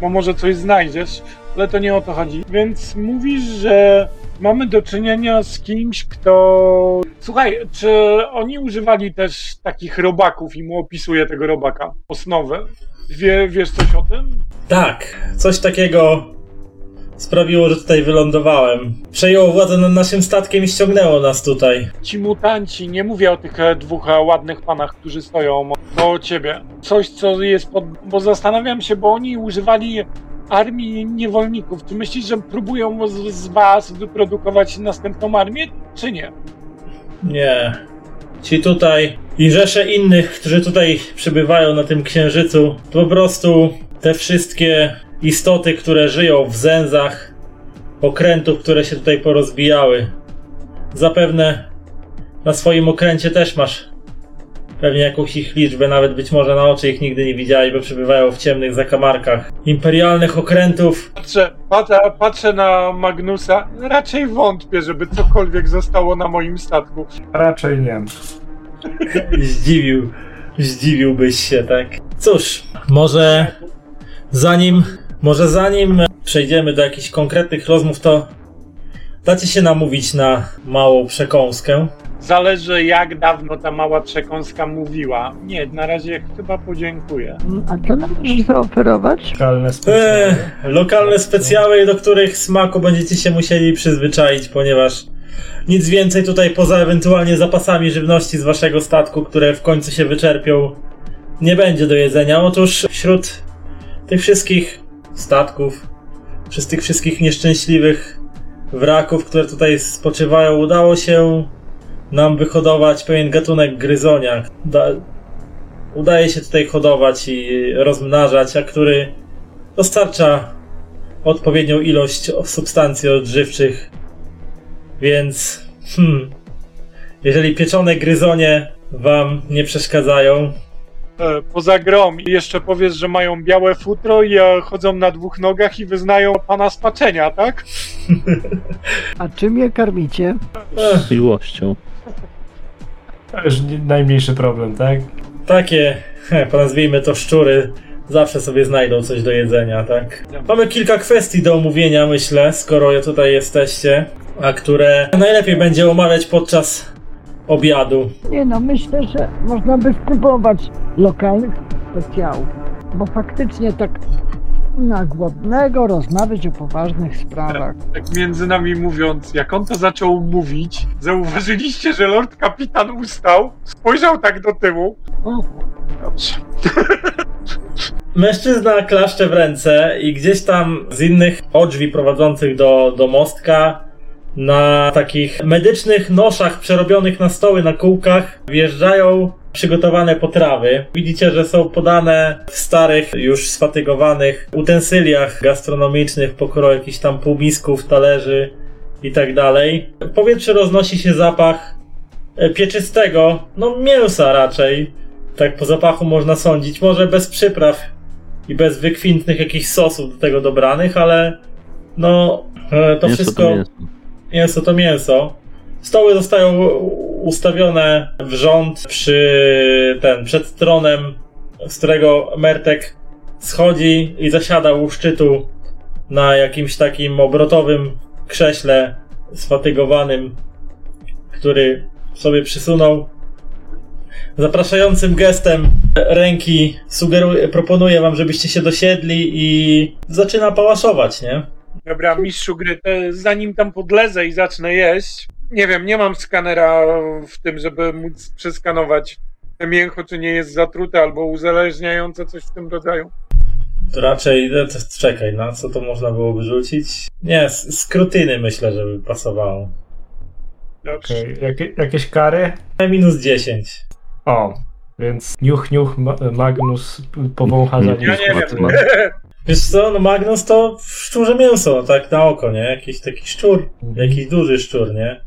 bo może coś znajdziesz, ale to nie o to chodzi. Więc mówisz, że mamy do czynienia z kimś, kto. Słuchaj, czy oni używali też takich robaków i mu opisuje tego robaka? Osnowy. Wie, wiesz coś o tym? tak, coś takiego sprawiło, że tutaj wylądowałem. Przejęło władzę nad naszym statkiem i ściągnęło nas tutaj. Ci mutanci, nie mówię o tych e, dwóch e, ładnych panach, którzy stoją o ciebie. Coś, co jest pod. Bo zastanawiam się, bo oni używali armii niewolników. Czy myślisz, że próbują z, z was wyprodukować następną armię, czy nie? Nie. Ci tutaj i rzesze innych, którzy tutaj przybywają na tym księżycu, po prostu te wszystkie istoty, które żyją w zęzach okrętów, które się tutaj porozbijały. Zapewne na swoim okręcie też masz pewnie jakąś ich liczbę, nawet być może na oczy ich nigdy nie widziałeś, bo przebywają w ciemnych zakamarkach imperialnych okrętów. Patrzę, patrzę, patrzę na Magnusa. Raczej wątpię, żeby cokolwiek zostało na moim statku. Raczej nie. Zdziwił, zdziwiłbyś się, tak? Cóż, może zanim, może zanim przejdziemy do jakichś konkretnych rozmów, to dacie się namówić na małą przekąskę. Zależy jak dawno ta mała przekąska mówiła. Nie, na razie chyba podziękuję. Mm, A co nam możesz zaoferować? Lokalne Eee, specjały. lokalne specjały, do których smaku będziecie się musieli przyzwyczaić, ponieważ nic więcej tutaj poza ewentualnie zapasami żywności z waszego statku, które w końcu się wyczerpią, nie będzie do jedzenia. Otóż wśród tych wszystkich statków, przez tych wszystkich nieszczęśliwych wraków, które tutaj spoczywają, udało się nam wyhodować pewien gatunek gryzonia. Da, udaje się tutaj hodować i rozmnażać, a który dostarcza odpowiednią ilość substancji odżywczych. Więc, hmm, jeżeli pieczone gryzonie wam nie przeszkadzają, E, poza grom i jeszcze powiesz, że mają białe futro i e, chodzą na dwóch nogach i wyznają pana spaczenia, tak? A czym je karmicie? ech, Miłością. To już nie- najmniejszy problem, tak? takie, he, nazwijmy to szczury, zawsze sobie znajdą coś do jedzenia, tak? Mamy kilka kwestii do omówienia, myślę, skoro tutaj jesteście, a które najlepiej będzie omawiać podczas obiadu. Nie no, myślę, że można by spróbować lokalnych specjałów. Bo faktycznie tak na głodnego rozmawiać o poważnych sprawach. Tak między nami mówiąc, jak on to zaczął mówić, zauważyliście, że lord kapitan ustał, spojrzał tak do tyłu. O, Dobrze. Mężczyzna klaszcze w ręce i gdzieś tam z innych odrzwi prowadzących do, do mostka na takich medycznych noszach przerobionych na stoły na kółkach wjeżdżają przygotowane potrawy. Widzicie, że są podane w starych, już sfatygowanych utensyliach gastronomicznych, pokroju jakichś tam półmisków, talerzy i tak dalej. W powietrzu roznosi się zapach e, pieczystego, no mięsa raczej. Tak po zapachu można sądzić, może bez przypraw i bez wykwintnych jakichś sosów do tego dobranych, ale no e, to Mięso wszystko to mięso. to mięso. Stoły zostają ustawione w rząd przy ten, przed tronem, z którego Mertek schodzi i zasiada u szczytu na jakimś takim obrotowym krześle sfatygowanym, który sobie przysunął. Zapraszającym gestem ręki sugeruje, proponuje wam, żebyście się dosiedli i zaczyna pałaszować, nie? Dobra, mistrzu gry, to zanim tam podlezę i zacznę jeść, nie wiem, nie mam skanera w tym, żeby móc przeskanować te mięcho, czy nie jest zatrute albo uzależniające, coś w tym rodzaju. To raczej, to czekaj, na co to można było wyrzucić? Nie, z, z krutyny myślę, żeby pasowało. Dobrze. Okej, Jakie, jakieś kary? Minus 10. O, więc niuch, niuch, Ma- Magnus powącha za nim. Ja nie wiem. Wiesz co, no Magnus to szczurze mięso, tak na oko, nie? Jakiś taki szczur, jakiś duży szczur, nie?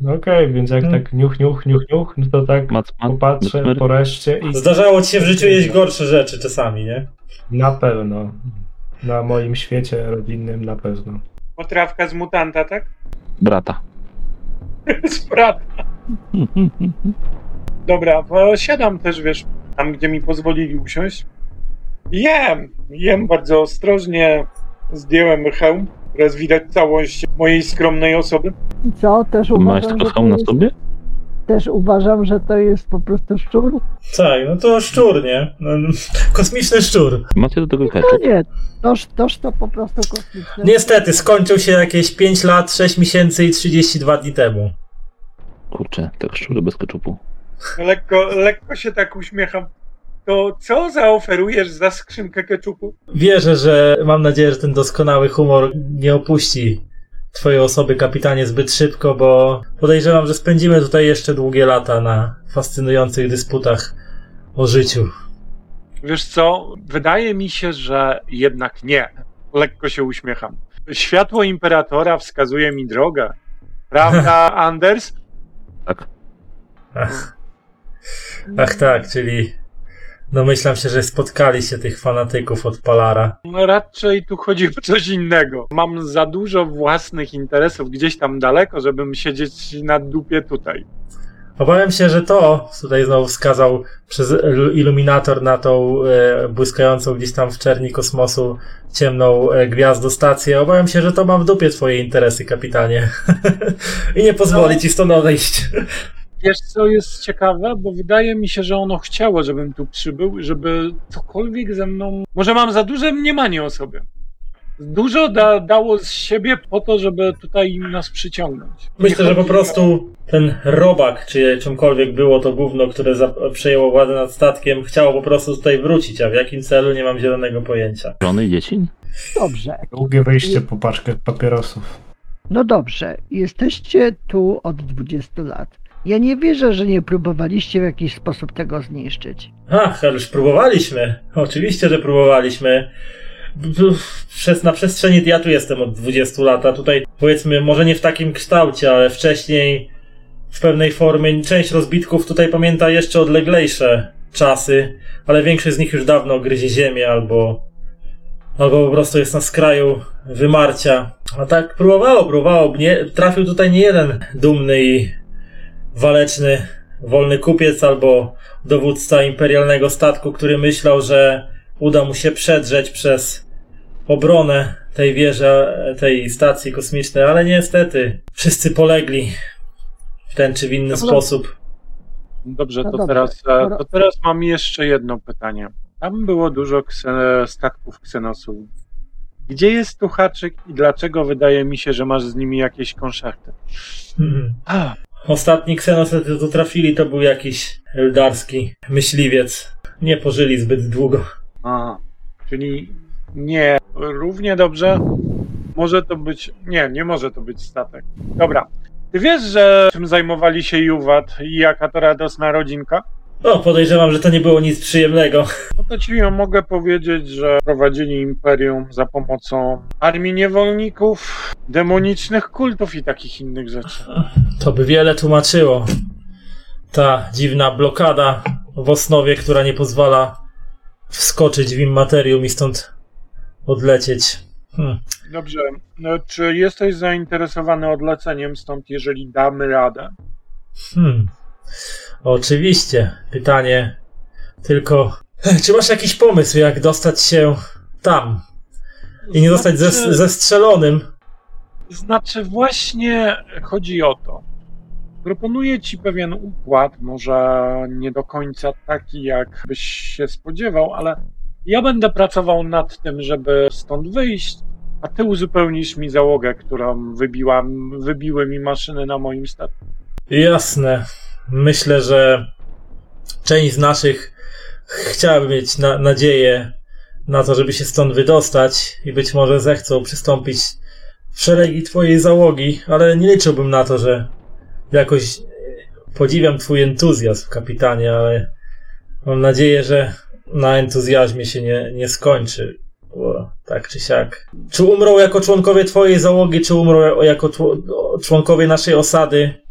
No Okej, więc jak Hmm. tak niuch, niuch, niuch, niuch, no to tak Macman, popatrzę po reszcie i Zdarzało ci się w życiu jeść gorsze rzeczy czasami, nie? na pewno. Na moim świecie rodzinnym na pewno. Potrawka z mutanta, tak? brata. z brata. Dobra, bo siadam też, wiesz, tam gdzie mi pozwolili usiąść. Jem, jem bardzo ostrożnie. Zdjąłem hełm. Teraz widać całość mojej skromnej osoby. I co? Też Masz uważam, tylko że to hełm na jest, sobie? też uważam, że to jest po prostu szczur. Tak, no to szczur, nie? No, kosmiczny szczur. Macie do tego No nie, toż, toż to po prostu kosmiczne. Niestety, skończył się jakieś 5 lat, 6 miesięcy i 32 dni temu. Kurczę, tak szczury bez ketchupu. Lekko, lekko się tak uśmiecham. To co zaoferujesz za skrzynkę keczupu? Wierzę, że mam nadzieję, że ten doskonały humor nie opuści twojej osoby, kapitanie, zbyt szybko, bo podejrzewam, że spędzimy tutaj jeszcze długie lata na fascynujących dysputach o życiu. Wiesz co, wydaje mi się, że jednak nie. Lekko się uśmiecham. Światło imperatora wskazuje mi drogę. Prawda, Anders? Tak. Ach, ach tak, czyli domyślam się, że spotkaliście tych fanatyków od Palara. No raczej tu chodzi o coś innego. Mam za dużo własnych interesów gdzieś tam daleko, żebym siedzieć na dupie tutaj. Obawiam się, że to, tutaj znowu wskazał przez ilu- iluminator na tą e, błyskającą gdzieś tam w czerni kosmosu ciemną e, gwiazdostację, obawiam się, że to ma w dupie twoje interesy, kapitanie. I nie pozwoli No. ci stąd odejść. Wiesz co jest ciekawe? Bo wydaje mi się, że ono chciało, żebym tu przybył, żeby cokolwiek ze mną... Może mam za duże mniemanie o sobie. Dużo da, dało z siebie po to, żeby tutaj nas przyciągnąć. Myślę, że po prostu ten robak, czy czymkolwiek było to gówno, które za- przejęło władzę nad statkiem, chciało po prostu tutaj wrócić, a w jakim celu nie mam zielonego pojęcia. Żony i dzieci? Dobrze. Długie wyjście po paczkę papierosów. No dobrze, jesteście tu od 20 lat. Ja nie wierzę, że nie próbowaliście w jakiś sposób tego zniszczyć. Ach, ależ próbowaliśmy. Oczywiście, że próbowaliśmy. Przez, na przestrzeni, ja tu jestem od 20 lat, a tutaj powiedzmy, może nie w takim kształcie, ale wcześniej w pewnej formie. Część rozbitków tutaj pamięta jeszcze odleglejsze czasy, ale większość z nich już dawno gryzie ziemię albo, albo po prostu jest na skraju wymarcia. A tak próbowało, próbowało. Nie, trafił tutaj nie jeden dumny i waleczny wolny kupiec albo dowódca imperialnego statku, który myślał, że uda mu się przedrzeć przez obronę tej wieży, tej stacji kosmicznej, ale niestety wszyscy polegli w ten czy w inny Dobra. sposób. Dobrze, No to, dobrze. Teraz, e, to teraz mam jeszcze jedno pytanie. Tam było dużo kse- statków ksenosów. Gdzie jest tu haczyk i dlaczego wydaje mi się, że masz z nimi jakieś konszachty? Mhm. Ostatni jaki tu trafili, to był jakiś eldarski myśliwiec. Nie pożyli zbyt długo. a, czyli nie. Równie dobrze może to być. Nie, nie może to być statek. Dobra. Ty wiesz, że czym zajmowali się Juwat i jaka to radosna rodzinka? O, podejrzewam, że to nie było nic przyjemnego. No to ci mogę powiedzieć, że prowadzili imperium za pomocą armii niewolników, demonicznych kultów i takich innych rzeczy. To by wiele tłumaczyło. Ta dziwna blokada w osnowie, która nie pozwala wskoczyć w immaterium i stąd odlecieć. Hmm. Dobrze, no, czy jesteś zainteresowany odleceniem stąd, jeżeli damy radę? Hmm. Oczywiście. Pytanie tylko, czy masz jakiś pomysł, jak dostać się tam i nie zostać Znaczy- zestrzelonym? Znaczy, właśnie chodzi o to. Proponuję ci pewien układ, może nie do końca taki, jak byś się spodziewał, ale ja będę pracował nad tym, żeby stąd wyjść, A ty uzupełnisz mi załogę, którą wybiłam, wybiły mi maszyny na moim statku. Jasne. Myślę, że część z naszych chciałaby mieć na, nadzieję na to, żeby się stąd wydostać i być może zechcą przystąpić w szeregi twojej załogi, ale nie liczyłbym na to, że jakoś podziwiam twój entuzjazm, kapitanie, ale mam nadzieję, że na entuzjazmie się nie, nie skończy. Bo tak czy siak. Czy umrą jako członkowie twojej załogi, czy umrą jako członkowie naszej osady,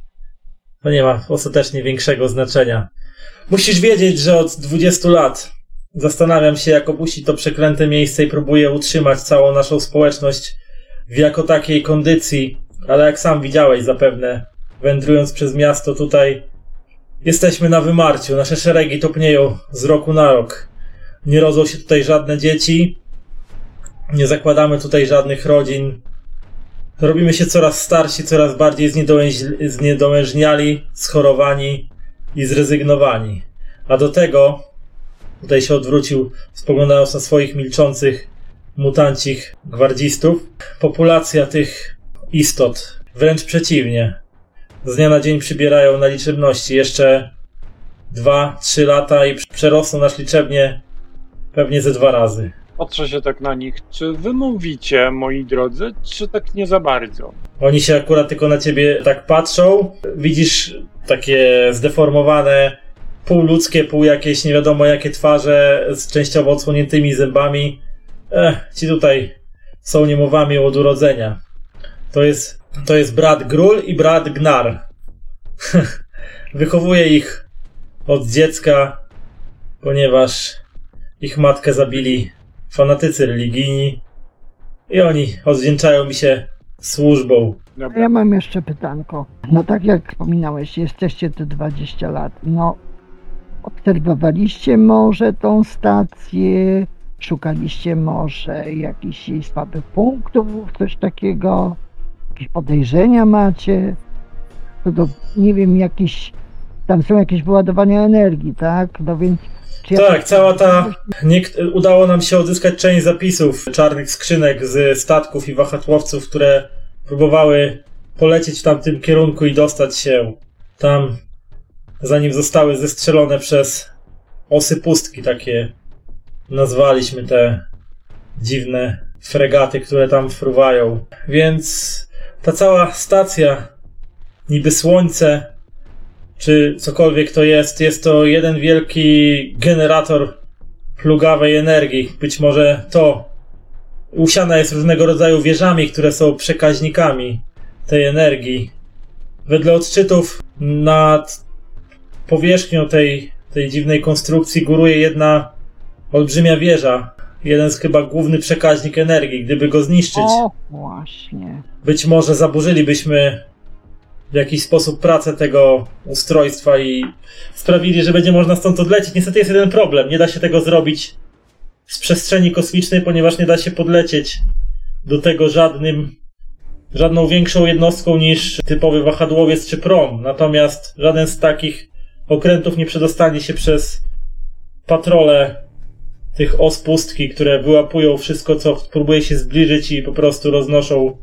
to nie ma ostatecznie większego znaczenia. Musisz wiedzieć, że od 20 lat zastanawiam się, jak opuścić to przeklęte miejsce i próbuję utrzymać całą naszą społeczność w jako takiej kondycji, ale jak sam widziałeś zapewne, wędrując przez miasto tutaj, jesteśmy na wymarciu. Nasze szeregi topnieją z roku na rok. Nie rodzą się tutaj żadne dzieci, nie zakładamy tutaj żadnych rodzin. Robimy się coraz starsi, coraz bardziej zniedołęź- zniedołężniali, schorowani i zrezygnowani. A do tego, tutaj się odwrócił, spoglądając na swoich milczących, mutancich gwardzistów, populacja tych istot, wręcz przeciwnie, z dnia na dzień przybierają na liczebności. Jeszcze dwa, trzy lata i przerosną nas liczebnie pewnie ze dwa razy. Patrzę się tak na nich. Czy wy mówicie, moi drodzy, czy tak nie za bardzo? Oni się akurat tylko na ciebie tak patrzą. Widzisz takie zdeformowane, półludzkie, pół jakieś nie wiadomo jakie twarze z częściowo odsłoniętymi zębami. Ech, ci tutaj są niemowami od urodzenia. To jest, to jest brat Grul i brat Gnar. Wychowuje ich od dziecka, ponieważ ich matkę zabili fanatycy religijni i oni odwdzięczają mi się służbą. Dobra. Ja mam jeszcze pytanko. No tak jak wspominałeś, jesteście tu 20 lat. No, obserwowaliście może tą stację? Szukaliście może jakichś jej słabych punktów, coś takiego? Jakieś podejrzenia macie? To do, nie wiem, jakieś, tam są jakieś wyładowania energii, tak? No więc... Czy Tak, cała ta- Niekt- udało nam się odzyskać część zapisów czarnych skrzynek z statków i wahadłowców, które próbowały polecieć w tamtym kierunku i dostać się tam, zanim zostały zestrzelone przez osy pustki, takie nazwaliśmy te dziwne fregaty, które tam fruwają. Więc ta cała stacja, niby słońce, czy cokolwiek to jest, jest to jeden wielki generator plugawej energii. Być może to usiana jest różnego rodzaju wieżami, które są przekaźnikami tej energii. Wedle odczytów nad powierzchnią tej, tej dziwnej konstrukcji góruje jedna olbrzymia wieża. Jeden z chyba główny przekaźnik energii. Gdyby go zniszczyć, O, właśnie. być może zaburzylibyśmy w jakiś sposób pracę tego ustrojstwa i sprawili, że będzie można stąd odlecieć. Niestety jest jeden problem. Nie da się tego zrobić z przestrzeni kosmicznej, ponieważ nie da się podlecieć do tego żadnym, żadną większą jednostką niż typowy wahadłowiec czy prom. Natomiast żaden z takich okrętów nie przedostanie się przez patrole tych os pustki, które wyłapują wszystko, co próbuje się zbliżyć i po prostu roznoszą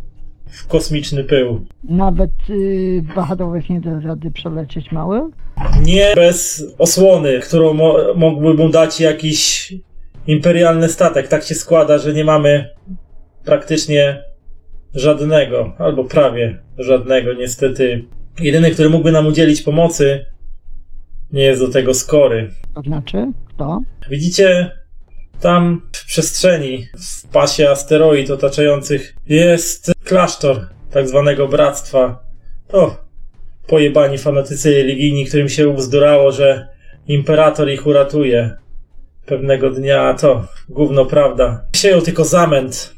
w kosmiczny pył. Nawet yy, wahadłowiec nie da rady przelecieć mały? Nie bez osłony, którą mo- mógłby mu dać jakiś imperialny statek. Tak się składa, że nie mamy praktycznie żadnego, albo prawie żadnego, niestety. Jedyny, który mógłby nam udzielić pomocy, nie jest do tego skory. To znaczy, kto? Widzicie, tam w przestrzeni, w pasie asteroid otaczających, jest klasztor tak zwanego bractwa. To pojebani fanatycy religijni, którym się ubzdurało, że imperator ich uratuje. Pewnego dnia to gówno prawda. Sieją tylko zamęt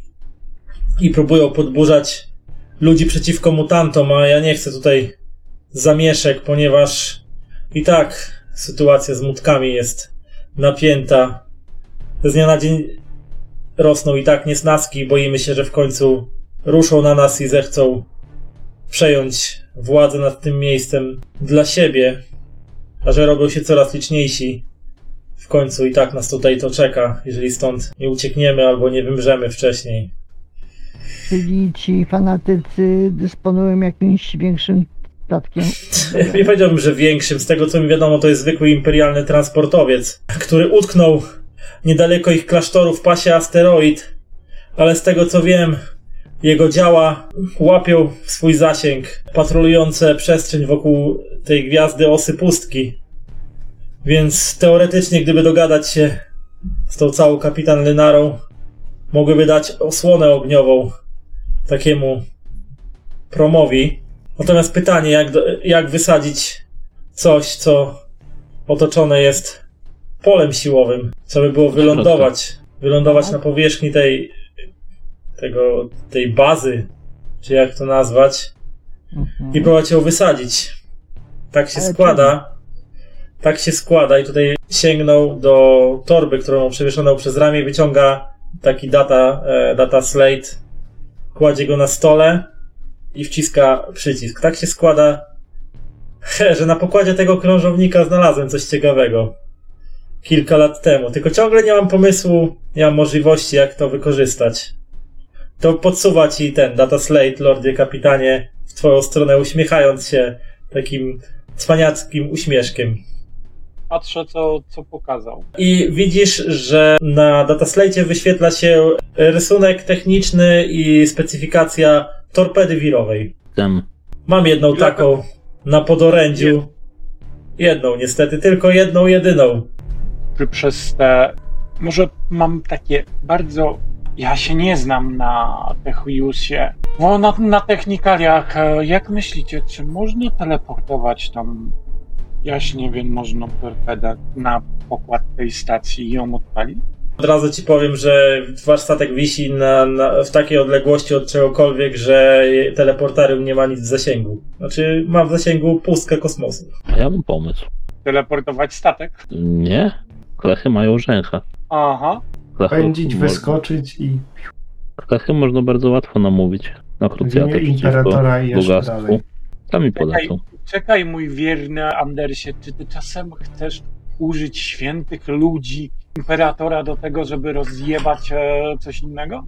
i próbują podburzać ludzi przeciwko mutantom, a ja nie chcę tutaj zamieszek, ponieważ i tak sytuacja z mutkami jest napięta. Z dnia na dzień rosną i tak niesnaski boimy się, że w końcu ruszą na nas i zechcą przejąć władzę nad tym miejscem dla siebie, a że robią się coraz liczniejsi. W końcu i tak nas tutaj to czeka, jeżeli stąd nie uciekniemy albo nie wymrzemy wcześniej. Czyli ci fanatycy dysponują jakimś większym statkiem. Nie powiedziałbym, że większym. Z tego co mi wiadomo, to jest zwykły imperialny transportowiec, który utknął niedaleko ich klasztoru w pasie asteroid. Ale z tego co wiem, jego działa łapią swój zasięg patrolujące przestrzeń wokół tej gwiazdy osy pustki. Więc teoretycznie, gdyby dogadać się z tą całą kapitan Lynarą, mogłyby dać osłonę ogniową takiemu promowi. Natomiast pytanie, jak, do, jak wysadzić coś, co otoczone jest polem siłowym, co by było wylądować, wylądować na powierzchni tej, tego, tej bazy, czy jak to nazwać, i próbować ją wysadzić. Tak się Ale składa. Tak się składa i tutaj sięgnął do torby, którą przewieszoną przez ramię wyciąga taki data, e, data slate, kładzie go na stole i wciska przycisk. Tak się składa, że na pokładzie tego krążownika znalazłem coś ciekawego. Kilka lat temu. Tylko ciągle nie mam pomysłu, nie mam możliwości, jak to wykorzystać. To podsuwa ci ten data slate, lordzie kapitanie, w twoją stronę, uśmiechając się takim cwaniackim uśmieszkiem. Patrzę, co, co pokazał. I widzisz, że na dataslate wyświetla się rysunek techniczny i specyfikacja torpedy wirowej. Tem. Mam jedną taką na podorędziu. Jedną, niestety, tylko jedną, jedyną. Przez te. Może mam takie bardzo. Ja się nie znam na Techiusie. Bo na, na technikaliach, e, jak myślicie, czy można teleportować tam jaśnie wiem, można torpedę na pokład tej stacji i ją odpalić? Od razu ci powiem, że wasz statek wisi na, na, w takiej odległości od czegokolwiek, że teleportarium nie ma nic w zasięgu. Znaczy, ma w zasięgu pustkę kosmosu. A ja mam pomysł. Teleportować statek? Nie? Klechy mają rzęcha. Aha. Klechy, Pędzić, mo- wyskoczyć i Klechy można bardzo łatwo namówić na krucjatę przeciwko imperatora i jeszcze bogactwu. Sami Czekaj, polecą. czekaj, mój wierny Andersie, czy ty czasem chcesz użyć świętych ludzi, imperatora do tego, żeby rozjebać e, coś innego?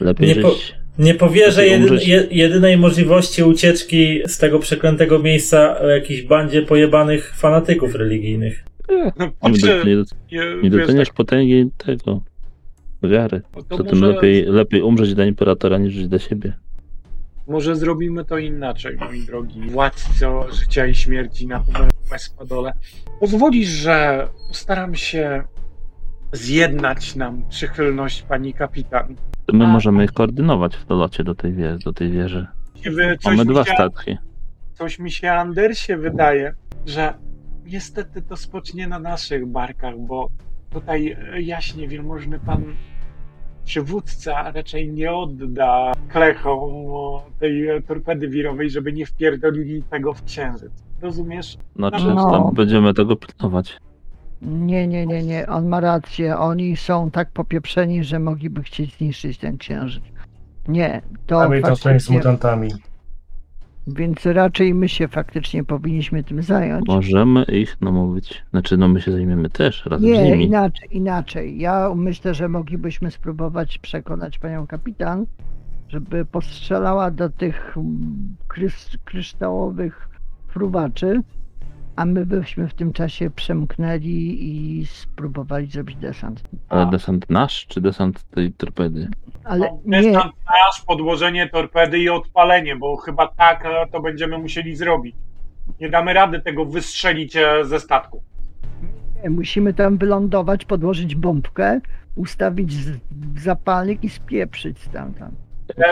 Lepiej Nie żyć. po- Nie powierzę jedyn, jedynej możliwości ucieczki z tego przeklętego miejsca jakiejś bandzie pojebanych fanatyków religijnych. Nie, patrzę, nie, nie doceniasz tak, potęgi tego. Wiary. no to Zatem może, lepiej, lepiej umrzeć dla imperatora niż żyć dla siebie. może zrobimy to inaczej, mój drogi władco życia i śmierci na tym Espadole. Pozwolisz, że postaram się zjednać nam przychylność pani kapitan. My A. możemy ich koordynować w dolocie do tej, wie, do tej wieży. Mamy dwa się- statki. coś mi się, Andersie, wydaje, że niestety to spocznie na naszych barkach, bo tutaj e, jaśnie wielmożny pan przywódca raczej nie odda klechom tej torpedy wirowej, żeby nie wpierdolili tego w księżyc. Rozumiesz? Znaczy, No. tam będziemy tego pilnować. Nie, nie, nie, nie, on ma rację. Oni są tak popieprzeni, że mogliby chcieć zniszczyć ten księżyc. Nie, to Mamy to z mutantami. Więc raczej my się faktycznie powinniśmy tym zająć. Możemy ich namówić. Znaczy, no my się zajmiemy też razem z Nie, nimi. inaczej, inaczej. Ja myślę, że moglibyśmy spróbować przekonać panią kapitan, żeby postrzelała do tych krys- kryształowych fruwaczy, a my byśmy w tym czasie przemknęli i spróbowali zrobić desant. Ale desant nasz, czy desant tej torpedy? Ale No, nie, Desant nasz, podłożenie torpedy i odpalenie, bo chyba tak e, to będziemy musieli zrobić. Nie damy rady tego wystrzelić e, ze statku. nie, musimy tam wylądować, podłożyć bombkę, ustawić zapalnik i spieprzyć stamtąd.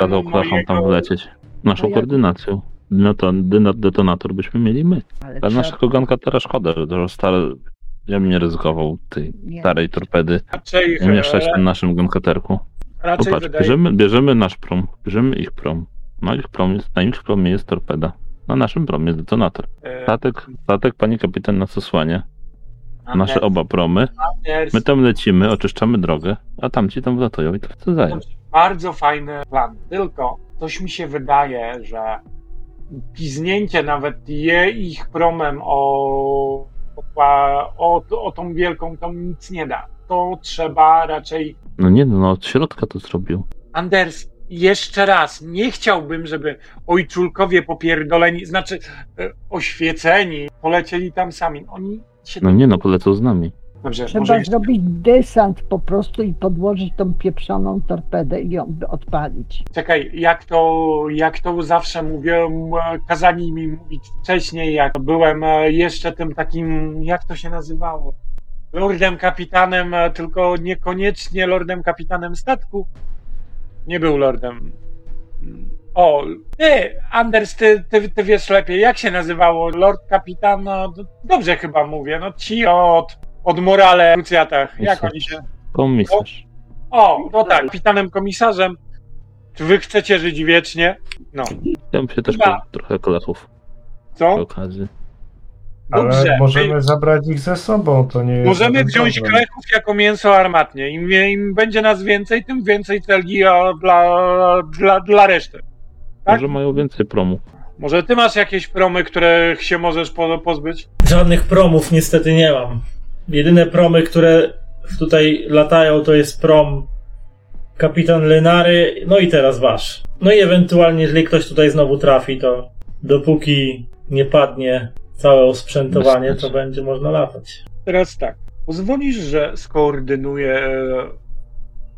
Kazał klachom tam mojego- wlecieć. Naszą ja- koordynacją. No to detonator byśmy mieli my. Ale naszego ganka teraz szkoda, że to stare... Ja bym nie ryzykował tej Nie. starej torpedy Raczej, umieszczać e, w naszym gankaterku. raczej Popatrz, wydaje bierzemy, bierzemy nasz prom, bierzemy ich prom. Na ich, prom jest, na ich promie jest torpeda. Na naszym promie jest detonator. e, Statek, statek pani kapitan nas osłania. Nasze oba promy. My tam lecimy, oczyszczamy drogę, a tamci tam wlatują i to wsadzają. Bardzo fajny plan, tylko coś mi się wydaje, że piznięcie nawet je ich promem o, o, o tą wielką to nic nie da. To trzeba raczej No nie no, no od środka to zrobił. Anders, jeszcze raz, nie chciałbym, żeby ojczulkowie popierdoleni, znaczy e, oświeceni, polecieli tam sami. Oni się... No nie no, polecą z nami. Dobrze, Trzeba może zrobić desant po prostu i podłożyć tą pieprzoną torpedę i ją odpalić. Czekaj, jak to, jak to zawsze mówię, m, kazali mi mówić wcześniej, jak byłem e, jeszcze tym takim, jak to się nazywało? Lordem kapitanem, e, tylko niekoniecznie lordem kapitanem statku. Nie był lordem. O, ty, Anders, ty, ty, ty wiesz lepiej, jak się nazywało? Lord kapitan, no, dobrze chyba mówię, no ci od, od morale w krucjatach, jak oni się... Komisarz. O, no tak, kapitanem komisarzem. Czy wy chcecie żyć wiecznie? No. Ja bym się też po trochę kolechów przy Co? okazji. Ale Dobrze. możemy zabrać ich ze sobą, to nie jest Możemy wziąć klechów jako mięso armatnie. Im, Im będzie nas więcej, tym więcej celgi dla, dla, dla reszty. Tak? Może mają więcej promów. Może ty masz jakieś promy, których się możesz po, pozbyć? Żadnych promów niestety nie mam. Jedyne promy, które tutaj latają, to jest prom kapitan Lenary, no i teraz wasz. No i ewentualnie, jeżeli ktoś tutaj znowu trafi, to dopóki nie padnie całe osprzętowanie, to będzie można latać. Teraz tak. Pozwolisz, że skoordynuję. e,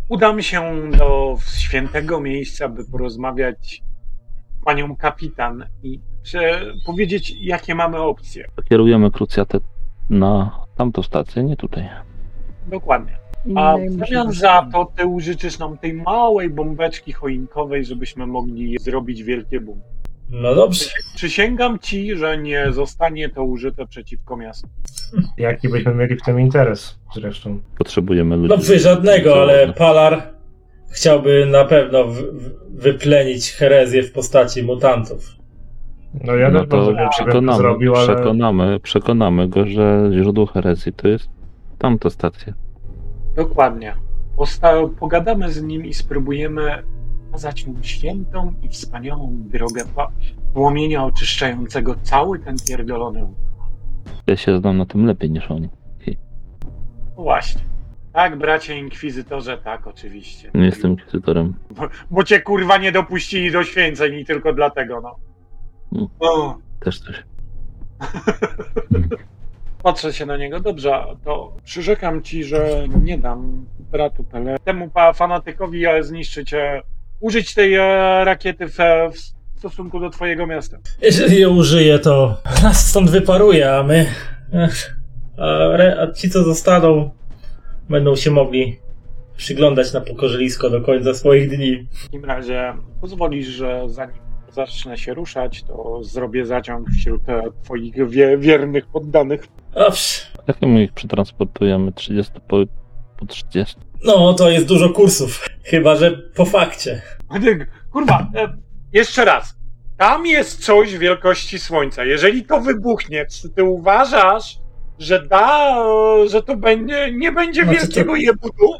Udam się do świętego miejsca, by porozmawiać z panią kapitan i prze- powiedzieć, jakie mamy opcje. Kierujemy krucjatę na tamtą stację, nie tutaj. Dokładnie. A w zamian za to ty użyczysz nam tej małej bombeczki choinkowej, żebyśmy mogli zrobić wielkie boom. No dobrze. Przysięgam ci, że nie zostanie to użyte przeciwko miastu. Jaki byśmy mieli w tym interes zresztą. Potrzebujemy ludzi. No wy żadnego, ale. Palar chciałby na pewno w, w, wyplenić herezję w postaci mutantów. No ja No to przekonamy, zrobił, ale przekonamy, przekonamy go, że źródło herezji to jest tamta stacja. Dokładnie. Posta- pogadamy z nim i spróbujemy pokazać mu świętą i wspaniałą drogę płomienia oczyszczającego cały ten pierdolony. Ja się znam na tym lepiej niż oni. No właśnie. Tak, bracie inkwizytorze, tak, oczywiście. Nie jestem inkwizytorem. Bo, bo cię kurwa nie dopuścili do święceń i tylko dlatego, no. Mm. O, Też coś. patrzę się na niego, dobrze, to przyrzekam ci, że nie dam bratu Pele temu fanatykowi e, zniszczyć, e, użyć tej e, rakiety w, w stosunku do twojego miasta. Jeżeli je użyje, to nas stąd wyparuje, a my. A, re, a ci, co zostaną, będą się mogli przyglądać na pokorzelisko do końca swoich dni. W takim razie pozwolisz, że zanim zacznę się ruszać, to zrobię zaciąg wśród e, twoich wie, wiernych poddanych. Dobrze. Jak my ich przetransportujemy? 30 po, po 30? No, to jest dużo kursów. Chyba, że po fakcie. Kurwa, e, jeszcze raz. Tam jest coś wielkości Słońca. Jeżeli to wybuchnie, czy ty uważasz, że da, że to będzie, nie będzie Znaczy to- wielkiego jebudu?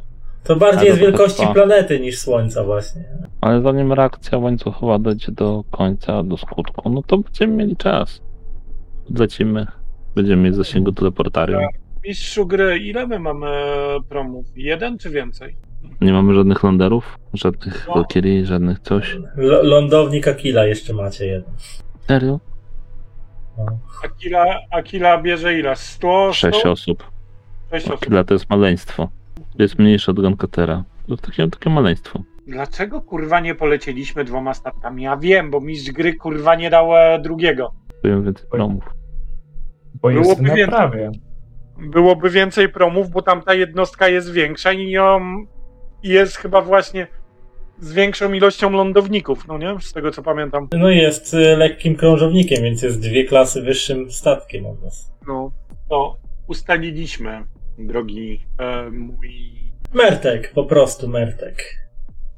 To bardziej jest wielkości trwa. planety niż Słońca, właśnie. Ale zanim reakcja łańcuchowa dojdzie do końca, do skutku, no to będziemy mieli czas. Lecimy. Będziemy mieć zasięgu teleportarium. Mistrzu gry, ile my mamy promów? Jeden czy więcej? Nie mamy żadnych landerów, żadnych No. Valkyrie, żadnych coś. L- lądownik Akila jeszcze macie jeden. Serio? Akila, Akila bierze ile? 100? 6 100? osób. 6 osób. Akila to jest maleństwo. To jest mniejsze od Gunkatera. To takie, takie maleństwo. Dlaczego kurwa nie polecieliśmy dwoma statkami? Ja wiem, bo mistrz gry kurwa nie dał e, drugiego. Powiem więcej promów. bo jest Byłoby na więcej. prawie. Byłoby więcej promów, bo tamta jednostka jest większa i ją jest chyba właśnie z większą ilością lądowników, no nie? Z tego co pamiętam. No i jest y, lekkim krążownikiem, więc jest dwie klasy wyższym statkiem od nas. No. To ustaliliśmy, drogi e, mój Mertek, po prostu Mertek.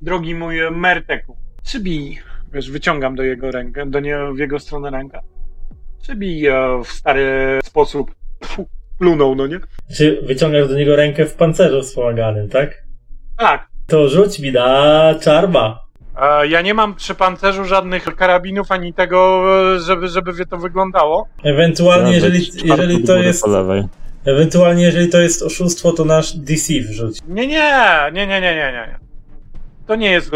drogi mój Merteku. Przybij, wiesz, wyciągam do jego rękę, do nie, w jego stronę rękę. Przybij e, w stary sposób. Pfu, plunął, no nie? Czy wyciągasz do niego rękę w pancerzu wspomaganym, tak? Tak. To rzuć mi na czarma. E, ja nie mam przy pancerzu żadnych karabinów ani tego, e, żeby, żeby to wyglądało. Ewentualnie, jeżeli, jeżeli to jest. Po lewej. Ewentualnie, jeżeli to jest oszustwo, to nasz DC wrzuć. Nie, nie, nie, nie, nie, nie, nie. to nie jest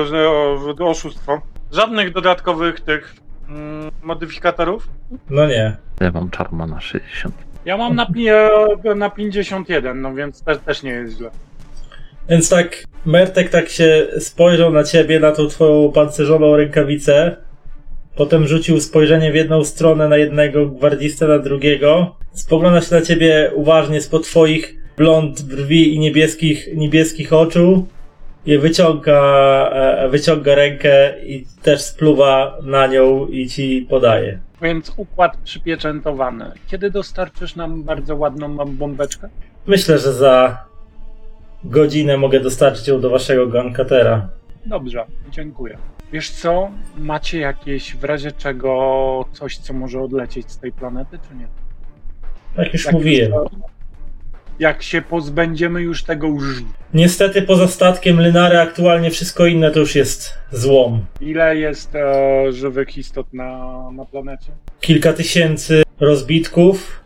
oszustwo. Żadnych dodatkowych tych mm, modyfikatorów. No nie. Ja mam czarma na 60. Ja mam na, na 51, no więc te, też nie jest źle. Więc tak, Mertek tak się spojrzał na ciebie, na tą twoją pancerzoną rękawicę. Potem rzucił spojrzenie w jedną stronę na jednego gwardzistę, na drugiego. Spogląda się na ciebie uważnie spod twoich blond brwi i niebieskich, niebieskich oczu. I wyciąga, e, wyciąga rękę i też spluwa na nią i ci podaje. Więc układ przypieczętowany. Kiedy dostarczysz nam bardzo ładną bombeczkę? Myślę, że za godzinę mogę dostarczyć ją do waszego gankatera. Dobrze, dziękuję. Wiesz co? Macie jakieś w razie czego coś, co może odlecieć z tej planety, czy nie? Jak już Jak mówiłem. Jak się pozbędziemy już tego już. Niestety poza statkiem Lynary aktualnie wszystko inne to już jest złom. Ile jest e, żywych istot na, na planecie? Kilka tysięcy rozbitków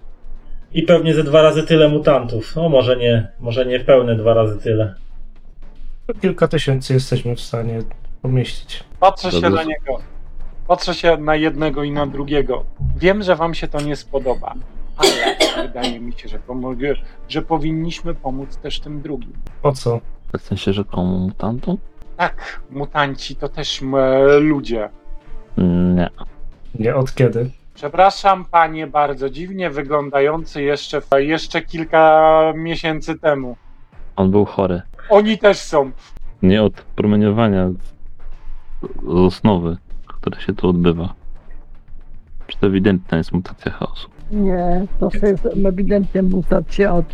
i pewnie ze dwa razy tyle mutantów. No może nie, może nie pełne dwa razy tyle. Kilka tysięcy jesteśmy w stanie pomieścić. Patrzę się Dobrze. na niego. Patrzę się na jednego i na drugiego. Wiem, że wam się to nie spodoba, ale wydaje mi się, że, pomogę, że powinniśmy pomóc też tym drugim. Po co? W sensie, że komu mutantom? Tak, mutanci to też m, ludzie. Nie. Nie od kiedy? Przepraszam, panie, bardzo dziwnie wyglądający jeszcze, jeszcze kilka miesięcy temu. On był chory. Oni też są. Nie od promieniowania z osnowy, które się tu odbywa. Czy to ewidentna jest mutacja chaosu? Nie, to jest ewidentnie mutacja od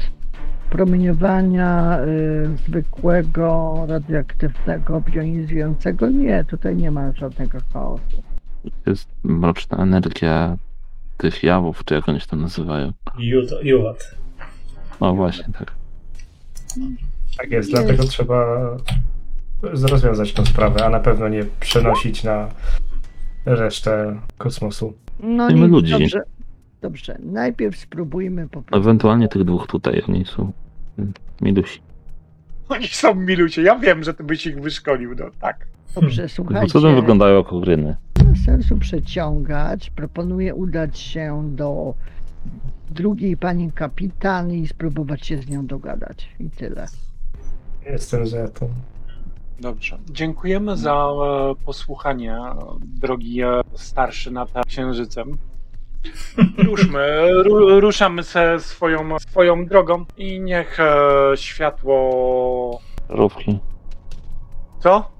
promieniowania y, zwykłego, radioaktywnego, bionizującego. Nie, tutaj nie ma żadnego chaosu. To jest mroczna energia tych jawów, czy jak oni się tam nazywają. Juwat. No właśnie, tak. Tak jest, Nie. dlatego trzeba rozwiązać tę sprawę, a na pewno nie przenosić na resztę kosmosu. No Nie ludzi. Dobrze, dobrze. Najpierw spróbujmy po prostu. Ewentualnie tych dwóch tutaj, oni są mm, milusi. Oni są milucie. Ja wiem, że ty byś ich wyszkolił, no tak. Dobrze, Bo słuchajcie. cudem wyglądają jako gryny. Nie ma sensu przeciągać. Proponuję udać się do drugiej pani kapitan i spróbować się z nią dogadać. I tyle. Jestem za to. Dobrze. Dziękujemy za e, posłuchanie, drogi e, starszy nad księżycem. Ruszmy, ru, ruszamy se swoją, swoją drogą i niech e, światło. Rówki. Co?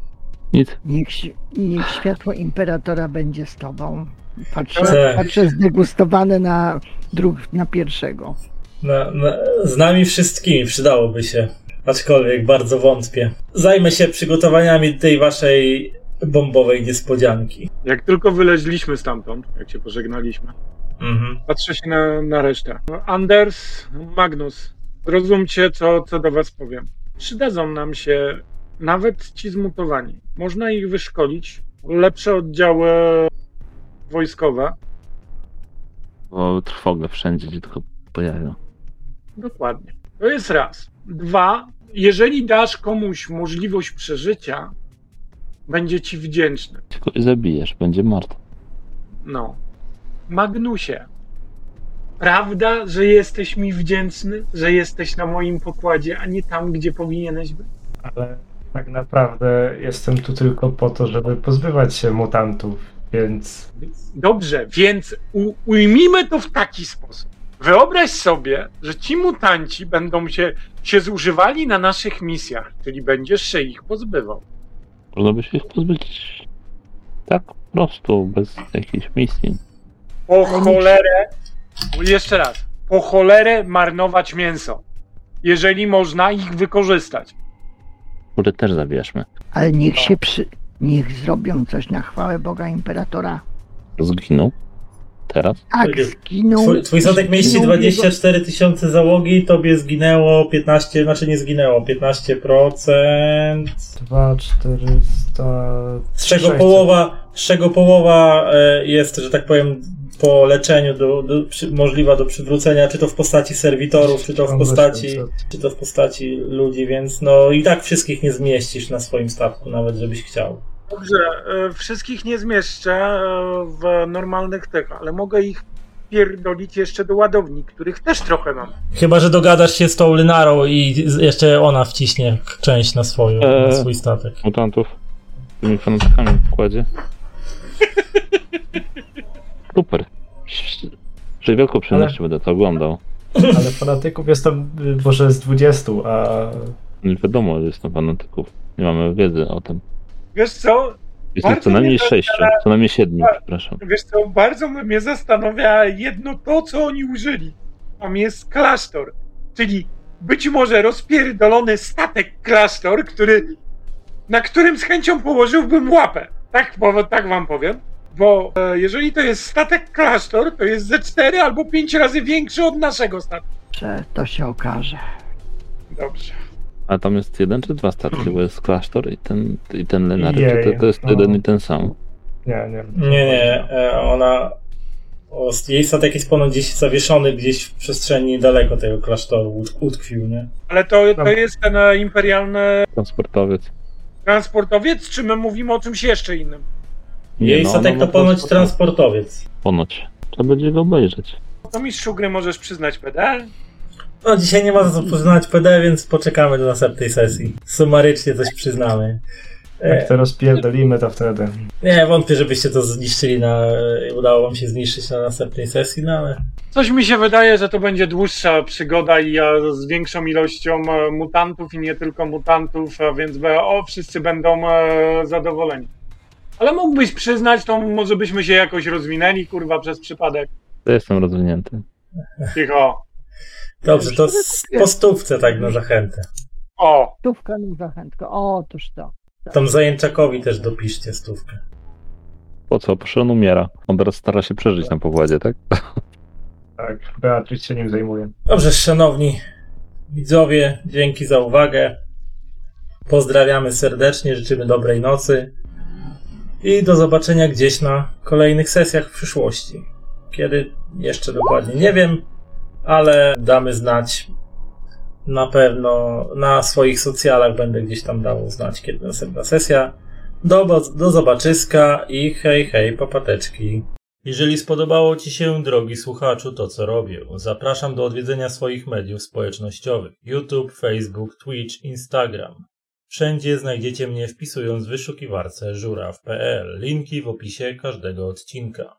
Nic. Niech, niech światło imperatora będzie z tobą. Patrzę, Tak. patrzę zdegustowane na, dru, na pierwszego. Na, na, z nami wszystkimi przydałoby się. Aczkolwiek bardzo wątpię. Zajmę się przygotowaniami tej waszej bombowej niespodzianki. Jak tylko wyleźliśmy stamtąd, jak się pożegnaliśmy, Mhm. patrzę się na, na resztę. Anders, Magnus, zrozumcie, co, co do was powiem. Przydadzą nam się nawet ci zmutowani. Można ich wyszkolić. Lepsze oddziały wojskowe. Bo trwogę wszędzie, gdzie tylko pojawią. Dokładnie. To jest raz. Dwa, jeżeli dasz komuś możliwość przeżycia, będzie ci wdzięczny. Kogoś zabijesz, będzie martwy. No. Magnusie, prawda, że jesteś mi wdzięczny, że jesteś na moim pokładzie, a nie tam, gdzie powinieneś być? Ale tak naprawdę jestem tu tylko po to, żeby pozbywać się mutantów, więc Dobrze, więc u, ujmijmy to w taki sposób. Wyobraź sobie, że ci mutanci będą się, się zużywali na naszych misjach, czyli będziesz się ich pozbywał. Można by się ich pozbyć tak po prostu, bez jakiejś misji. Po cholerę, jeszcze raz, po cholerę marnować mięso, jeżeli można ich wykorzystać. Które też zabierzmy. Ale niech się przy... Niech zrobią coś na chwałę Boga Imperatora. Zginął. Teraz? Tak, zginął. Twój, twój statek mieści zginął jego- 24 tysiące załogi, tobie zginęło 15, znaczy nie zginęło, 15%. 2, 400... Z czego 600. połowa, z czego połowa e, jest, że tak powiem, po leczeniu do, do, przy, możliwa do przywrócenia, czy to w postaci serwitorów, czy to w postaci, czy to w postaci ludzi, więc no i tak wszystkich nie zmieścisz na swoim statku, nawet żebyś chciał. Dobrze, e, wszystkich nie zmieszczę e, w normalnych tych, ale mogę ich pierdolić jeszcze do ładowni, których też trochę mam. Chyba, że dogadasz się z tą Lynarą i jeszcze ona wciśnie część na, swoją, na Eee. swój statek. Mutantów z tymi fanatkami w układzie. Super. Przy wielką przyjemnością będę to oglądał. Ale fanatyków jest tam y, może z 20, a Nie wiadomo, że jest tam fanatyków. Nie mamy wiedzy o tym. Wiesz co? Jest ich Bardzo co najmniej sześciu, co najmniej siedmiu, przepraszam. Wiesz co, bardzo mnie zastanawia jedno to, co oni użyli. Tam jest klasztor, czyli być może rozpierdolony statek klasztor, który, na którym z chęcią położyłbym łapę. Tak, po- tak wam powiem. Bo e, jeżeli to jest statek klasztor, to jest ze cztery albo pięć razy większy od naszego statku. Że to się okaże. Dobrze. A tam jest jeden czy dwa statki, bo jest klasztor i ten, i ten Lenar. Czy Jej, to, to jest no. jeden i ten sam? nie, nie. Nie, nie, e, ona. O, jej statek jest ponoć gdzieś zawieszony gdzieś w przestrzeni daleko tego klasztoru, ut- utkwił, nie? Ale to, to jest ten e, imperialny Transportowiec. transportowiec, czy my mówimy o czymś jeszcze innym? Jej no, statek no, to no, ponoć transportowiec. transportowiec. Ponoć. Trzeba będzie go obejrzeć. To mistrzu gry możesz przyznać pedal? No, dzisiaj nie ma za co przyznać PD, więc poczekamy do następnej sesji. Sumarycznie coś przyznamy. Jak E, to rozpierdolimy, to wtedy. nie, wątpię, żebyście to zniszczyli na. e, udało wam się zniszczyć na następnej sesji, no ale. Coś mi się wydaje, że to będzie dłuższa przygoda i z większą ilością e, mutantów i nie tylko mutantów, a więc o, wszyscy będą zadowoleni. Ale mógłbyś przyznać, to może byśmy się jakoś rozwinęli, kurwa, przez przypadek. To jestem rozwinięty. Cicho. Dobrze, to po stówce tak na zachętę. O, Stówka na zachętkę. Otóż to. Tam Zajęczakowi też dopiszcie stówkę. Po co? Proszę, on umiera. On teraz stara się przeżyć na pokładzie, tak? Tak, Beatrice się nim zajmuje. Dobrze, szanowni widzowie, dzięki za uwagę. Pozdrawiamy serdecznie, życzymy dobrej nocy i do zobaczenia gdzieś na kolejnych sesjach w przyszłości. Kiedy jeszcze dokładnie nie wiem, ale damy znać na pewno na swoich socjalach będę gdzieś tam dał znać, kiedy następna sesja. Do, do zobaczyska i hej, hej, papateczki. Jeżeli spodobało Ci się, drogi słuchaczu, to co robię, zapraszam do odwiedzenia swoich mediów społecznościowych: YouTube, Facebook, Twitch, Instagram. Wszędzie znajdziecie mnie wpisując w wyszukiwarce żuraw.pl. Linki w opisie każdego odcinka.